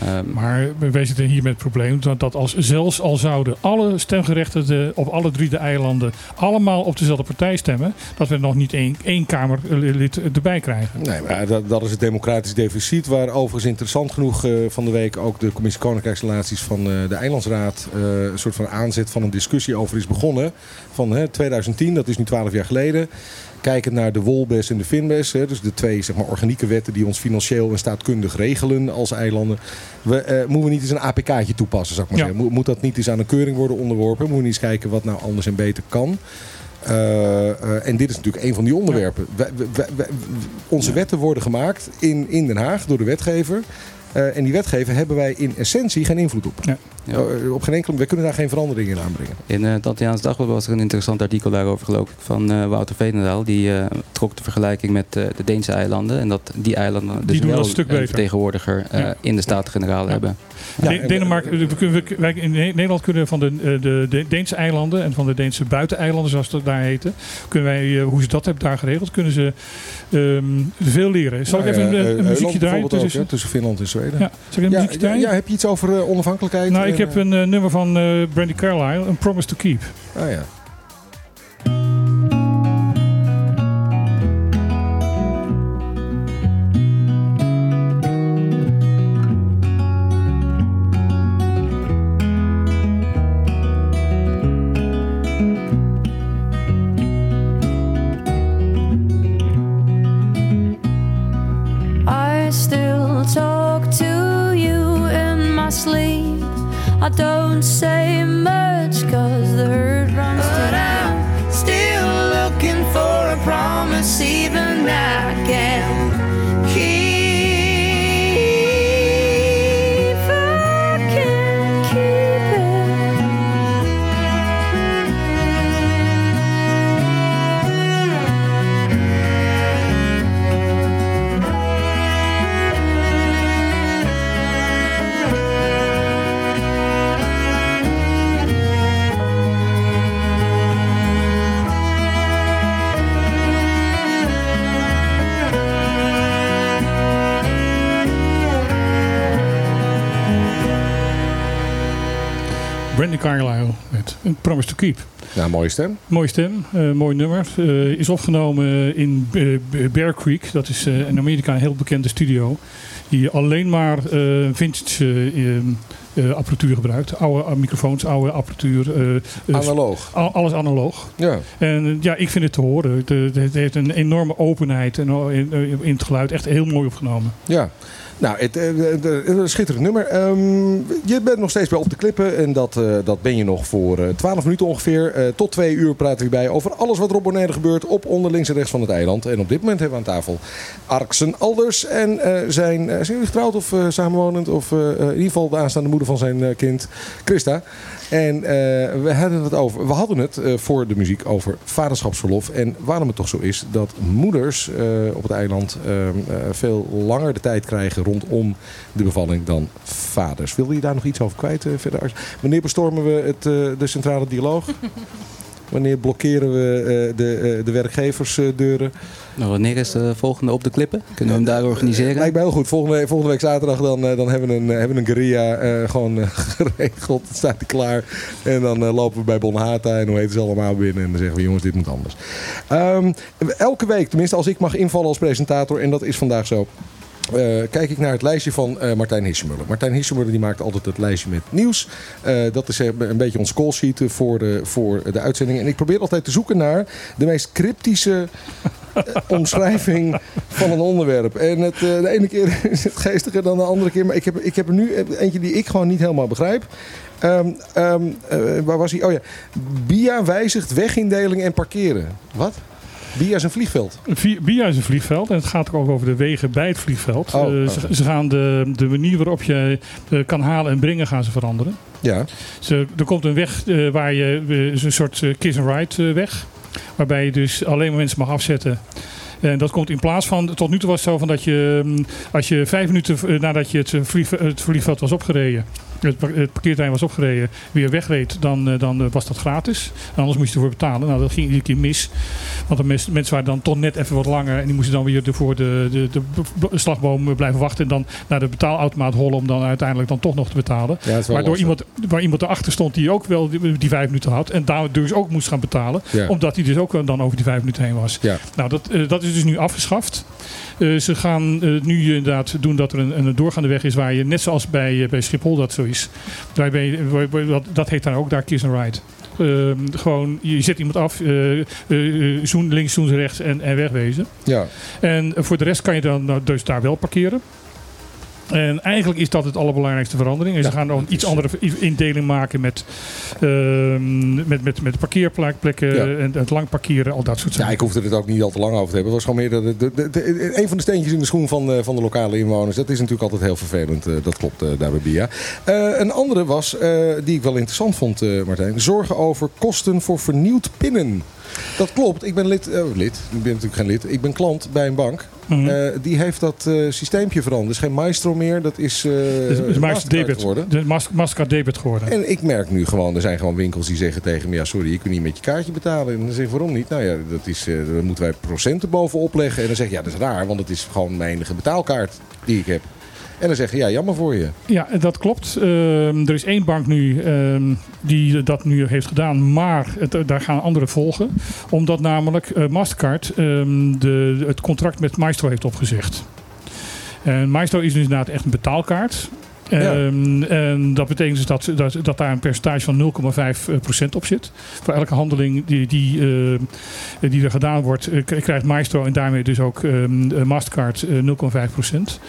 Ehm, Maar wij zitten hier met het probleem dat, dat als, zelfs al zouden alle stemgerechtigden op alle drie de eilanden allemaal op dezelfde partij stemmen, dat we nog niet één, één Kamerlid erbij krijgen. Nee, maar dat, dat is het democratisch deficit. Waar overigens interessant genoeg eh, van de week ook de commissie Koninkrijksrelaties van eh, de Eilandsraad eh, een soort van aanzet van een discussie over is begonnen. Van hè, 2010, dat is nu 12 jaar geleden. Kijkend naar de wolbes en de finbes. Hè, dus de twee zeg maar, organieke wetten die ons financieel en staatkundig regelen als eilanden. We, eh, moeten we niet eens een APK'tje toepassen, zou ik maar Ja. zeggen. Moet, moet dat niet eens aan een keuring worden onderworpen? Moeten we niet eens kijken wat nou anders en beter kan? Eh, eh, en dit is natuurlijk een van die onderwerpen. Wij- wij- wij- onze wetten worden gemaakt in, in Den Haag door de wetgever. Eh, en die wetgever hebben wij in essentie geen invloed op. Ja. Ja. Eh, op geen enkele, we kunnen daar geen verandering in aanbrengen. In eh, het Antilliaans Dagblad was er een interessant artikel daarover geloof ik van eh, Wouter Veenendaal. Die eh, trok de vergelijking met eh, de Deense eilanden. En dat die eilanden dus doen wel een stuk beter. vertegenwoordiger eh, Ja. in de Staten-Generaal hebben. De- Denemarken, we kunnen, we- wij in Ne- Nederland kunnen van de, eh, de, de Deense eilanden en van de Deense buiteneilanden, zoals dat daar heten, kunnen wij, eh, hoe ze dat hebben daar geregeld, kunnen ze ehm, veel leren. Zal ik Nou even een, eh, een muziekje draaien? ook, tussen- Finland en Zweden. Ja, zal ik een Ja, muziekje draaien? ja, heb je iets over onafhankelijkheid? nou, ik heb een nummer van Brandy Carlile, een Promise to Keep. ah, ja. I don't say much cause Carlyle met Promise to Keep. Nou, mooie stem. Mooie stem, eh, mooi nummer. Eh, is opgenomen in Bear Creek. Dat is eh, in Amerika een heel bekende studio. Die alleen maar vintage apparatuur gebruikt. Oude microfoons, oude apparatuur. Analoog. al- alles analoog. Ja. En ja, ik vind het te horen. Het, het heeft een enorme openheid en, in, in het geluid. Echt heel mooi opgenomen. Ja. Nou, het, eh, een schitterend nummer. Ehm, je bent nog steeds bij Op de Klippen. En dat, eh, dat ben je nog voor eh 12 minuten ongeveer. Tot twee uur praten we bij over alles wat er op Bonaire gebeurt. Op onder links en rechts van het eiland. En op dit moment hebben we aan tafel Arksen Alders. En zijn, zijn jullie getrouwd of samenwonend? Of in ieder geval de aanstaande moeder van zijn kind, Christa. En eh, we hadden het over, we hadden het eh, voor de muziek over vaderschapsverlof. En waarom het toch zo is dat moeders eh, op het eiland eh, eh, veel langer de tijd krijgen rondom de bevalling dan vaders. Wilde je daar nog iets over kwijt verder? Wanneer bestormen we het, de centrale dialoog? (laughs) Wanneer blokkeren we eh, de, eh, de werkgeversdeuren? Nou, wanneer is de volgende op de klippen? Kunnen we hem daar organiseren? Lijkt mij heel goed. Volgende, volgende week zaterdag dan, eh, dan hebben we een, eh, hebben een guerrilla eh, gewoon eh, (laughs) geregeld. Dan staat hij klaar. En dan eh, lopen we bij Bonhata en hoe heet ze allemaal binnen. En dan zeggen we jongens, dit moet anders. Ehm, elke week, tenminste als ik mag invallen als presentator. En dat is vandaag zo. Eh, kijk ik naar het lijstje van eh, Martijn Hissemuller. Martijn Hissemuller die maakt altijd het lijstje met nieuws. Eh, dat is een beetje ons call sheet voor de, voor de uitzending. En ik probeer altijd te zoeken naar de meest cryptische (laughs) omschrijving van een onderwerp. En het, de ene keer (laughs) is het geestiger dan de andere keer. Maar ik heb, ik heb er nu eentje die ik gewoon niet helemaal begrijp. Ehm, ehm, eh, waar was hij? Oh ja. BIA wijzigt wegindeling en parkeren. Wat? BIA is een vliegveld. Via is een vliegveld en het gaat ook over de wegen bij het vliegveld. Oh, Eh, ze, gaan de, de manier waarop je eh, kan halen en brengen gaan ze veranderen. Ja. Ze, er komt een weg eh, waar je is een soort kiss and ride eh, weg, waarbij je dus alleen maar mensen mag afzetten. En dat komt in plaats van, tot nu toe was het zo van dat je, mm, als je vijf minuten nadat je het, vlieg, het vliegveld was opgereden, het, par- het parkeerterrein was opgereden, weer wegreed, dan, eh, dan eh, was dat gratis. En anders moest je ervoor betalen. Nou, dat ging iedere keer mis. Want de mes- mensen waren dan toch net even wat langer en die moesten dan weer voor de, de, de slagboom blijven wachten en dan naar de betaalautomaat hollen om dan uiteindelijk dan toch nog te betalen. Ja, Waardoor lastig. iemand, waar iemand erachter stond die ook wel die, die vijf minuten had. En daar dus ook moest gaan betalen. Ja. Omdat hij dus ook dan over die vijf minuten heen was. Ja. Nou, dat, eh, dat is dus nu afgeschaft. Eh, ze gaan eh, nu inderdaad doen dat er een, een doorgaande weg is waar je, net zoals bij, eh, bij Schiphol dat zo is. Waar- dat, dat heet dan ook daar kiss and ride. Ehm, gewoon, je zet iemand af, zoen links, zoen rechts en, en wegwezen. Ja. En voor de rest kan je dan nou, dus daar wel parkeren. En eigenlijk is dat het allerbelangrijkste verandering. En ze Ja, gaan dan iets andere indeling maken met, ehm, met, met, met parkeerplekken Ja. en het lang parkeren, al dat soort Ja, zaken. ik hoefde het ook niet al te lang over te hebben. Het was gewoon meer de, de, een van de steentjes in de schoen van, eh, van de lokale inwoners. Dat is natuurlijk altijd heel vervelend. eh, dat klopt eh, daar bij BIA. Een andere was, die ik wel interessant vond, Martijn. Zorgen over kosten voor vernieuwd pinnen. Dat klopt. Ik ben lid, eh, lid. Ik ben natuurlijk geen lid. Ik ben klant bij een bank. Mhm. Eh, die heeft dat eh systeempje veranderd. Is geen Maestro meer. Dat is, Het is- Mastercard debit. geworden. De Mas- Mastercard debit geworden. En ik merk nu gewoon, er zijn gewoon winkels die zeggen tegen me... ja, sorry, je kunt niet met je kaartje betalen. En dan zeg ik, waarom niet? Nou ja, dat is, daar moeten wij procenten bovenop leggen. En dan zeg je, ja, dat is raar, want het is gewoon mijn enige betaalkaart die ik heb. En dan zeg je, ja, jammer voor je. Ja, dat klopt. Ehm, er is één bank nu ehm, die dat nu heeft gedaan, maar het, daar gaan andere volgen. Omdat namelijk eh, Mastercard ehm, de, het contract met Maestro heeft opgezegd. En Maestro is dus inderdaad echt een betaalkaart. Ja. En dat betekent dus dat, dat, dat daar een percentage van 0,5% op zit. Voor elke handeling die, die, eh, die er gedaan wordt, eh, krijgt Maestro en daarmee dus ook eh, Mastercard eh, 0,5%.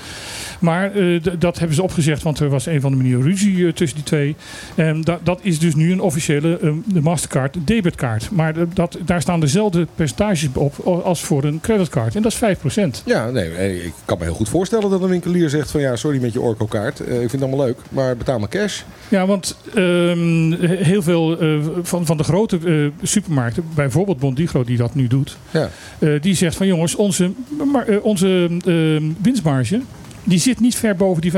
Maar eh, dat hebben ze opgezegd, want er was een van de manieren ruzie eh, tussen die twee. En da- dat is dus nu een officiële eh, de Mastercard debitkaart. Maar de- dat, daar staan dezelfde percentages op als voor een creditcard. En dat is 5%. Ja, nee, eh, ik kan me heel goed voorstellen dat een winkelier zegt van... ja, sorry met je Orco-kaart. Eh, ik vind het allemaal leuk, maar betaal maar cash. Ja, want ehm, he- heel veel eh, van, van de grote eh, supermarkten, bijvoorbeeld Bondigro die dat nu doet, Ja. eh, die zegt van jongens, onze, eh, onze ehm, winstmarge die zit niet ver boven die 5%.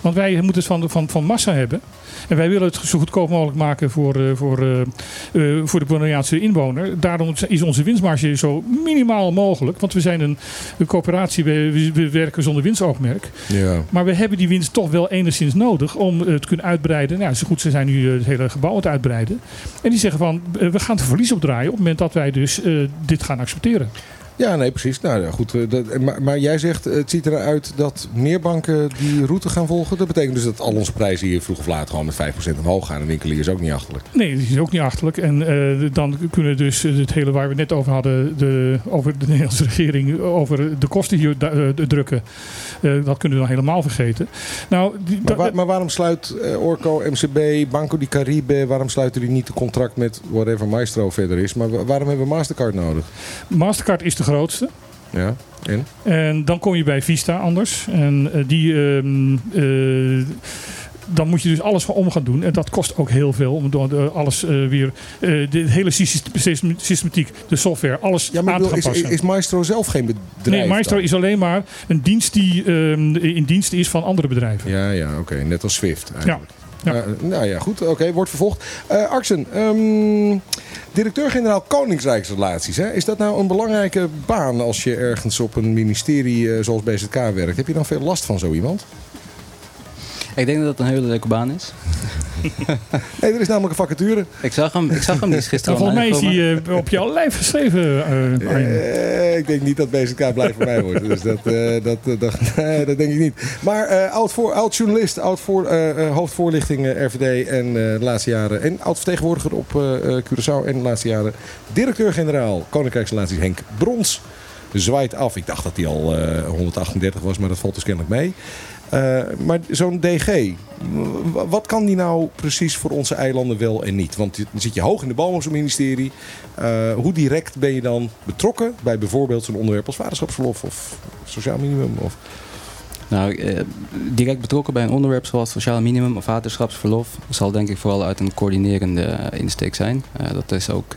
Want wij moeten het van, van, van massa hebben. En wij willen het zo goedkoop mogelijk maken voor, eh, voor, eh, eh, voor de Bonaireaanse inwoner. Daarom is onze winstmarge zo minimaal mogelijk. Want we zijn een, een coöperatie, we, we- we werken zonder winstoogmerk. Ja. Maar we hebben die winst toch wel enigszins nodig om te kunnen uitbreiden. Nou, zo goed, ze zijn nu het hele gebouw aan het uitbreiden. En die zeggen van, we gaan er verlies op draaien op het moment dat wij dus dit gaan accepteren. Ja, nee, precies. Nou goed. eh, dat, maar, maar jij zegt, eh, het ziet eruit dat meer banken die route gaan volgen. Dat betekent dus dat al onze prijzen hier vroeg of laat gewoon met 5% omhoog gaan. En winkelier is ook niet achterlijk. Nee, die is ook niet achterlijk. En eh, dan kunnen dus eh, het hele waar we net over hadden, de, over de (laughs) Nederlandse regering, over de kosten hier eh, drukken. Eh, dat kunnen we dan helemaal vergeten. Nou, die, Maar, maar waarom sluit eh, Orco, MCB, Banco di Caribe, waarom sluiten die niet een contract met whatever Maestro verder is? Maar wa- waarom hebben we Mastercard nodig? Mastercard is de grootste. Ja, en? En dan kom je bij Vista anders. En eh, die. ehm, eh, dan moet je dus alles van om gaan doen. En dat kost ook heel veel om door de- alles eh, weer. eh, de hele system- systematiek, de software, alles Ja, maar aan te gaan bedoel, is, passen. is Maestro zelf geen bedrijf? nee, Maestro dan? is alleen maar een dienst die ehm, in dienst is van andere bedrijven. Ja, ja, oké. Net als Swift eigenlijk. Ja. Eh, nou ja, goed. Oké, wordt vervolgd. Ehm, directeur-generaal Koningsrijksrelaties. Hè? Is dat nou een belangrijke baan als je ergens op een ministerie eh, zoals BZK werkt? Heb je dan veel last van zo iemand? Ik denk dat het een hele leuke baan is. (laughs) Nee, er is namelijk een vacature. Ik zag hem, ik zag hem die is gisteren Nou, volgens mij is die eh, op jouw lijf geschreven. eh, Arjen. Eh, ik denk niet dat BZK blij voor mij wordt. Dus dat, eh, dat, eh, dat, (laughs) dat denk ik niet. Maar eh, oud, voor, oud journalist, oud voor, eh, eh, hoofdvoorlichting RVD en eh, de laatste jaren. En oud vertegenwoordiger op eh, eh, Curaçao en de laatste jaren. Directeur-generaal Koninkrijksrelaties Henk Brons. Zwaait af. Ik dacht dat hij al eh, 138 was, maar dat valt dus kennelijk mee. Eh, maar zo'n DG, wat kan die nou precies voor onze eilanden wel en niet? Want dan zit je hoog in de boom op zo'n ministerie. Eh, hoe direct ben je dan betrokken bij bijvoorbeeld zo'n onderwerp als vaderschapsverlof of sociaal minimum? Of... Nou, eh, direct betrokken bij een onderwerp zoals sociaal minimum of vaderschapsverlof zal denk ik vooral uit een coördinerende eh, insteek zijn. Dat is ook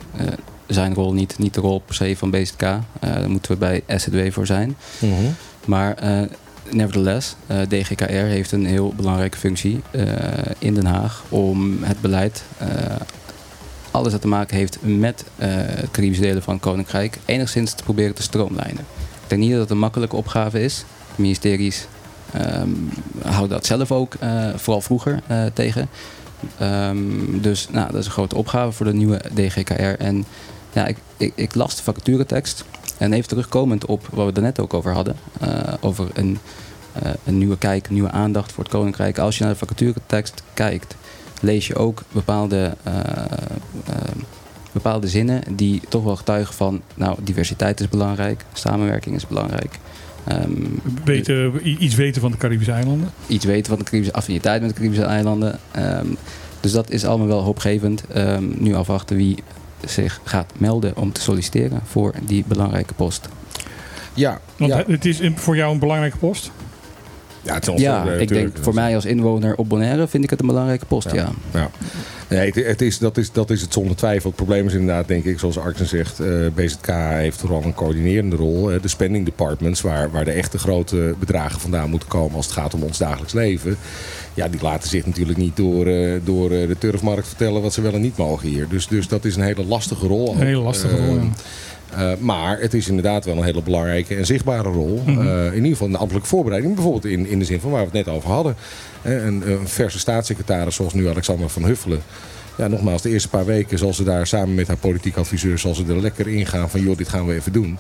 zijn rol niet, niet de rol per se van BZK. Daar moeten we bij SZW voor zijn. Maar eh, nevertheless, eh, DGKR heeft een heel belangrijke functie eh, in Den Haag om het beleid, eh, alles dat te maken heeft met het Caribische van Koninkrijk, enigszins te proberen te stroomlijnen. Ik denk niet dat het een makkelijke opgave is. Ministeries ehm, houden dat zelf ook, vooral vroeger, tegen. Ehm, dus nou, dat is een grote opgave voor de nieuwe DGKR. En ja, ik, ik, ik las de vacaturetekst. En even terugkomend op wat we er net ook over hadden. eh, over een, eh, een nieuwe kijk, een nieuwe aandacht voor het Koninkrijk. Als je naar de vacaturetekst kijkt, lees je ook bepaalde, eh, bepaalde zinnen die toch wel getuigen van... nou, diversiteit is belangrijk, samenwerking is belangrijk. Ehm, Weten, i- iets weten van de Caribische eilanden. iets weten van de Caribische affiniteit met de Caribische eilanden. Ehm, dus dat is allemaal wel hoopgevend. Ehm, nu afwachten wie zich gaat melden om te solliciteren voor die belangrijke post. Ja, Want ja. het is voor jou een belangrijke post. Ja, het is ons Ja, ook, ik denk voor mij als inwoner op Bonaire vind ik het een belangrijke post, ja. Ja. Nee, het, het is, dat, is, dat is het zonder twijfel. Het probleem is inderdaad, denk ik, zoals Arjen zegt, eh, BZK heeft vooral een coördinerende rol. eh, de spending departments, waar, waar de echte grote bedragen vandaan moeten komen als het gaat om ons dagelijks leven. Ja, die laten zich natuurlijk niet door, eh, door eh, de turfmarkt vertellen wat ze wel en niet mogen hier. Dus, dus dat is een hele lastige rol. ook. Een hele lastige rol, Eh, ja. Eh, maar het is inderdaad wel een hele belangrijke en zichtbare rol. Mhm. Eh, in ieder geval in de ambtelijke voorbereiding. Bijvoorbeeld in, in de zin van waar we het net over hadden. Eh, een, een verse staatssecretaris zoals nu Alexander van Huffelen. Ja, nogmaals, de eerste paar weken zal ze daar samen met haar politiek adviseur... zal ze er lekker in gaan van, joh, dit gaan we even doen.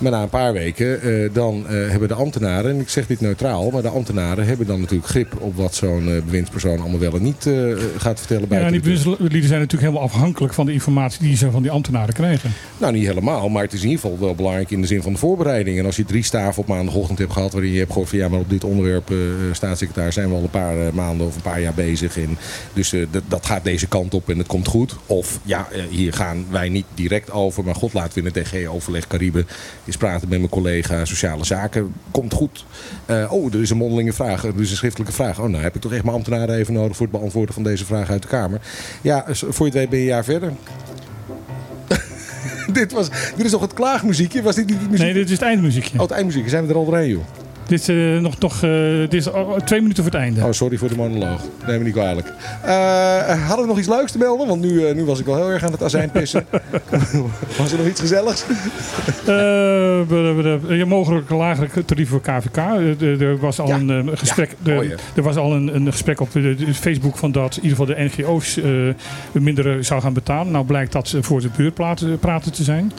Maar na een paar weken, eh, dan eh, hebben de ambtenaren, en ik zeg dit neutraal... maar de ambtenaren hebben dan natuurlijk grip op wat zo'n eh, bewindspersoon allemaal wel en niet gaat vertellen. Ja, buiten en die bewindslieden zijn natuurlijk helemaal afhankelijk van de informatie die ze van die ambtenaren krijgen. Nou, niet helemaal, maar het is in ieder geval wel belangrijk in de zin van de voorbereiding. En als je drie staven op maandagochtend hebt gehad waarin je hebt gehoord van ja, maar op dit onderwerp, staatssecretaris, zijn we al een paar maanden of een paar jaar bezig. En dus dat, dat gaat deze kant op en het komt goed. Of ja, hier gaan wij niet direct over, maar god, laten we in het DG-overleg Caribe eens praten met mijn collega Sociale Zaken. Komt goed. Eh, oh, er is een mondelinge vraag, er is een schriftelijke vraag. Oh, nou heb ik toch echt mijn ambtenaren even nodig voor het beantwoorden van deze vraag uit de Kamer. Ja, voor je het weet ben je een jaar verder. (laughs) dit, was, dit is toch het klaagmuziekje? Was dit niet muziek? Nee, dit is het eindmuziekje. Oh, het eindmuziek. Zijn we er al doorheen, joh? Dit is eh, nog, nog eh, dit is oh, twee minuten voor het einde. Oh, sorry voor de monoloog. Neem me niet kwalijk. Eh, hadden we nog iets leuks te melden? Want nu, nu was ik wel heel erg aan het azijn pissen. (laughs) was er nog iets gezelligs? Ja, mogelijk lagere tarieven voor KVK. Er was al Ja. een gesprek. Ja, er- er was al een, een gesprek op de, de Facebook van dat in ieder geval de NGO's minder zou gaan betalen. Nou blijkt dat voor de beurt praten, praten te zijn.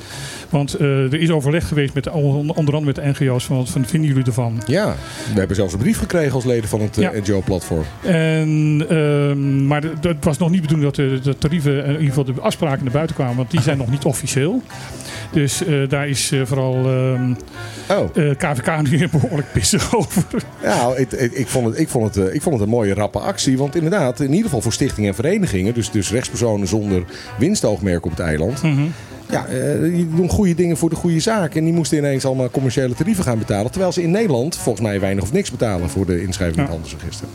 Want er is overleg geweest met de, onder andere met de NGO's van wat van- vinden jullie ervan? Ja, we hebben zelfs een brief gekregen als leden van het eh, Ja. NGO-platform. En, ehm, maar het was nog niet bedoeld dat de, de tarieven, eh, in ieder geval de afspraken naar buiten kwamen, want die zijn nog niet officieel. Dus eh, daar is vooral ehm, Oh. KVK (laughs) nu behoorlijk pissig over. Ja, ik, ik, ik, vond het, ik, vond het, ik vond het een mooie rappe actie. Want inderdaad, in ieder geval voor stichtingen en verenigingen, dus, dus rechtspersonen zonder winstoogmerk op het eiland. Mhm. Ja, eh, die doen goede dingen voor de goede zaak. En die moesten ineens allemaal commerciële tarieven gaan betalen. Terwijl ze in Nederland volgens mij weinig of niks betalen voor de inschrijving in het handelsregister.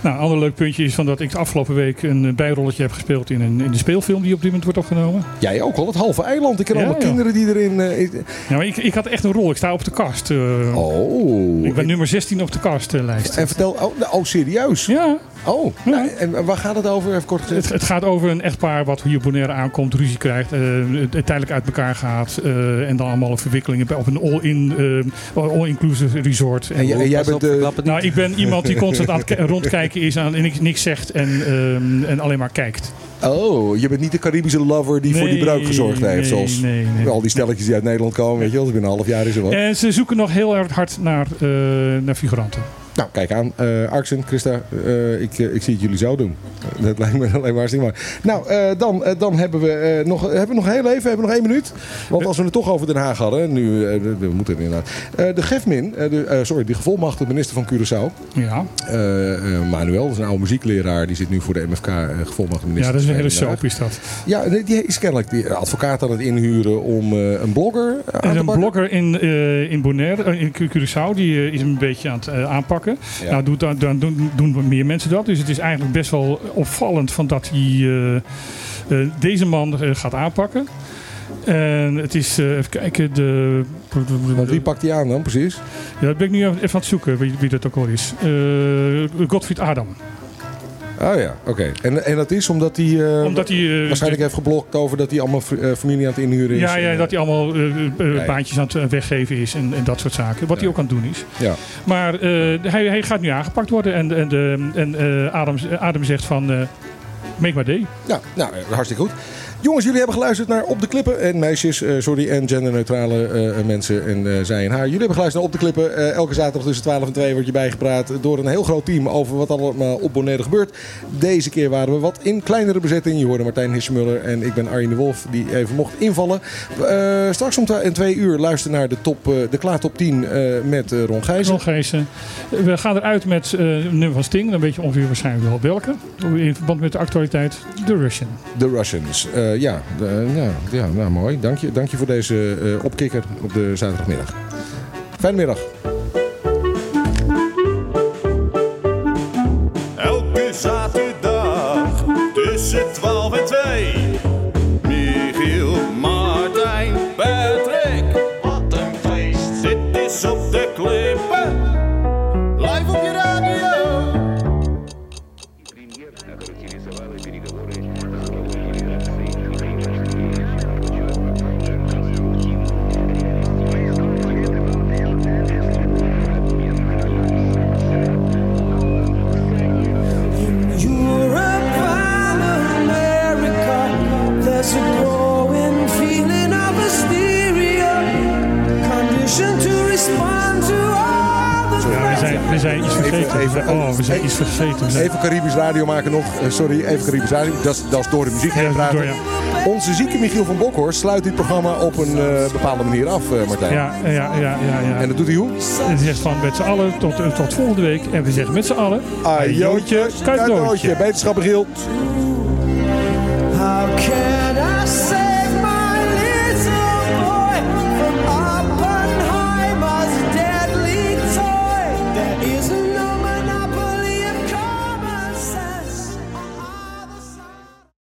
Nou, een ander leuk puntje is van dat ik de afgelopen week een eh, bijrolletje heb gespeeld in, een, in de speelfilm die op dit moment wordt opgenomen. Jij ook al, het halve eiland. Ik ken Ja, allemaal ja. kinderen die erin... eh, ik- Ja, maar ik, ik had echt een rol. Ik sta op de kast. oh. ik ben nummer 16 op de kastlijst. En vertel... Oh, nou, oh, serieus? Ja. Oh, nou, en waar gaat het over? Even kort gezegd. Het, het gaat over een echtpaar wat hier op Bonaire aankomt, ruzie krijgt, eh, tijdelijk uit elkaar gaat eh, en dan allemaal verwikkelingen bij- op een all-in, eh, all-inclusive resort. En jij- en jij bent de... Nou, ik ben iemand die constant aan het ki- rondkijken is aan, en niks, niks zegt en, ehm, en alleen maar kijkt. Oh, je bent niet de Caribische lover die voor die bruik gezorgd heeft. nee, zoals nee, nee. al die stelletjes die uit Nederland komen. Weet je wel, binnen een half jaar is er wat. En ze zoeken nog heel erg hard naar, eh, naar figuranten. Nou, kijk aan. eh Arxen, Christa, eh, ik, eh, ik zie het jullie zo doen. Dat (laughs) lijkt me alleen maar hartstikke mooi. Nou, dan, dan hebben we nog, hebben we nog heel even, hebben we nog één minuut. Want als we het toch over Den Haag hadden, nu, we moeten inderdaad. De GEFMIN, de, sorry, de gevolmachtigde minister van Curaçao, Ja, Manuel, dat is een oude muziekleraar, die zit nu voor de MFK gevolmachtigde minister. ja dat is een hele soap is dat. Ja, die die is kennelijk die advocaat aan het inhuren om een blogger aan Er te is een blogger in, in Bonaire, in Cu- Curaçao, die is een beetje aan het eh, Ja. Nou, doet, dan, dan doen, doen meer mensen dat. Dus het is eigenlijk best wel opvallend van dat hij eh, eh, deze man eh, gaat aanpakken. En het is, even kijken, de... Want wie pakt die aan dan precies? Ja, dat ben ik nu even aan het zoeken, wie, wie dat ook al is. Godfried Adam. Oh ja, oké. En, en dat is omdat hij eh, Omdat hij... eh, waarschijnlijk heeft geblokt over dat hij allemaal eh, familie aan het inhuren is. Ja, ja, En, dat hij allemaal ja. baantjes aan het weggeven is en, en dat soort zaken. Wat hij ook aan het doen is. Ja. Maar hij, hij gaat nu aangepakt worden. En, en, de, en Adam, Adam zegt van... make my day. Ja, nou, hartstikke goed. Jongens, jullie hebben geluisterd naar Op de Klippen. En meisjes, eh, sorry, en genderneutrale eh, mensen en eh, zij en haar. Jullie hebben geluisterd naar Op de Klippen. Elke zaterdag tussen 12 en 2 wordt je bijgepraat door een heel groot team over wat allemaal op Bonaire gebeurt. Deze keer waren we wat in kleinere bezetting. Je hoorde Martijn Hissemuller en ik ben Arjen de Wolf, die even mocht invallen. Straks om twee uur luister naar de, top, de Klaar Top 10 eh, met Ron Gijzen. Ron Gijssen. We gaan eruit met een nummer van Sting. Dan weet je ongeveer waarschijnlijk wel welke. In verband met de actualiteit. The Russian. The Russians. Eh, ja, de- ja, ja nou, mooi. Dank je, dank je voor deze eh, opkikker op de zaterdagmiddag. Fijne middag. Elke zaterdag vergeten. even- oh, we zijn iets vergeten. Even Caribisch radio maken nog. Eh, sorry, even Caribisch radio. Dat is, dat is door de muziek heen praten. door. Onze zieke Michiel van Bokhorst sluit dit programma op een eh, bepaalde manier af, eh, Martijn. Ja, ja, ja, ja, ja. En dat doet hij hoe? Die zegt van met z'n allen tot, tot volgende week. En we zeggen met z'n allen... Ajootje, cadeautje. Beterschap Michiel.